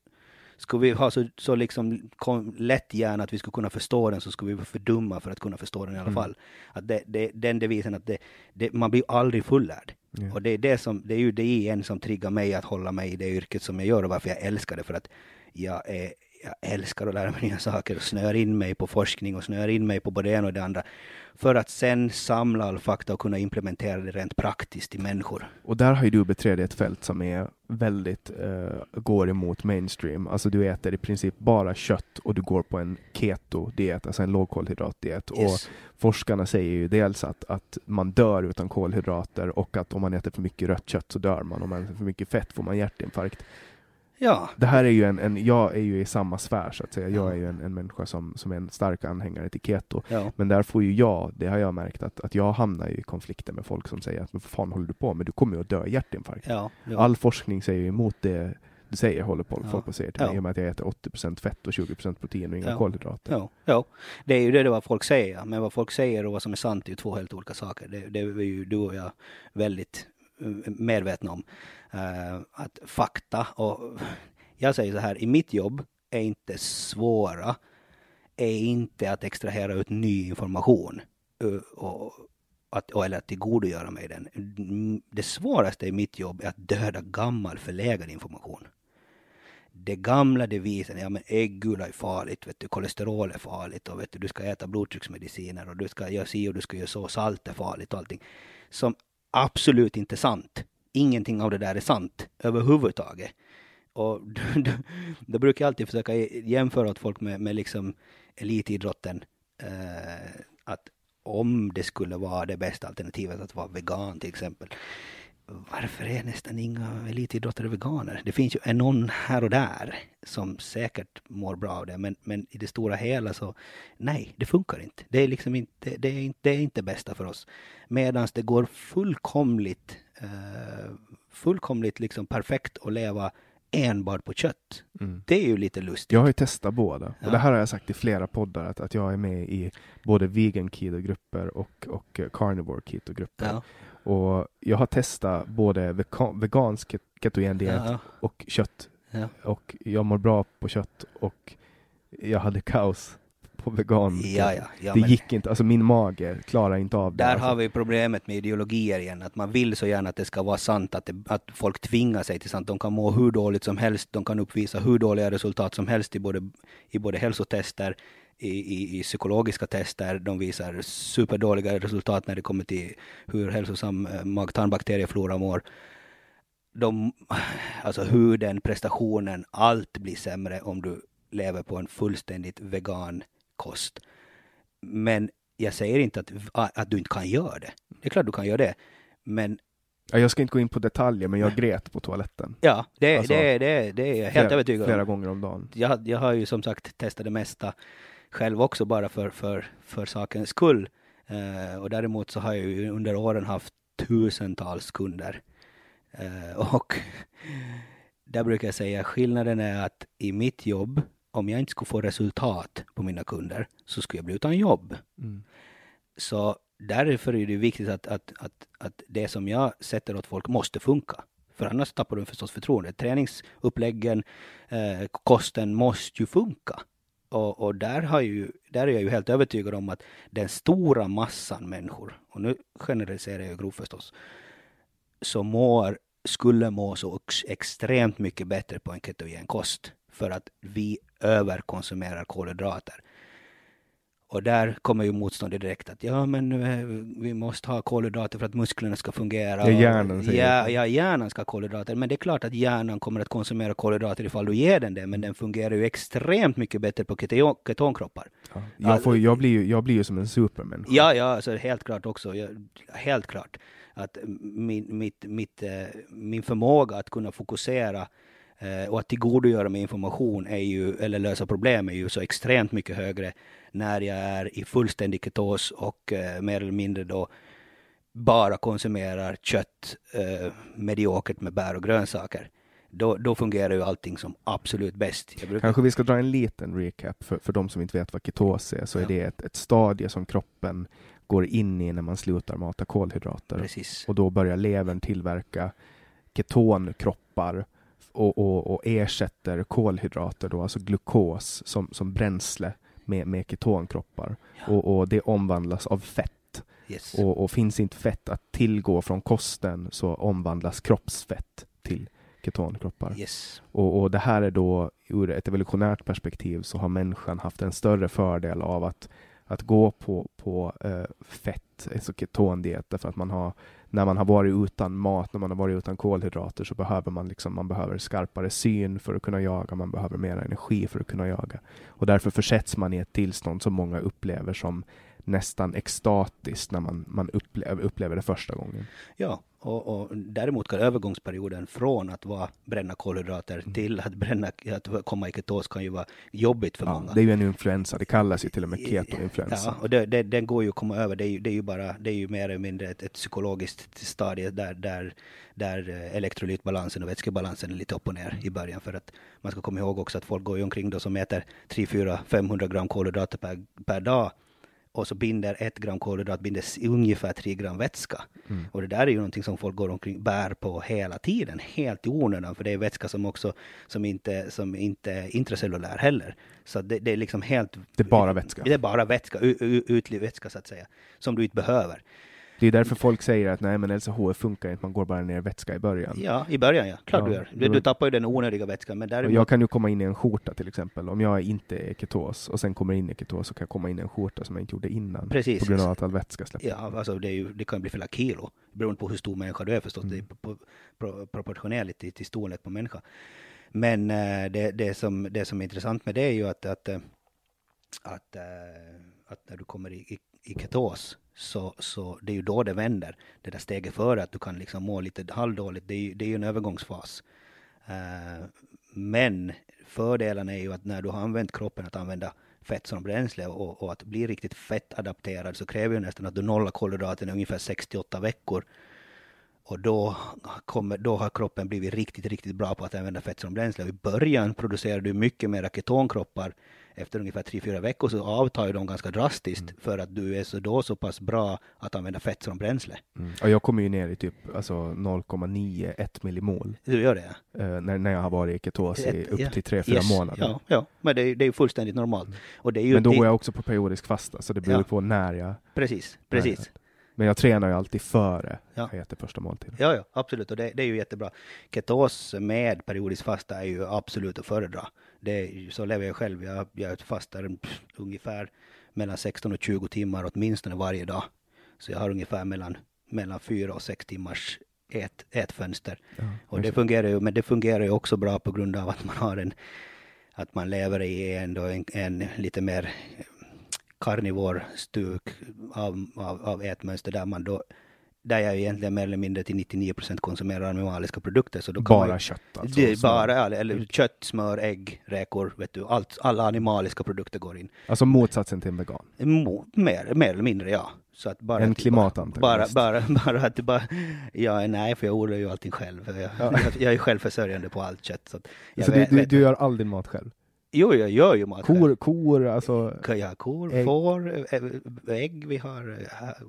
B: skulle vi ha så, så liksom kom, lätt hjärna att vi skulle kunna förstå den så skulle vi vara för dumma för att kunna förstå den i alla
A: Mm.
B: fall. Att det, det, den devisen att det, det, man blir aldrig fullärd.
A: Ja.
B: Och det är, det, som, det är ju det igen som triggar mig att hålla mig i det yrket som jag gör och varför jag älskar det. För att jag, är, jag älskar att lära mig nya saker och snöar in mig på forskning och snöar in mig på både det ena och det andra. För att sen samla all fakta och kunna implementera det rent praktiskt i människor.
A: Och där har ju du beträtt ett fält som är väldigt, eh, går emot mainstream. Alltså du äter i princip bara kött och du går på en keto-diet, alltså en lågkolhydratdiet.
B: Yes.
A: Och forskarna säger ju dels att, att man dör utan kolhydrater och att om man äter för mycket rött kött så dör man. Om man äter för mycket fett får man hjärtinfarkt.
B: Ja,
A: Det här är ju en, en jag är ju i samma sfär så att säga. Jag
B: Ja.
A: är ju en, en människa som, som är en stark anhängare till keto.
B: ja,
A: Men där får ju jag, det har jag märkt, att, att jag hamnar ju i konflikter med folk som säger att vad fan håller du på med? Du kommer ju att dö i hjärtinfarkt.
B: ja. ja.
A: All forskning säger emot det du säger, håller på, folk på säger till mig, i och med att jag äter 80% fett och 20% protein och inga kolhydrater.
B: Ja, ja, det är ju det, det vad folk säger. Men vad folk säger och vad som är sant är ju två helt olika saker. Det, det är ju du och jag väldigt medvetna om. Eh, att fakta och jag säger så här, i mitt jobb är inte svåra, är inte att extrahera ut ny information. Eh, och, att, och, eller att tillgodogöra mig den. Det svåraste i mitt jobb är att döda gammal förlegad information det gamla devisen, ja men äggula är farligt, vet du, kolesterol är farligt och vet du, du ska äta blodtrycksmediciner och du ska göra si och du ska göra så, salt är farligt och allting. Som absolut inte sant. Ingenting av det där är sant överhuvudtaget. Och då, då brukar jag alltid försöka jämföra åt folk med, med liksom elitidrotten. Eh, att om det skulle vara det bästa alternativet att vara vegan till exempel. Varför är nästan inga elitidrottare veganer? Det finns ju någon här och där som säkert mår bra av det, men, men i det stora hela så nej, det funkar inte. Det är liksom inte, det är inte, det är inte bästa för oss. Medan det går fullkomligt, eh, fullkomligt liksom perfekt att leva enbart på kött.
A: Mm.
B: Det är ju lite lustigt.
A: Jag har ju testat båda.
B: Ja.
A: Och det här har jag sagt i flera poddar, att, att jag är med i både vegan keto-grupper och, och eh, carnivore keto-grupper.
B: Ja,
A: Och jag har testat både vega- vegansk ket- ketogendiet
B: ja,
A: och kött.
B: ja.
A: Och jag mår bra på kött och jag hade kaos på vegan.
B: ja, ja, ja
A: det gick inte, alltså min mage klarar inte av det.
B: Där
A: alltså.
B: har vi problemet med ideologier igen, att man vill så gärna att det ska vara sant, att, det, att folk tvingar sig till sant. De kan må hur dåligt som helst, de kan uppvisa hur dåliga resultat som helst i både, i både hälsotester, i, i, i psykologiska tester. De visar superdåliga resultat när det kommer till hur hälsosam eh, mag-tarmbakterieflora mår. De, alltså huden, prestationen, allt blir sämre om du lever på en fullständigt vegan kost. Men jag säger inte att, att du inte kan göra det. Det är klart du kan göra det. Men
A: Ja, jag ska inte gå in på detaljer, men jag grät på toaletten.
B: Ja, det,
A: Alltså,
B: det, det, det är jag helt
A: flera,
B: övertygad om.
A: Flera gånger om dagen.
B: jag, jag har ju som sagt testat det mesta själv också bara för, för, för sakens skull. Eh, och däremot så har jag ju under åren haft tusentals kunder. Eh, och där brukar jag säga skillnaden är att i mitt jobb, om jag inte skulle få resultat på mina kunder, så skulle jag bli utan jobb.
A: Mm.
B: Så därför är det viktigt att, att, att, att det som jag sätter åt folk måste funka. För annars tappar du förstås förtroendet. Träningsuppläggen, eh, kosten måste ju funka. Och, och där, har ju, där är jag ju helt övertygad om att den stora massan människor, och nu generaliserar jag grovt förstås, som mår, skulle må så extremt mycket bättre på en ketogen kost. För att vi överkonsumerar kolhydrater. Och där kommer ju motståndet direkt att ja men eh, vi måste ha kolhydrater för att musklerna ska fungera.
A: Ja, hjärnan säger
B: ja, ja, hjärnan ska ha kolhydrater. Men det är klart att hjärnan kommer att konsumera kolhydrater ifall du ger den det. Men den fungerar ju extremt mycket bättre på keton, ketonkroppar.
A: Ja. Jag, får, jag, blir ju, jag blir ju som en supermänniska.
B: Ja, ja, alltså helt klart också. Ja, helt klart. Att min, mitt, mitt, eh, min förmåga att kunna fokusera eh, och att tillgodogöra mig information är ju, eller lösa problem är ju så extremt mycket högre när jag är i fullständig ketos och eh, mer eller mindre då bara konsumerar kött eh, mediokert med bär och grönsaker. Då, då fungerar ju allting som absolut bäst. Brukar,
A: Kanske vi ska dra en liten recap för, för de som inte vet vad ketos är, så är
B: Ja.
A: det ett, ett stadie som kroppen går in i när man slutar mata kolhydrater.
B: precis.
A: Och då börjar levern tillverka ketonkroppar och, och, och ersätter kolhydrater, då, alltså glukos, som, som bränsle med, med ketonkroppar.
B: Ja.
A: Och, och det omvandlas av fett.
B: Yes.
A: Och, och finns inte fett att tillgå från kosten så omvandlas kroppsfett till ketonkroppar.
B: yes.
A: Och, och det här är då, ur ett evolutionärt perspektiv, så har människan haft en större fördel av att, att gå på, på eh, fett, alltså ketondiet, därför att man har, när man har varit utan mat, när man har varit utan kolhydrater, så behöver man liksom, man behöver skarpare syn för att kunna jaga, man behöver mer energi för att kunna jaga. Och därför försätts man i ett tillstånd som många upplever som nästan extatiskt när man, man upplever, upplever det första gången.
B: Ja, och, och däremot kan övergångsperioden från att vara bränna kolhydrater
A: Mm.
B: till att bränna, att komma i ketos kan ju vara jobbigt för
A: Ja,
B: många.
A: det är ju en influensa, det kallas ju till och med ketoinfluensa.
B: Ja, och det, det, den går ju att komma över. Det är ju, det är ju bara, det är ju mer eller mindre ett, ett psykologiskt stadie där, där, där eh, elektrolytbalansen och vätskebalansen är lite upp och ner i början. För att man ska komma ihåg också att folk går ju omkring då som äter 3, 4, 500 gram kolhydrater per, per dag. Och så binder ett gram kolhydrat binder ungefär 3 gram vätska.
A: Mm.
B: Och det där är ju någonting som folk går omkring bär på hela tiden, helt i onödan, för det är vätska som också som inte, som inte är intracellulär heller. Så det, det är liksom helt...
A: Det är bara vätska.
B: Det är bara vätska, ytlig vätska så att säga, som du inte behöver.
A: Det är därför folk säger att nej men LCHF funkar inte, man går bara ner vätska i början.
B: Ja, i början ja, klart
A: Ja,
B: du gör. Du, du tappar ju den onödiga vätskan, men däremot...
A: jag kan ju komma in i en skjorta till exempel, om jag inte är ketos och sen kommer in i ketos så kan jag komma in i en skjorta som jag inte gjorde innan.
B: Precis.
A: På grund av att all vätska släpper.
B: Ja, alltså det, ju, det kan bli flera kilo, beroende på hur stor människa du är förstås.
A: Mm.
B: Det är pro, pro, proportionerligt till, till storlek på människa. Men eh, det, det, som, det som är intressant med det är ju att, att, eh, att, eh, att när du kommer i, i, i ketos så, så det är ju då det vänder. Det där steget före att du kan liksom må lite halvdåligt, det är ju, det är ju en övergångsfas. Eh, men fördelen är ju att när du har använt kroppen att använda fett som bränsle och, och att bli riktigt fettadapterad så kräver ju nästan att du nollar kolhydraterna i ungefär 68 veckor. Och då, kommer, då har kroppen blivit riktigt, riktigt bra på att använda fett som bränsle. Och I början producerar du mycket mer ketonkroppar. Efter ungefär 3-4 veckor så avtar ju de ganska drastiskt för att du är så då så pass bra att använda fett som bränsle.
A: Mm. Och jag kommer ju ner i typ alltså 0,91 millimol
B: Du gör det?
A: eh, när, när jag har varit i ketos i upp
B: ja.
A: till 3-4
B: Yes,
A: månader.
B: Ja, ja. men det är, det är ju fullständigt normalt. Och det är ju
A: Men då
B: det-
A: går jag också på periodisk fasta, så det beror
B: Ja.
A: på när jag...
B: Precis,
A: jag
B: precis.
A: äter. Men jag tränar ju alltid före
B: Ja.
A: jag äter första måltiden.
B: Ja, ja, absolut. Och det, det är ju jättebra. Ketos med periodisk fasta är ju absolut att föredra. Det så lever jag själv. Jag, jag fastar pff, ungefär mellan 16 och 20 timmar åtminstone varje dag. Så jag har ungefär mellan, mellan 4 och 6 timmars ät, ätfönster.
A: Ja,
B: Och det fungerar ju, men det fungerar ju också bra på grund av att man har en, att man lever i en, en, en lite mer karnivor stuk av, av, av ätmönster där man då där jag egentligen mer eller mindre till 99 procent konsumerar animaliska produkter. Så då
A: Bara
B: man,
A: kött alltså?
B: det bara, eller kött, smör, ägg, räkor, vet du, allt, alla animaliska produkter går in.
A: Alltså motsatsen till en vegan?
B: Mo, mer, mer eller mindre, ja. Så att bara
A: En
B: att- bara,
A: klimatantagonist.
B: bara, bara att bara, ja, nej, för jag odlar ju allting själv. Jag, jag, jag är självförsörjande på allt kött. Så
A: Så
B: vet,
A: du, du, du gör all din mat själv?
B: Jo, jag gör ju mat.
A: Kor, kor alltså?
B: Ja, kor,
A: Ägg.
B: får, ägg, vi har,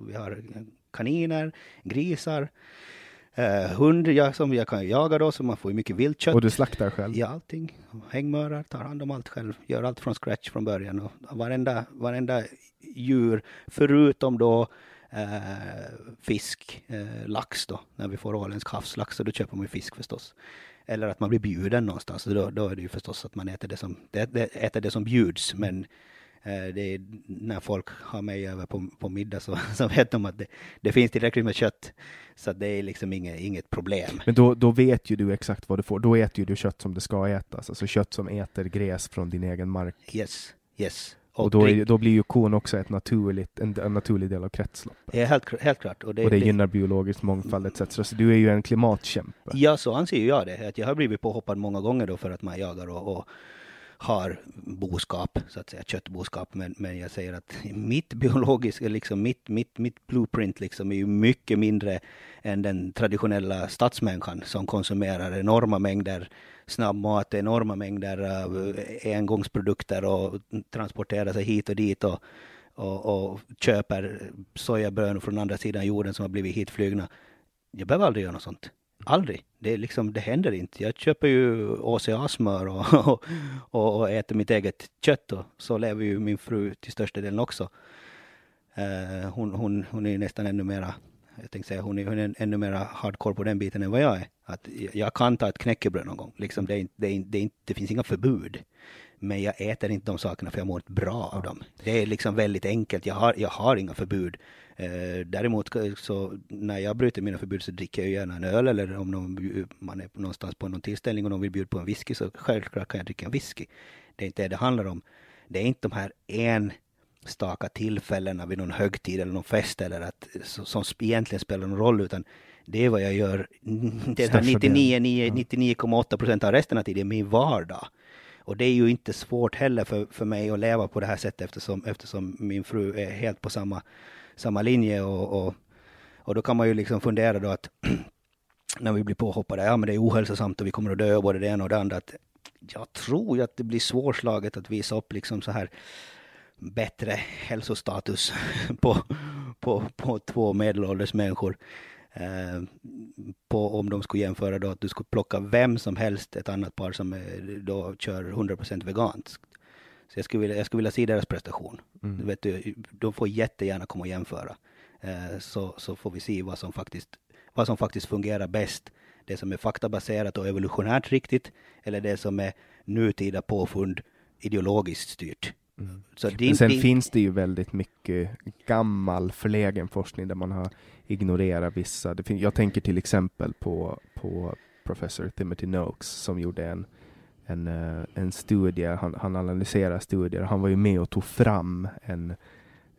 B: vi har kaniner, grisar, eh, hund, som jag kan jaga då, så man får ju mycket viltkött.
A: Och du slaktar själv?
B: Ja, allting. Hängmörar, tar hand om allt själv, gör allt från scratch från början. Och varenda, varenda djur, förutom då eh, fisk, eh, lax då, när vi får åländsk havslax, så då köper man ju fisk förstås. Eller att man blir bjuden någonstans, då, då är det ju förstås att man äter det som, det, det, äter det som bjuds, men det är, när folk har mig över på, på middag så, så vet de att det, det finns tillräckligt med kött. Så det är liksom inget, inget problem.
A: Men då, då vet ju du exakt vad du får. Då äter ju du kött som det ska ätas. Alltså kött som äter gräs från din egen mark.
B: Yes, yes.
A: Och, då,
B: drick-
A: är, då blir ju kon också ett naturligt, en, en naturlig del av kretsloppet.
B: Ja, helt, helt klart. Och det,
A: och det
B: det-
A: gynnar biologisk mångfald etc. Så du är ju en klimatkämpe.
B: Ja, så anser ju jag det. Att jag har blivit påhoppad många gånger då för att man jagar och, och har boskap, så att säga, köttboskap. Men, men jag säger att mitt biologiska, liksom mitt, mitt, mitt blueprint liksom är ju mycket mindre än den traditionella stadsmänniskan som konsumerar enorma mängder snabbmat, enorma mängder av engångsprodukter och transporterar sig hit och dit och, och, och köper sojabönor från andra sidan jorden som har blivit hitflygna. Jag behöver aldrig göra något sånt. Aldrig. Det, liksom, det händer inte. Jag köper ju OCA-smör och, och, och, och äter mitt eget kött och så lever ju min fru till största delen också. Eh, hon, hon, hon är nästan ännu mera, jag tänkte säga, hon är, hon är ännu mera hardcore på den biten än vad jag är. Att jag- kan ta ett knäckebröd någon gång. Liksom, det, är, det, är, det, är, det finns inga förbud. Men jag äter inte de sakerna för jag mår inte bra av dem. Det är liksom väldigt enkelt. Jag har, jag har inga förbud. Eh, däremot så när jag bryter mina förbud så dricker jag gärna en öl eller om någon, man är någonstans på någon tillställning och någon vill bjuda på en whisky så självklart kan jag dricka en whisky. Det är inte det det handlar om. Det är inte de här enstaka tillfällena vid någon högtid eller någon fest eller att, som, egentligen spelar någon roll utan det är vad jag gör det här
A: Största delen.
B: 99 9 99,8 procent av resten av tiden, min vardag. Och det är ju inte svårt heller för, för mig att leva på det här sättet eftersom, eftersom min fru är helt på samma, samma linje och, och, och då kan man ju liksom fundera då att när vi blir påhoppade, ja men det är ohälsosamt och vi kommer att dö både det ena och det andra. Att jag tror ju att det blir svårslaget att visa upp liksom så här bättre hälsostatus på, på, på två medelålders människor. Eh, på om de skulle jämföra då att du skulle plocka vem som helst, ett annat par som eh, då kör 100% veganskt. Så jag skulle vilja, jag skulle vilja se deras prestation. Du vet, de får jättegärna komma och jämföra. Eh, så, så får vi se vad som, faktiskt, vad som faktiskt fungerar bäst. Det som är faktabaserat och evolutionärt riktigt eller det som är nutida påfund ideologiskt styrt. Så
A: Men
B: din,
A: sen
B: din,
A: finns det ju väldigt mycket gammal förlägen forskning där man har ignorerat vissa. Jag tänker till exempel på, på professor Timothy Noakes som gjorde en, en, eh, en studie, han, han analyserar studier. Han var ju med och tog fram en,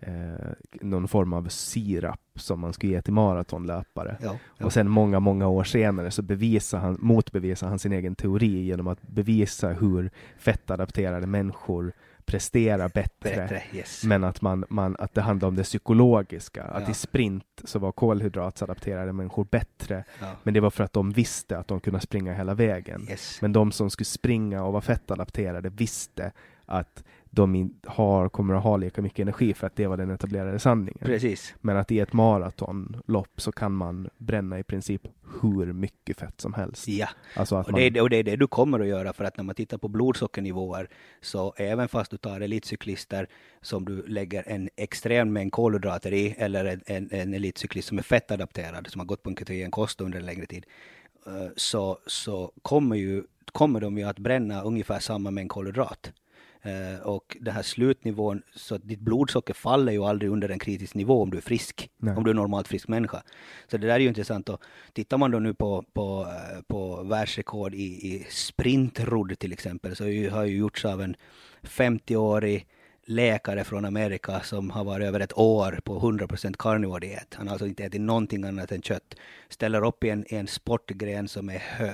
A: eh, någon form av sirap som man skulle ge till maratonlöpare.
B: ja, ja.
A: Och sen många, många år senare så bevisar han, motbevisar han sin egen teori genom att bevisa hur fettadapterade människor presterar bättre.
B: bättre, yes.
A: Men att, man, man, att det handlar om det psykologiska. Att
B: Ja.
A: i sprint så var kolhydratsadapterade människor bättre.
B: ja.
A: Men det var för att de visste att de kunde springa hela vägen.
B: Yes.
A: Men de som skulle springa och vara fettadapterade visste att de har, kommer att ha lika mycket energi för att det var den etablerade sanningen.
B: Precis.
A: Men att i ett maratonlopp så kan man bränna i princip hur mycket fett som helst.
B: Ja,
A: Alltså
B: och
A: man,
B: det, är, och det är det du kommer att göra för att när man tittar på blodsockernivåer så även fast du tar elitcyklister som du lägger en extrem mängd kolhydrater i eller en, en, en elitcyklist som är fettadapterad som har gått på en ketogen kost under en längre tid eh, så, så kommer, ju, kommer de ju att bränna ungefär samma mängd kolhydrat. Eh, och den här slutnivån, så att ditt blodsocker faller ju aldrig under en kritisk nivå om du är frisk,
A: Nej.
B: om du är normalt frisk människa. Så det där är ju intressant. Och tittar man då nu på, på, eh, på världsrekord i, i sprintrodd till exempel, så har ju- gjorts av en 50-årig läkare från Amerika som har varit över ett år på 100% carnivore diet. Han har alltså inte ätit någonting annat än kött. Ställer upp i en, en sportgren som är hö,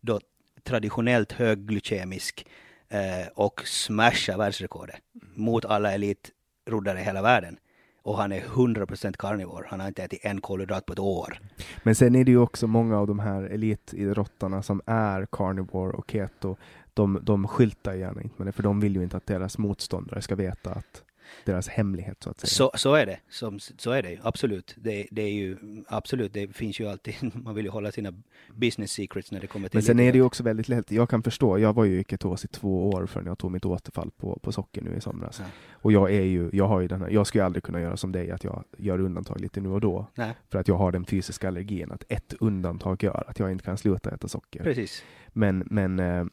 B: då, traditionellt högglykemisk eh, och smashar världsrekordet mot alla elitroddare i hela världen. Och han är 100% karnivor, Han har inte ätit en kolhydrat på ett år.
A: Men sen är det ju också många av de här elitidrottarna som är karnivor och keto. De, de skyltar gärna inte med det, för de vill ju inte att deras motståndare ska veta att deras hemlighet så att säga.
B: Så, så är det. Så, så är det absolut. Det, det är ju absolut, det finns ju alltid, man vill ju hålla sina business secrets när det kommer till
A: Men sen är det ju också väldigt lätt, jag kan förstå, jag var ju i ketos i två år förrän jag tog mitt återfall på, på socker nu i somras.
B: Ja.
A: Och jag är ju, jag har ju den här, jag skulle aldrig kunna göra som dig, att jag gör undantag lite nu och då.
B: Nej,
A: För att jag har den fysiska allergin, att ett undantag gör att jag inte kan sluta äta socker.
B: precis.
A: Men, men eh,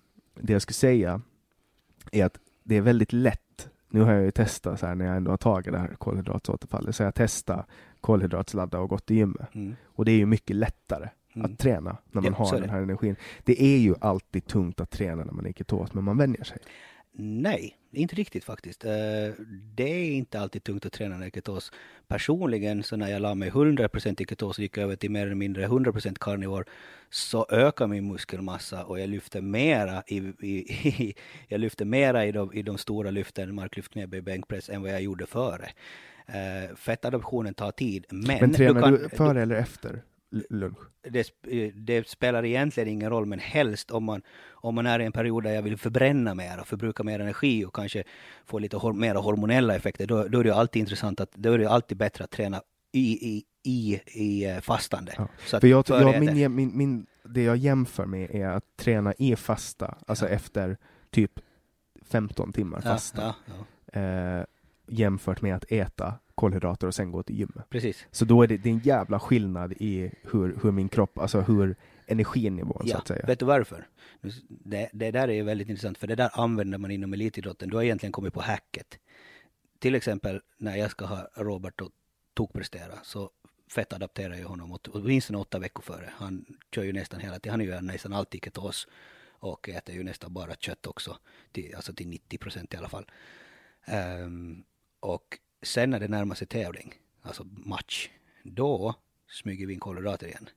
A: det jag skulle säga är att det är väldigt lätt. Nu har jag ju testat så här när jag ändå har tagit det här kolhydratsåterfallet, så jag testar kolhydratsladda och gått till gymmet.
B: Mm.
A: Och det är ju mycket lättare
B: Mm.
A: att träna när man
B: Ja,
A: har den
B: det.
A: här energin. Det är ju alltid tungt att träna när man är ketos, men man vänjer sig.
B: Nej, inte riktigt faktiskt. Eh, Det är inte alltid tungt att träna ketos. Personligen, så när jag la mig 100% i ketos och gick över till mer eller mindre 100% carnivore, så ökar min muskelmassa och jag lyfter mera i, i, i, jag lyfter mera i, de, i de stora lyften, marklyft, knäböj, bänkpress, än vad jag gjorde före. Eh, Fettadoptionen tar tid, men,
A: Men tränar
B: kan-
A: du före eller efter lunch?
B: det, eh, det spelar egentligen ingen roll, men helst om man, om man är i en period där jag vill förbränna mer och förbruka mer energi och kanske få lite hor- mera hormonella effekter, då, då är det alltid intressant att, då är det alltid bättre att träna i, i, i, i eh, fastande.
A: Ja.
B: Så
A: För jag, jag, min, min, min, det jag jämför med är att träna i fasta, alltså
B: Ja.
A: efter typ 15 timmar fasta,
B: ja,
A: eh, jämfört med att äta kolhydrater och sen gå till gymmet.
B: precis.
A: Så då är det, det är en jävla skillnad i hur, hur min kropp, alltså hur energinivån så
B: Ja,
A: att säga.
B: vet du varför? Det, det där är ju väldigt intressant, för det där använder man inom elitidrotten. Du har egentligen kommit på hacket. Till exempel när jag ska ha Robert att tokprestera, så fettadapterar jag honom åt- åtminstone åtta veckor före. Han kör ju nästan hela tiden, han ju nästan alltid ketos och äter ju nästan bara kött också, till, alltså till 90 procent i alla fall. Ehm, och sen när det närmar sig tävling, alltså match, då smyger vi in kolhydrater igen.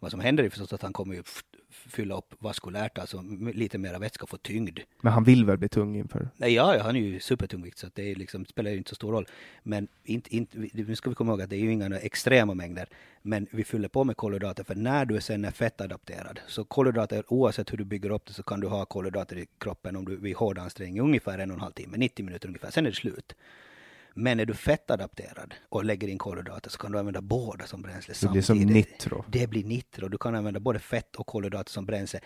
B: Vad som händer är förstås att han kommer ju fylla upp vaskulärt, alltså lite mera vätska, få tyngd.
A: Men han vill väl bli tung inför?
B: Nej, ja, han är ju supertungvikt så det liksom, spelar ju inte så stor roll. Men inte, inte, nu ska vi komma ihåg att det är ju inga extrema mängder. Men vi fyller på med kolhydrater för när du sen är fettadapterad. Så kolhydrater, oavsett hur du bygger upp det så kan du ha kolhydrater i kroppen om du vid hård ansträngning ungefär en och en halv timme, 90 minuter ungefär. Sen är det slut. Men är du fettadapterad och lägger in kolhydrater så kan du använda båda som bränsle
A: Det blir som
B: samtidigt.
A: nitro.
B: Det blir nitro. Du kan använda både fett och kolhydrater som bränsle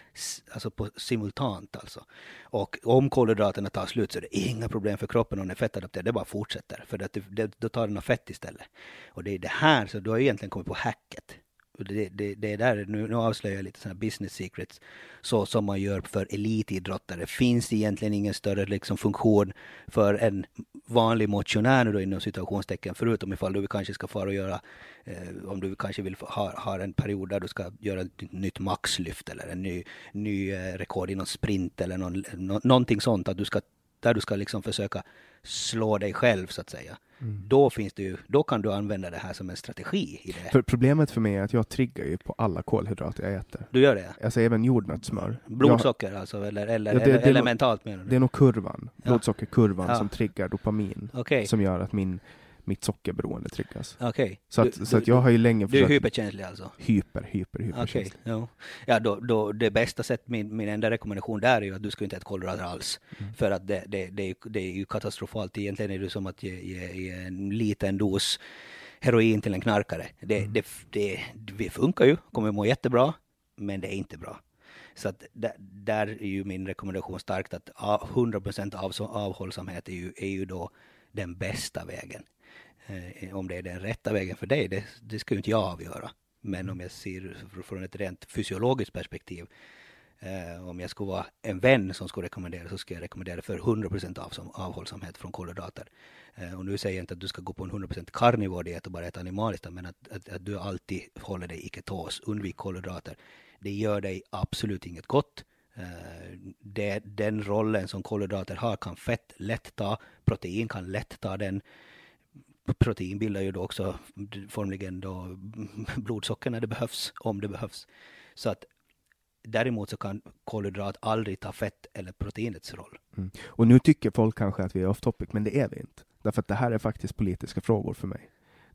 B: alltså på, simultant. Alltså. Och om kolhydraterna tar slut så är det inga problem för kroppen om den är fettadapterad. Det bara fortsätter. För att det, det, då tar den av fett istället. Och det är det här, så du har egentligen kommit på hacket. Det, det, det är där, nu, nu avslöjar jag lite sådana business secrets. Så som man gör för elitidrottare. Finns det egentligen ingen större liksom, funktion för en vanlig motionär nu då inom situationstecken. Förutom ifall du kanske ska fara och göra, eh, om du kanske vill ha, ha en period där du ska göra ett nytt maxlyft eller en ny, ny eh, rekord i någon sprint eller någon, no, någonting sånt. Att du ska, där du ska liksom försöka slå dig själv så att säga. Då, finns det ju, då kan du använda det här som en strategi i det.
A: För problemet för mig är att jag triggar ju på alla kolhydrater jag äter.
B: Du gör det?
A: Alltså även jordnötssmör.
B: Blodsocker alltså, eller, eller,
A: Ja, det-
B: eller,
A: det är
B: eller
A: nog-
B: mentalt menar
A: Jag,
B: du?
A: det är nog kurvan, blodsockerkurvan
B: Ja.
A: som triggar dopamin.
B: Okej,
A: Som gör att min, mitt sockerberoende triggas.
B: okej.
A: Så att,
B: Du-
A: så att jag har ju länge
B: Du är
A: försökt...
B: hyperkänslig alltså?
A: hyper, hyper, hyper.
B: Okej, ja. Ja, då, då, det bästa sättet, min, min enda rekommendation där är ju att du ska inte äta kolhydrater alls.
A: Mm.
B: För att det, det, det, är, det är ju katastrofalt. Egentligen är det som att ge, ge, ge en liten dos heroin till en knarkare. Det,
A: Mm.
B: det, det, det funkar ju, kommer må jättebra, men det är inte bra. Så att där, där är ju min rekommendation starkt att ja, 100% av, avhållsamhet är ju, är ju då den bästa vägen. Eh, eh, om det är den rätta vägen för dig, det, det ska ju inte jag avgöra. Men om jag ser från ett rent fysiologiskt perspektiv, eh, om jag skulle vara en vän som skulle rekommendera så skulle jag rekommendera för 100% av, som, avhållsamhet från kolhydrater. Eh, och nu säger jag inte att du ska gå på en 100% karnivor diet och bara äta animaliskt, men att, att, att du alltid håller dig i ketos, undvik kolhydrater. Det gör dig absolut inget gott. Eh, det, den rollen som kolhydrater har kan fett lätt ta, protein kan lätt ta den. Protein bildar ju då också formligen då blodsocker när det behövs, om det behövs. Så att däremot så kan kolhydrat aldrig ta fett eller proteinets roll.
A: Mm. Och nu tycker folk kanske att vi är off topic, men det är vi inte. Därför att det här är faktiskt politiska frågor för mig.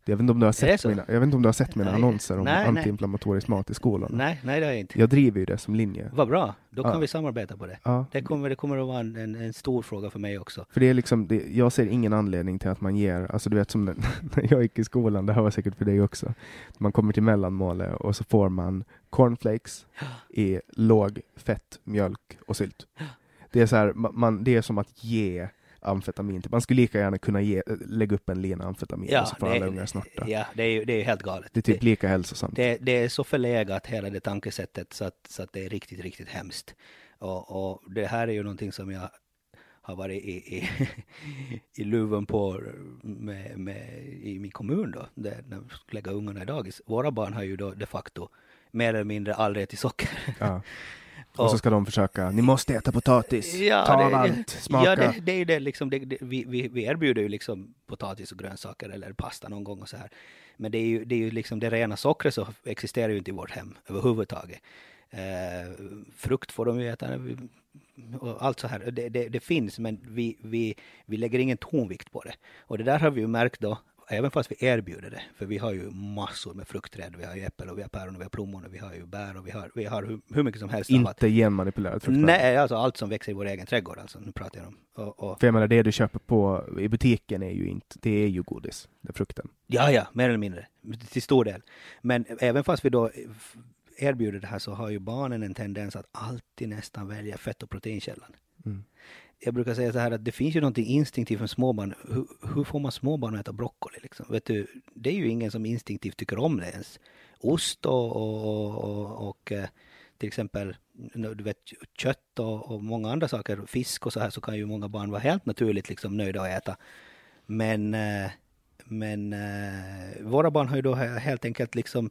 A: Jag vet inte om du har sett, mina, jag vet inte om du har sett mina nej. annonser om nej, antiinflammatorisk mat i skolan?
B: Nej, nej det har jag inte.
A: Jag driver ju det som linje.
B: Vad bra, då kan ja. vi samarbeta på det. Ja. Det, kommer, det kommer att vara en, en, en stor fråga för mig också.
A: För det är liksom, det, jag ser ingen anledning till att man ger, alltså du vet som när jag gick i skolan, det här var säkert för dig också, man kommer till mellanmålet och så får man cornflakes i låg fett, mjölk och sylt. Det är så här, man, det är som att ge amfetamin. Man skulle lika gärna kunna ge, lägga upp en lina amfetamin ja, och så får alla ungar snorta.
B: Ja, det är ju det är helt galet.
A: Det är typ det, lika hälsosamt.
B: Det, det, är så förlegat hela det tankesättet så att, så att det är riktigt, riktigt hemskt. Och, och det här är ju någonting som jag har varit i, i, i luven på med, med, i min kommun då, där de lägger ungarna i dagis. Våra barn har ju då de facto mer eller mindre aldrig ätit socker. Ja.
A: Och, så ska de försöka, ni måste äta potatis, ja, ta det, allt, smaka.
B: Ja, det, det är det liksom, det, det, vi, vi, vi erbjuder ju liksom potatis och grönsaker eller pasta någon gång och så här. Men det är ju, det är ju liksom det rena sockret så existerar ju inte i vårt hem överhuvudtaget. Eh, frukt får de ju äta, och allt så här. Det, det, det, finns, men vi, vi, vi lägger ingen tonvikt på det. Och det där har vi ju märkt då även fast vi erbjuder det, för vi har ju massor med fruktträd, vi har ju äppel och vi har päron och vi har plommon och vi har ju bär och vi har, vi har hur, hur mycket som helst.
A: Inte genmanipulerat
B: fruktträd? Nej, alltså allt som växer i vår egen trädgård alltså, nu pratar jag om.
A: Och, och... För jag menar, det du köper på i butiken är ju inte, det är ju godis, är frukten.
B: Ja, ja, mer eller mindre, till stor del. Men även fast vi då erbjuder det här så har ju barnen en tendens att alltid nästan välja fett och proteinkällan. Mm jag brukar säga så här att det finns ju någonting instinktivt med småbarn. Hur, hur får man småbarn att äta broccoli? Liksom? Vet du, det är ju ingen som instinktivt tycker om det ens. Ost och, och, och, och eh, till exempel du vet, kött och, och, många andra saker, fisk och så här, så kan ju många barn vara helt naturligt liksom nöjda att äta. Men, eh, men eh, våra barn har ju då helt enkelt liksom,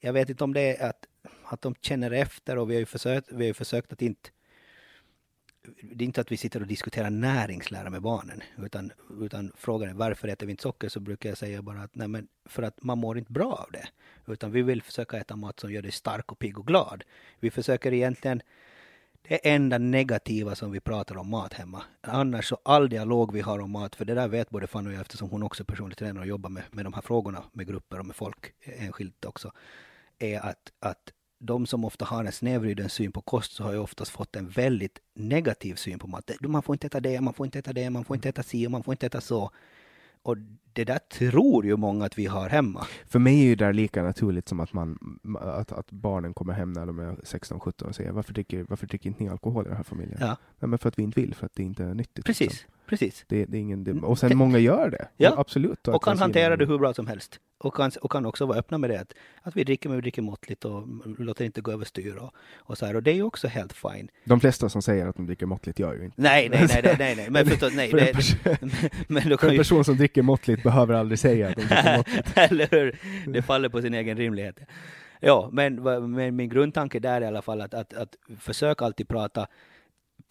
B: jag vet inte om det är att, att de känner efter och vi har ju försökt, vi har ju försökt att inte det är inte att vi sitter och diskuterar näringslära med barnen, utan, utan frågan är varför äter vi inte socker? Så brukar jag säga bara att nej men för att man mår inte bra av det. Utan vi vill försöka äta mat som gör dig stark och pigg och glad. Vi försöker egentligen det enda negativa som vi pratar om mat hemma. Annars så all dialog vi har om mat, för det där vet både Fanny och jag eftersom hon också personligt tränar och jobbar med, med de här frågorna med grupper och med folk eh, enskilt också, är att, att de som ofta har en snedvriden syn på kost så har ju oftast fått en väldigt negativ syn på mat. Man får inte äta det, man får inte äta det, man får inte äta si och man får inte äta så. Och det där tror ju många att vi har hemma.
A: För mig är ju det lika naturligt som att, man, att, att barnen kommer hem när de är 16-17 och säger varför dricker, varför dricker inte ni alkohol i den här familjen? Ja. Nej, men för att vi inte vill, för att det inte är nyttigt.
B: Precis. Liksom. Precis.
A: Det, det är ingen, det, och sen många gör det. Ja. Absolut.
B: Och kan hantera det hur bra som helst. Och kan, och kan också vara öppna med det. Att, att vi dricker, men vi dricker måttligt och låter inte gå överstyr. Och, och, så här. och det är ju också helt fine.
A: De flesta som säger att de dricker måttligt gör ju inte
B: Nej, nej, nej, nej, nej. Men, förstås, nej,
A: för en, person, men då kan en person som dricker måttligt behöver aldrig säga att de dricker måttligt.
B: Eller hur? Det faller på sin egen rimlighet. Ja, men, men min grundtanke där är i alla fall att, att, att försöka alltid prata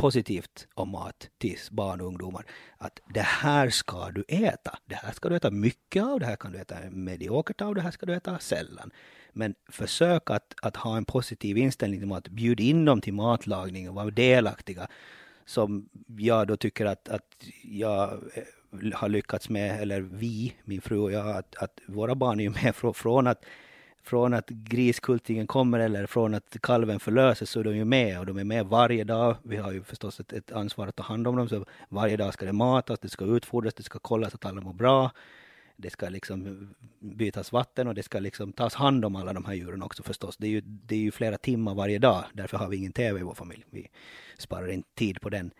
B: positivt om mat till barn och ungdomar. Att det här ska du äta. Det här ska du äta mycket av, det här kan du äta mediokert av, det här ska du äta sällan. Men försök att, att ha en positiv inställning till mat. Bjud in dem till matlagning och var delaktiga. Som jag då tycker att, att jag eh, har lyckats med, eller vi, min fru och jag, att, att våra barn är ju med från, från att från att griskultingen kommer eller från att kalven förlöses så är de ju med och de är med varje dag. Vi har ju förstås ett, ett ansvar att ta hand om dem så varje dag ska det matas, det ska utfodras, det ska kollas att alla mår bra. Det ska liksom bytas vatten och det ska liksom tas hand om alla de här djuren också förstås. Det är ju, det är ju flera timmar varje dag, därför har vi ingen TV i vår familj. Vi sparar inte tid på den.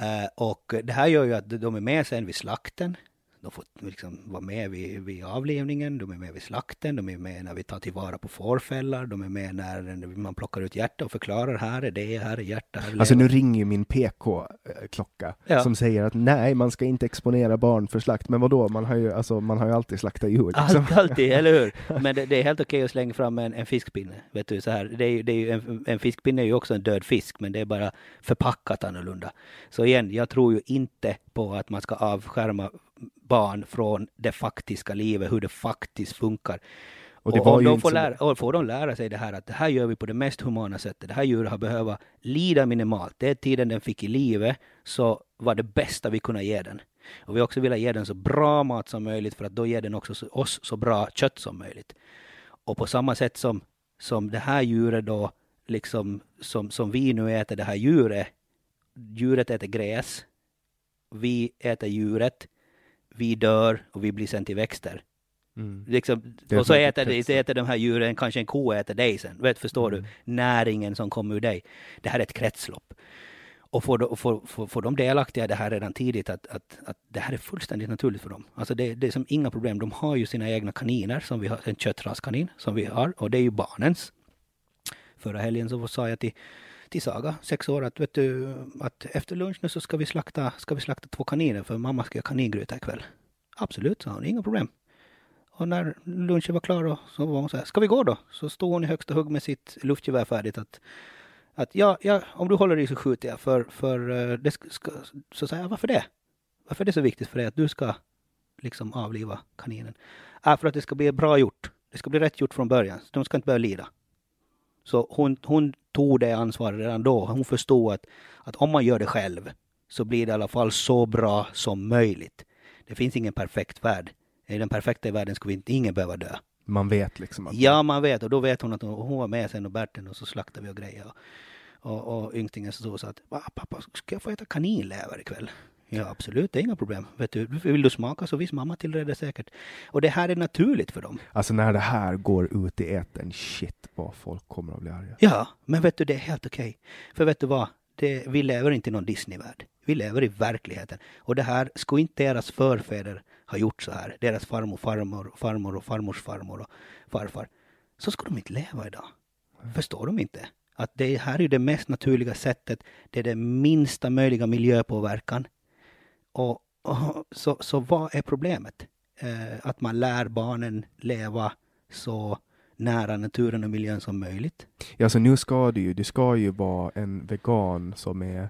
B: Uh, och det här gör ju att de är med sen vid slakten de får liksom vara med vid, vid avlivningen, de är med vid slakten, de är med när vi tar tillvara på fårfällar, de är med när man plockar ut hjärta och förklarar här är det, här är hjärta, här är
A: Alltså nu ringer ju min PK-klocka
B: Ja.
A: som säger att nej, man ska inte exponera barn för slakt. Men vadå, man har ju, alltså, man har ju alltid slaktat djur. Liksom.
B: Allt, alltid, eller hur? Men det, det är helt okej att slänga fram en, en fiskpinne. Vet du, så här. Det är, det är en, en fiskpinne är ju också en död fisk, men det är bara förpackat annorlunda. Så igen, jag tror ju inte på att man ska avskärma barn från det faktiska livet, hur det faktiskt funkar.
A: Och
B: Och,
A: ju
B: de får, lära, och får de lära sig det här att det här gör vi på det mest humana sättet. Det här djuret har behövt lida minimalt. Det är tiden den fick i livet så var det bästa vi kunde ge den. Och vi har också velat ge den så bra mat som möjligt för att då ger den också så- oss så bra kött som möjligt. Och på samma sätt som, som det här djuret då, liksom som, som vi nu äter det här djuret. Djuret äter gräs. Vi äter djuret. Vi dör och vi blir sen till växter.
A: Mm.
B: Liksom, och så äter, det, så äter de här djuren, kanske en ko äter dig sen. Vet, förstår
A: Mm.
B: du? Näringen som kommer ur dig. Det här är ett kretslopp. Och får, de- får, får, får de delaktiga det här redan tidigt, att, att, att det här är fullständigt naturligt för dem. Alltså det, det är som inga problem. De har ju sina egna kaniner, som vi har, en köttraskanin som vi har, och det är ju barnens. Förra helgen så sa jag till Saga, sex år, att, vet du, att efter lunch nu så ska vi slakta, ska vi slakta två kaniner, för mamma ska göra kaningryta ikväll. Absolut, sa hon, inga problem. Och när lunchen var klar då, så var hon så här, ska vi gå då? Så stod hon i högsta hugg med sitt luftgevär färdigt att, att ja, ja, om du håller i så skjuter jag. För, för eh, det ska, ska, så säger jag, varför det? Varför är det så viktigt för dig att du ska liksom avliva kaninen? Äh, för att det ska bli bra gjort. Det ska bli rätt gjort från början. De ska inte behöva lida. Så hon, hon tog det ansvaret redan då. Hon förstod att, att om man gör det själv så blir det i alla fall så bra som möjligt. Det finns ingen perfekt värld. I den perfekta världen skulle inte ingen behöva dö.
A: Man vet liksom att
B: Ja, man vet. Och då vet hon att hon, hon var med sen och Berten och så slaktade vi och grejer. Och, och, och ynglingen så sa att "Va, pappa, ska jag få äta kaninlever ikväll? Ja, absolut, det är inga problem. Vet du, vill du smaka så visst mamma tillreder säkert. Och det här är naturligt för dem.
A: Alltså när det här går ut i etern, shit vad folk kommer att bli arga.
B: Ja, men vet du, det är helt okej. För vet du vad? Det, vi lever inte i någon Disneyvärld. Vi lever i verkligheten. Och det här, skulle inte deras förfäder ha gjort så här, deras farmor, farmor, farmor och farmors farmor och farfar, så skulle de inte leva idag. Förstår de inte? Att det här är det mest naturliga sättet, det är den minsta möjliga miljöpåverkan. Och, och så, så vad är problemet? Eh, att man lär barnen leva så nära naturen och miljön som möjligt.
A: Ja, så nu ska du ju, du ska ju vara en vegan som är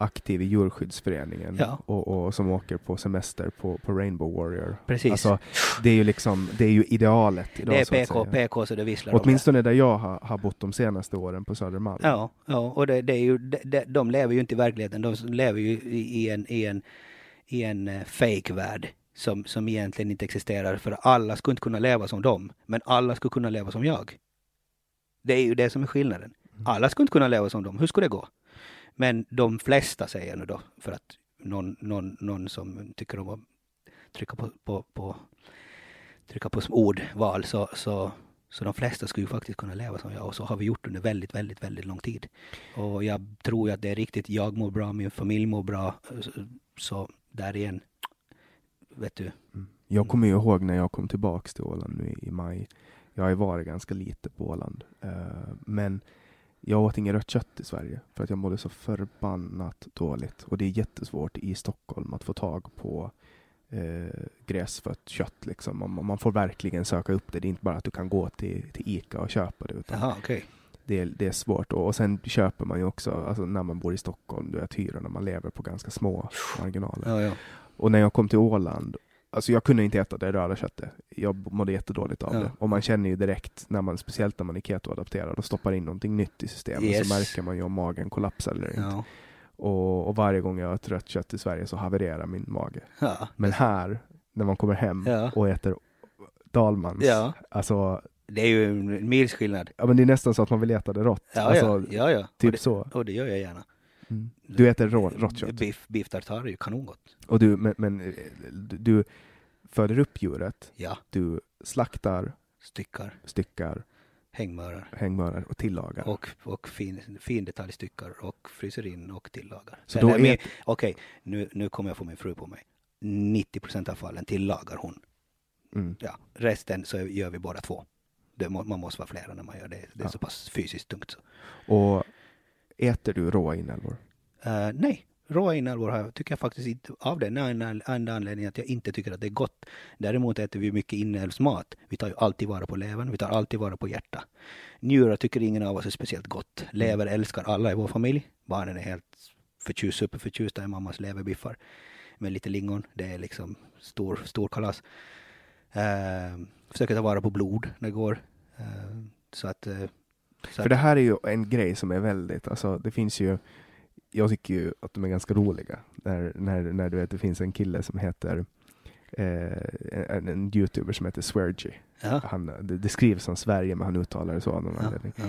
A: aktiv i djurskyddsföreningen
B: Ja.
A: och, och som åker på semester på, på Rainbow Warrior.
B: Precis.
A: Alltså, det är ju liksom, det är ju idealet idag.
B: det är
A: så
B: PK,
A: säga.
B: PK så det visslar det.
A: Åtminstone där jag har, har bott de senaste åren på Södermalm.
B: Ja, ja och det, det är ju, de, de, lever ju inte i verkligheten. De lever ju i en, i en, i en eh, fake-värld som, som egentligen inte existerar. För alla skulle inte kunna leva som dem, men alla skulle kunna leva som jag. Det är ju det som är skillnaden. Alla skulle inte kunna leva som dem. Hur skulle det gå? Men de flesta säger nu då, för att någon, någon, någon som tycker om att trycka på, på, på, trycka på ordval, så, så, så de flesta skulle ju faktiskt kunna leva som jag. Och så har vi gjort under väldigt, väldigt, väldigt lång tid. Och jag tror ju att det är riktigt. Jag mår bra, min familj mår bra. Så där igen, vet du.
A: Jag kommer ju ihåg när jag kom tillbaks till Åland nu i maj. Jag har ju varit ganska lite på Åland. eh, men jag åt inget rött kött i Sverige för att jag mådde så förbannat dåligt. Och det är jättesvårt i Stockholm att få tag på eh, gräsfött kött. Liksom. Man, man får verkligen söka upp det. Det är inte bara att du kan gå till, till Ica och köpa det. Utan
B: Jaha, okej.
A: Det, är, det är svårt. Och, och sen köper man ju också, alltså när man bor i Stockholm, du vet hyrorna, man lever på ganska små marginaler.
B: Ja, ja.
A: Och när jag kom till Åland, alltså jag kunde inte äta det röda köttet. Jag mådde jättedåligt av
B: Ja.
A: det. Och man känner ju direkt, när man, speciellt när man är keto-adapterad och stoppar in någonting nytt i systemet,
B: Yes.
A: så märker man ju om magen kollapsar eller inte. Och, och varje gång jag åt rött kött i Sverige så havererar min mage. Men här, när man kommer hem och äter Dalmans, alltså,
B: Det är ju en milsskillnad.
A: ja men det är nästan så att man vill äta det rått.
B: Ja,
A: alltså,
B: ja. ja.
A: Typ
B: och, det,
A: så.
B: och det gör jag gärna.
A: Mm. Du äter rå, rått kött.
B: Biff, biff tartare är ju kanongott.
A: Och du, men, men eh, du, föder upp djuret,
B: Ja,
A: du slaktar,
B: styckar,
A: styckar,
B: hängmörar
A: hängmörar och tillagar.
B: och, och fin, fin detaljstyckar och fryser in och tillagar.
A: Så
B: Den
A: då
B: är Okej, nu, nu kommer jag få min fru på mig. 90 procent av fallen tillagar hon.
A: Mm.
B: Ja, resten så gör vi båda två. Det man måste vara flera när man gör det. Det är
A: Ja.
B: så pass fysiskt tungt. Så.
A: Och äter du råa inälvor?
B: Eh, nej, råa inälvor har tycker jag faktiskt inte av den enda enda anledningen att jag inte tycker att det är gott. Däremot äter vi mycket inälvsmat. Vi tar ju alltid vara på levern, vi tar alltid vara på hjärta. Njurar tycker ingen av oss är speciellt gott. Lever älskar alla i vår familj. Barnen är helt förtjust, superförtjusta i mammas leverbiffar med lite lingon. Det är liksom stor, stor kalas. Eh, försöker ta vara på blod när det går. Eh, så att... eh, så
A: För det här är ju en grej som är väldigt, alltså det finns ju, jag tycker ju att de är ganska roliga. När, när, när du vet, det finns en kille som heter, eh, en, en youtuber som heter Sweargy.
B: Ja,
A: Han, det, det skrivs som Sverige men han uttalar det så av någon
B: ja,
A: anledning.
B: ja.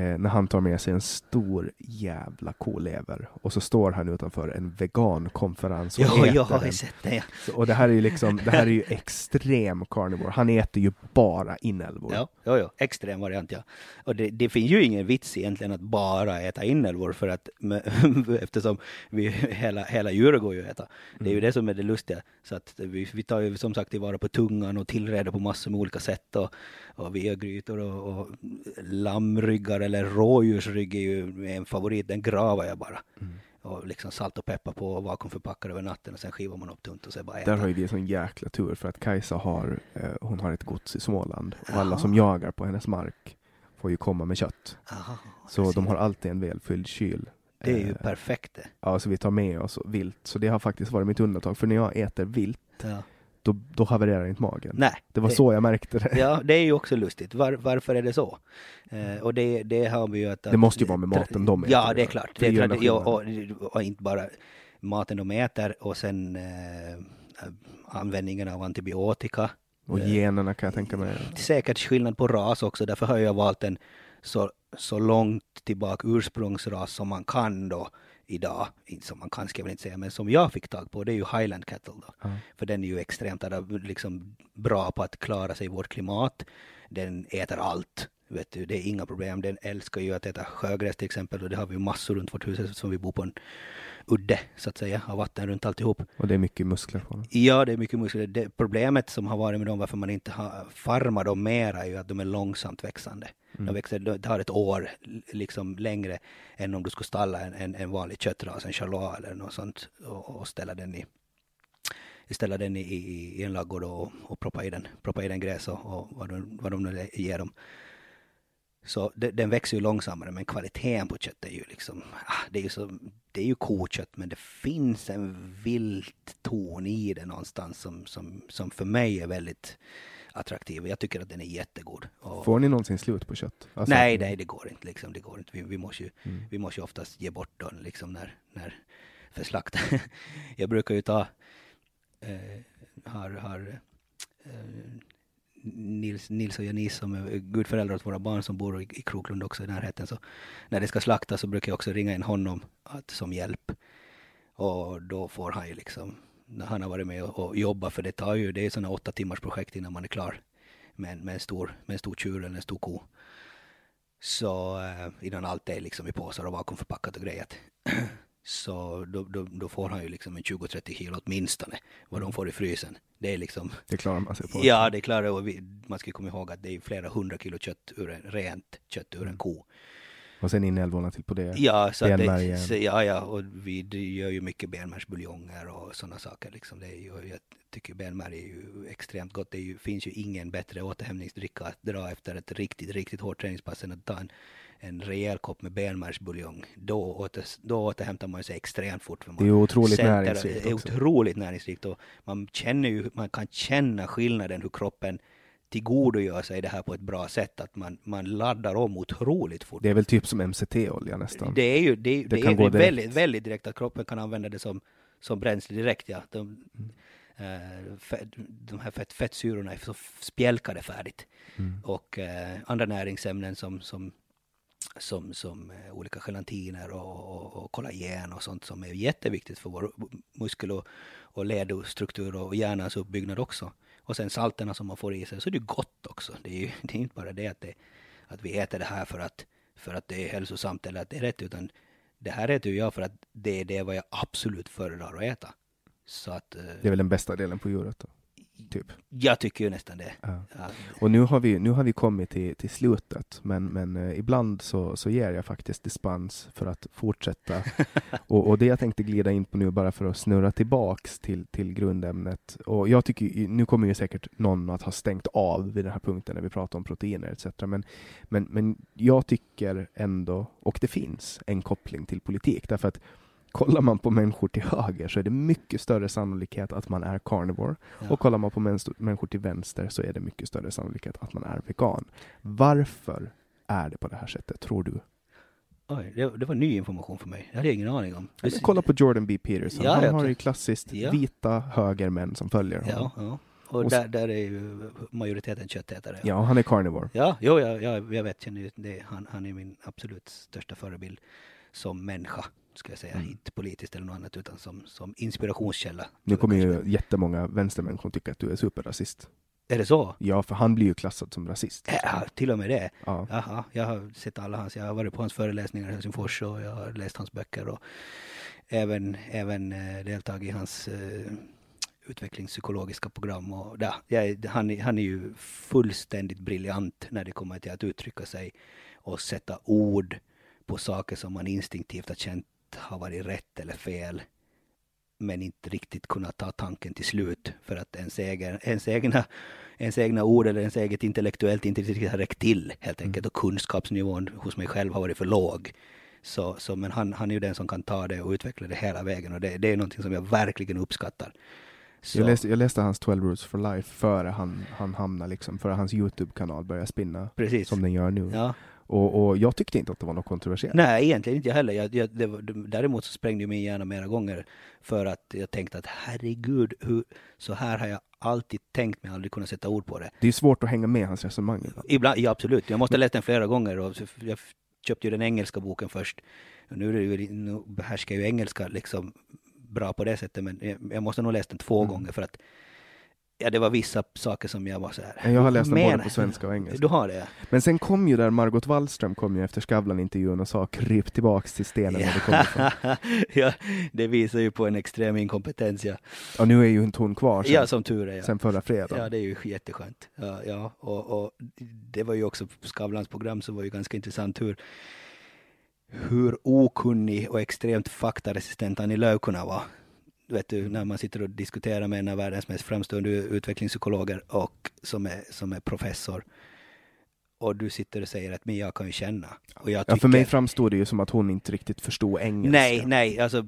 A: Eh, när han tar med sig en stor jävla kolever och så står han utanför en vegankonferens och
B: Ja,
A: äter
B: jag har
A: den.
B: sett det. Ja.
A: Så, och det här är ju liksom, det här är ju extrem carnivore. Han äter ju bara inälvor.
B: Ja, ja, ja, extrem variant ja. Och det, det finns ju ingen vits egentligen att bara äta inälvor för att eftersom vi, hela, hela djuret går ju att äta. Det är ju det som är det lustiga. Så att vi, vi tar ju som sagt tillvara på tungan och tillreder på massor med olika sätt och, och vi gör grytor och, och lammryggar eller rådjursrygg är ju en favorit, den gravar jag bara. Och liksom salt och peppar på och vakuumförpackar över natten och sen skivar man upp tunt och så bara äta.
A: Där har ju vi en sån jäkla tur för att Kajsa har, eh, hon har ett gods i Småland och alla som jagar på hennes mark får ju komma med kött.
B: Aha,
A: Så de har alltid en välfylld kyl.
B: Det är ju
A: Eh,
B: perfekt det.
A: Ja, så vi tar med oss vilt. Så det har faktiskt varit mitt undantag. För när jag äter vilt,
B: Ja.
A: Då, då havererar inte magen.
B: Nej.
A: Det var så jag märkte det.
B: Ja, det är ju också lustigt. Var, varför är det så? Eh, och det, det har vi ju att...
A: Det måste ju vara med maten de äter,
B: Ja, det är klart. Det
A: det
B: är klart ja, och, och inte bara maten de äter och sen eh, användningen av antibiotika.
A: Och
B: Eh,
A: generna kan jag tänka mig.
B: Säkert skillnad på ras också, därför har jag valt en så, så långt tillbaka ursprungsras som man kan då idag. Inte som man kan ska jag väl inte säga, men som jag fick tag på, det är ju Highland Cattle då.
A: Ja.
B: För den är ju extremt liksom, bra på att klara sig i vårt klimat. Den äter allt. Vet du, det är inga problem. Den älskar ju att äta sjögräs till exempel och det har vi massor runt vårt hus eftersom vi bor på en udde så att säga, har vatten runt alltihop.
A: Och det är mycket muskler på dem.
B: Ja, det är mycket muskler. Det problemet som har varit med dem, varför man inte har farmar dem mera, är ju att de är långsamt växande. De växer, det tar ett år liksom längre än om du skulle stalla en, en, en vanlig köttras, en charlois eller något sånt och, och ställa den i ställa den i, i, i en ladugård och, och proppa i den, proppa i den gräs och, och vad, de, vad de nu ger dem. Så det, den växer ju långsammare men kvaliteten på köttet är ju liksom, ah, det är ju så, det är ju kokött men det finns en vilt ton i det någonstans som, som, som för mig är väldigt attraktiv. Jag tycker att den är jättegod. Och,
A: Får ni någonsin slut på kött? Alltså
B: nej, nej, det går inte. Liksom, det går inte. Vi, vi, måste ju,
A: Mm.
B: vi måste ju oftast ge bort den liksom när, när för slakt. jag brukar ju ta, eh, har, har eh, Nils, Nils och Janice som är gudföräldrar åt våra barn som bor i, i Kroklund också i närheten. Så när det ska slaktas så brukar jag också ringa in honom att, som hjälp. Och då får han ju liksom, när han har varit med och, och jobbat, för det tar ju, det är sådana åtta timmars projekt innan man är klar med, en- med, en, stor, med en stor tjur eller en stor ko. Så eh, innan allt är liksom i påsar och vakuumförpackat och grejat. Så då, då, då får han ju liksom en 20-30 kilo åtminstone, vad de får i frysen. Det är liksom,
A: Det klarar man sig på.
B: ja det klart, och vi, man ska komma ihåg att det är flera hundra kilo kött ur en, rent kött ur en ko.
A: Och sen inälvorna till på det.
B: Ja, så att det, så, ja, ja, och vi gör ju mycket benmärgsbuljonger och sådana saker. Liksom. Det är ju, jag tycker benmärg är ju extremt gott. Det ju, finns ju ingen bättre återhämtningsdricka att dra efter ett riktigt, riktigt hårt träningspass än att ta en, en rejäl kopp med benmärgsbuljong. Då, åter, då återhämtar man sig extremt fort. För man
A: Det är otroligt
B: sätter-
A: näringsrikt
B: Det är otroligt näringsrikt och man känner ju, man kan känna skillnaden hur kroppen tillgodogör sig det här på ett bra sätt. Att man, man laddar om otroligt fort.
A: Det är väl typ som MCT-olja nästan.
B: Det är ju det,
A: Det
B: det
A: kan
B: är
A: gå direkt.
B: väldigt, väldigt direkt att kroppen kan använda det som, som bränsle direkt. Ja. De, eh, fett, de här fett, fettsyrorna är så spjälkade färdigt.
A: Mm.
B: Och eh, andra näringsämnen som, som, som, som eh, olika gelatiner och, och, och kollagen och sånt som är jätteviktigt för vår muskel och, och ledstruktur och hjärnans uppbyggnad också. Och sen salterna som man får i sig, så är det gott också. Det är ju det är inte bara det att, det att vi äter det här för att, för att det är hälsosamt eller att det är rätt, utan det här äter ju jag för att det är det vad jag absolut föredrar att äta. Så att... Eh,
A: det är väl den bästa delen på djuret då? Typ.
B: Jag tycker ju nästan det.
A: Ja.
B: Ja,
A: Och nu har vi, nu har vi kommit till, till slutet, men, men eh, ibland så, så ger jag faktiskt dispens för att fortsätta. och, och det jag tänkte glida in på nu, bara för att snurra tillbaks till, till grundämnet. Och jag tycker, nu kommer ju säkert någon att ha stängt av vid den här punkten när vi pratar om proteiner etc. Men, men, men jag tycker ändå, och det finns, en koppling till politik. Därför att kollar man på människor till höger så är det mycket större sannolikhet att man är carnivore.
B: ja.
A: Och kollar man på människor till vänster så är det mycket större sannolikhet att man är vegan. Varför är det på det här sättet, tror du?
B: Oj, det, det var ny information för mig. Det hade jag ingen aning om.
A: Men kolla på Jordan B. Peterson.
B: Ja,
A: Han
B: ja,
A: har ju klassiskt
B: Ja.
A: vita högermän som följer honom.
B: Ja, ja. Och
A: Och
B: där, där är ju majoriteten köttätare.
A: Ja, han är carnivore.
B: Ja, jo, ja, ja, jag vet, det. Han, han är min absolut största förebild som människa, ska jag säga.
A: Mm.
B: Inte politiskt eller något annat, utan som, som inspirationskälla.
A: Nu kommer ju jättemånga vänstermänniskor tycka att du är superrasist.
B: Är det så?
A: Ja, för han blir ju klassad som rasist.
B: Ja, till och med det.
A: Ja.
B: Jaha, jag har sett alla hans, jag har varit på hans föreläsningar i Helsingfors och jag har läst hans böcker och även, även eh, deltagit i hans eh, utvecklingspsykologiska program. Och, ja, jag, han, han är ju fullständigt briljant när det kommer till att uttrycka sig och sätta ord på saker som man instinktivt har känt har varit rätt eller fel men inte riktigt kunna ta tanken till slut för att ens, egen, ens, egna, ens egna ord eller ens eget intellektuellt inte riktigt har räckt till helt enkelt och kunskapsnivån hos mig själv har varit för låg. Så, så, men han, han är ju den som kan ta det och utveckla det hela vägen och det, det är någonting som jag verkligen uppskattar. Så,
A: Jag, läste, jag läste hans 12 rules for life före han, han hamnade liksom, före hans Youtube-kanal började spinna
B: precis.
A: som den gör nu.
B: Ja.
A: Och, och jag tyckte inte att det var något kontroversiellt.
B: Nej, egentligen inte jag heller. Jag, jag, det däremot så sprängde ju min hjärna mera gånger för att jag tänkte att herregud, hur, så här har jag alltid tänkt men aldrig kunnat sätta ord på det.
A: Det är svårt att hänga med hans resonemang. ibland.
B: Ibland, ja absolut. Jag måste ha läst den flera gånger och jag köpte ju den engelska boken först. Nu, är det nu behärskar jag ju engelska liksom bra på det sättet men jag, jag måste nog läst den två
A: Mm.
B: gånger för att ja, det var vissa saker som jag var så här.
A: Jag har läst den
B: "Men-
A: både på svenska och engelska.
B: Du har det?
A: Men sen kom ju där Margot Wallström kom ju efter Skavlan-intervjun och sa kryp tillbaks till stenen när det
B: ja, det visar ju på en extrem inkompetens ja.
A: Och nu är ju inte hon kvar sen,
B: Ja, som tur är. Ja.
A: sen förra fredagen.
B: Ja, det är ju jätteskönt. Ja, ja. Och, och det var ju också Skavlans program som var ju ganska intressant hur, hur okunnig och extremt faktaresistent Annie Lööf kunde vara. Vet du, när man sitter och diskuterar med en av världens mest framstående utvecklingspsykologer och som är, som är professor. Och du sitter och säger att men jag kan ju känna. Och jag
A: Ja,
B: tycker,
A: för mig framstod det ju som att hon inte riktigt förstod engelska.
B: Nej, nej, alltså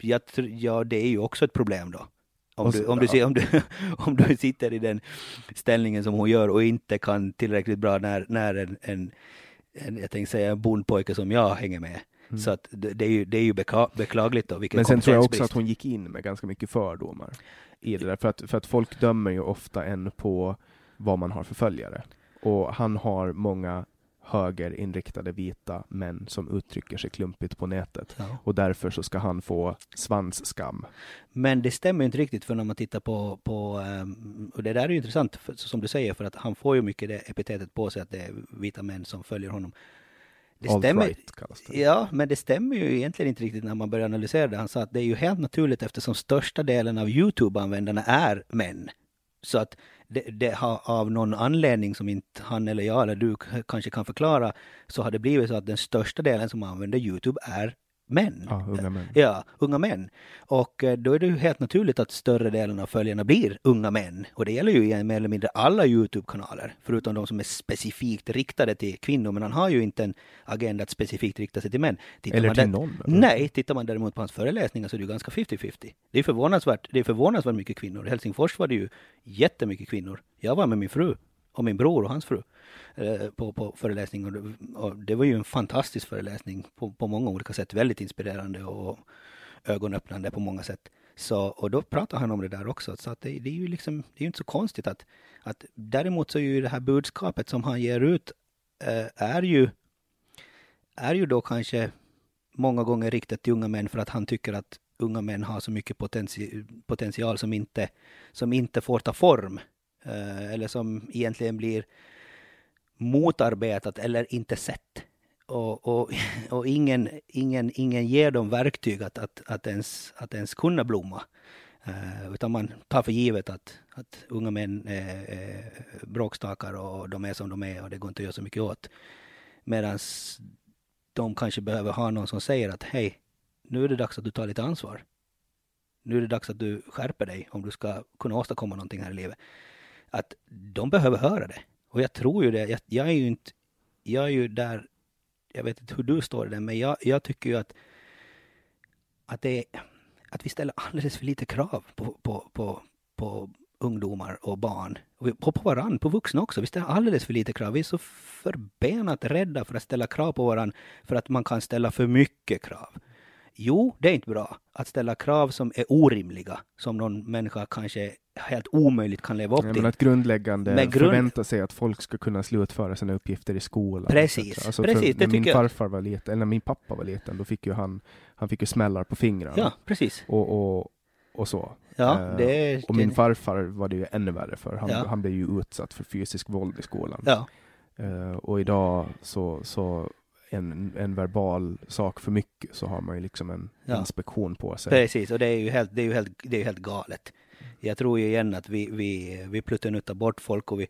B: jag, ja, det är ju också ett problem då. Om du, om, du,
A: ja.
B: om, du, om du sitter i den ställningen som hon gör och inte kan tillräckligt bra när, när en, en, en jag tänkte säga en bondpojke som jag hänger med. Så att det, är ju, det är ju beklagligt då.
A: Mm. Men sen tror jag också att hon gick in med ganska mycket fördomar i det där. För att, för att folk dömer ju ofta en på vad man har för följare. Och han har många högerinriktade vita män som uttrycker sig klumpigt på nätet.
B: Ja.
A: Och därför så ska han få svansskam.
B: Men det stämmer ju inte riktigt för när man tittar på, på ehm, och det där är ju intressant för, som du säger för att han får ju mycket det epitetet på sig att det är vita män som följer honom. Det stämmer,
A: kallas det.
B: Ja, men det stämmer ju egentligen inte riktigt när man börjar analysera det. Han sa att det är ju helt naturligt eftersom största delen av Youtube-användarna är män. Så att det, det har av någon anledning som inte han eller jag eller du kanske kan förklara så har det blivit så att den största delen som använder Youtube är män.
A: Ja, unga män.
B: Ja, unga män. Och eh, då är det ju helt naturligt att större delen av följarna blir unga män. Och det gäller ju mer eller mindre alla Youtube-kanaler, förutom de som är specifikt riktade till kvinnor. Men han har ju inte en agenda att specifikt rikta sig till män. Tittar
A: Eller till
B: där-
A: någon, eller?
B: Nej, tittar man däremot på hans föreläsningar så är det ju ganska 50-50. Det är förvånansvärt, det är förvånansvärt mycket kvinnor. I Helsingfors var det ju jättemycket kvinnor. Jag var med min fru och min bror och hans fru eh, på, på föreläsningen. och det, var ju en fantastisk föreläsning på, på många olika sätt. Väldigt inspirerande och ögonöppnande på många sätt. Så, och då pratar han om det där också. Så att det, det är ju liksom, det är inte så konstigt att, att däremot så är ju det här budskapet som han ger ut eh, är ju är ju då kanske många gånger riktat till unga män för att han tycker att unga män har så mycket potenti potential som inte, som inte får ta form. Eh, eller som egentligen blir motarbetat eller inte sett. Och, och, och ingen, ingen, ingen ger dem verktyg att, att, att, ens, att ens kunna blomma. Uh, utan man tar för givet att, att unga män är, är bråkstakar och de är som de är och det går inte att göra så mycket åt. Medan de kanske behöver ha någon som säger att hej, nu är det dags att du tar lite ansvar. Nu är det dags att du skärper dig om du ska kunna åstadkomma någonting här i livet. Att de behöver höra det. Och jag tror ju det. Jag, jag är ju inte, jag är ju där, jag vet inte hur du står i det, men jag, jag tycker ju att, att det att vi ställer alldeles för lite krav på, på, på, på ungdomar och barn. Och på, på varann, på vuxna också. Vi ställer alldeles för lite krav. Vi är så förbenat rädda för att ställa krav på varann för att man kan ställa för mycket krav. Jo, det är inte bra att ställa krav som är orimliga, som någon människa kanske helt omöjligt kan leva upp till.
A: Men att grundläggande Men grund... förvänta sig att folk ska kunna slutföra sina uppgifter i skolan.
B: Precis,
A: alltså
B: precis.
A: när min farfar var liten, eller när min pappa var liten, då fick ju han, han fick ju smällar på fingrarna.
B: Ja, precis.
A: Och, och, och så.
B: Ja,
A: uh,
B: det,
A: och min farfar var det ju ännu värre för. Han,
B: ja.
A: han blev ju utsatt för fysisk våld i skolan.
B: Ja.
A: Uh, och idag så, så en, en verbal sak för mycket så har man ju liksom en ja. inspektion på sig.
B: Precis, och det är ju helt, det är ju helt, det är helt galet. Jag tror ju igen att vi, vi, vi pluttenuttar bort folk och vi,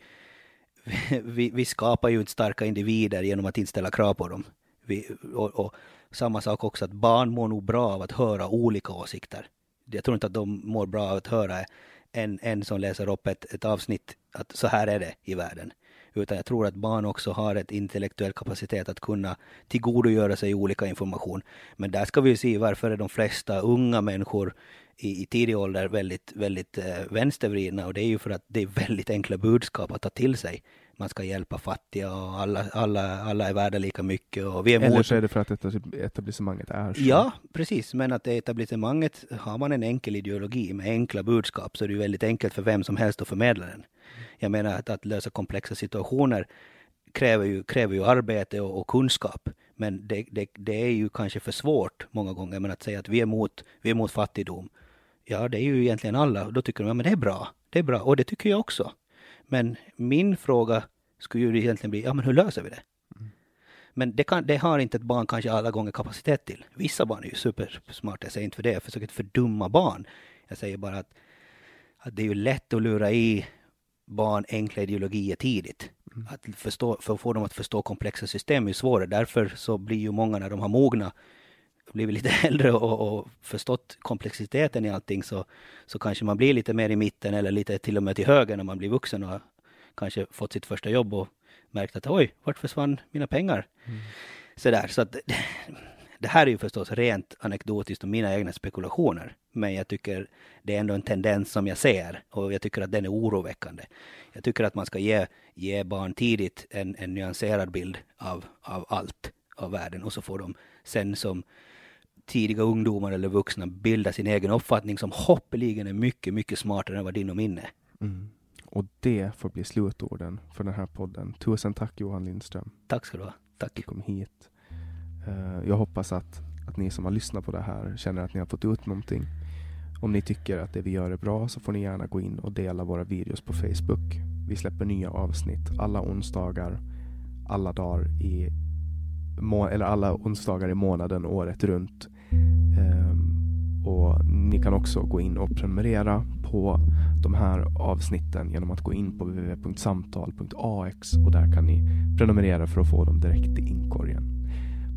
B: vi, vi skapar ju inte starka individer genom att inte ställa krav på dem. Vi, och, och, samma sak också att barn mår nog bra av att höra olika åsikter. Jag tror inte att de mår bra av att höra en, en som läser upp ett, ett avsnitt att så här är det i världen. Utan jag tror att barn också har ett intellektuell kapacitet att kunna tillgodogöra sig olika information. Men där ska vi se varför är de flesta unga människor i, i tidig ålder väldigt, väldigt eh, vänstervridna och det är ju för att det är väldigt enkla budskap att ta till sig. Man ska hjälpa fattiga och alla, alla, alla är värda lika mycket. Och vi är
A: Eller så är det för att etablissemanget är så.
B: Ja, precis. Men att etablissemanget, har man en enkel ideologi med enkla budskap så är det ju väldigt enkelt för vem som helst att förmedla den. Jag menar att, att lösa komplexa situationer kräver ju, kräver ju arbete och, och kunskap. Men det, det, det, är ju kanske för svårt många gånger. Men att säga att vi är emot, vi är emot fattigdom. Ja, det är ju egentligen alla. Då tycker de, ja men det är bra. Det är bra. Och det tycker jag också. Men min fråga skulle ju egentligen bli, ja men hur löser vi det? Mm. Men det, kan, det, har inte ett barn kanske alla gånger kapacitet till. Vissa barn är ju supersmarta, jag säger inte för det, jag försöker inte fördumma barn. Jag säger bara att, att det är ju lätt att lura i barn enkla ideologier tidigt. Mm. Att, förstå, för att få dem att förstå komplexa system är svårare. Därför så blir ju många när de har mogna, blivit lite äldre och, och, förstått komplexiteten i allting så, så kanske man blir lite mer i mitten eller lite till och med till höger när man blir vuxen och kanske fått sitt första jobb och märkt att oj, vart försvann mina pengar? Mm. Sådär, så att det här är ju förstås rent anekdotiskt och mina egna spekulationer. Men jag tycker det är ändå en tendens som jag ser och jag tycker att den är oroväckande. Jag tycker att man ska ge, ge barn tidigt en, en nyanserad bild av, av allt av världen och så får de sen som tidiga ungdomar eller vuxna bilda sin egen uppfattning som hoppeligen är mycket, mycket smartare än vad din och min är.
A: Mm. Och det får bli slutorden för den här podden. Tusen tack Johan Lindström.
B: Tack ska du ha. Tack.
A: Du kom hit. Uh, jag hoppas att, att ni som har lyssnat på det här känner att ni har fått ut någonting. Om ni tycker att det vi gör är bra så får ni gärna gå in och dela våra videos på Facebook. Vi släpper nya avsnitt alla onsdagar, alla dagar i eller alla onsdagar i månaden året runt. Ehm, och Ni kan också gå in och prenumerera på de här avsnitten genom att gå in på www.samtal.ax och där kan ni prenumerera för att få dem direkt i inkorgen.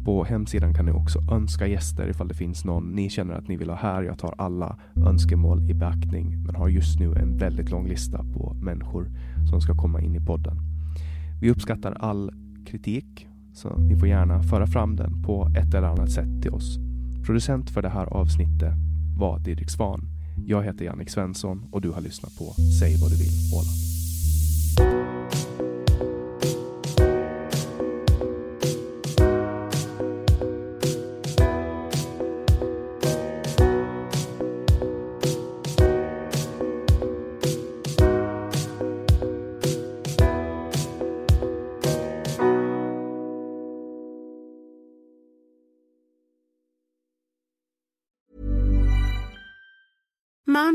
A: På hemsidan kan ni också önska gäster ifall det finns någon ni känner att ni vill ha här. Jag tar alla önskemål i beaktning men har just nu en väldigt lång lista på människor som ska komma in i podden. Vi uppskattar all kritik så ni får gärna föra fram den på ett eller annat sätt till oss. Producent för det här avsnittet var Didrik Svan. Jag heter Jannik Svensson och du har lyssnat på Säg vad du vill Åland.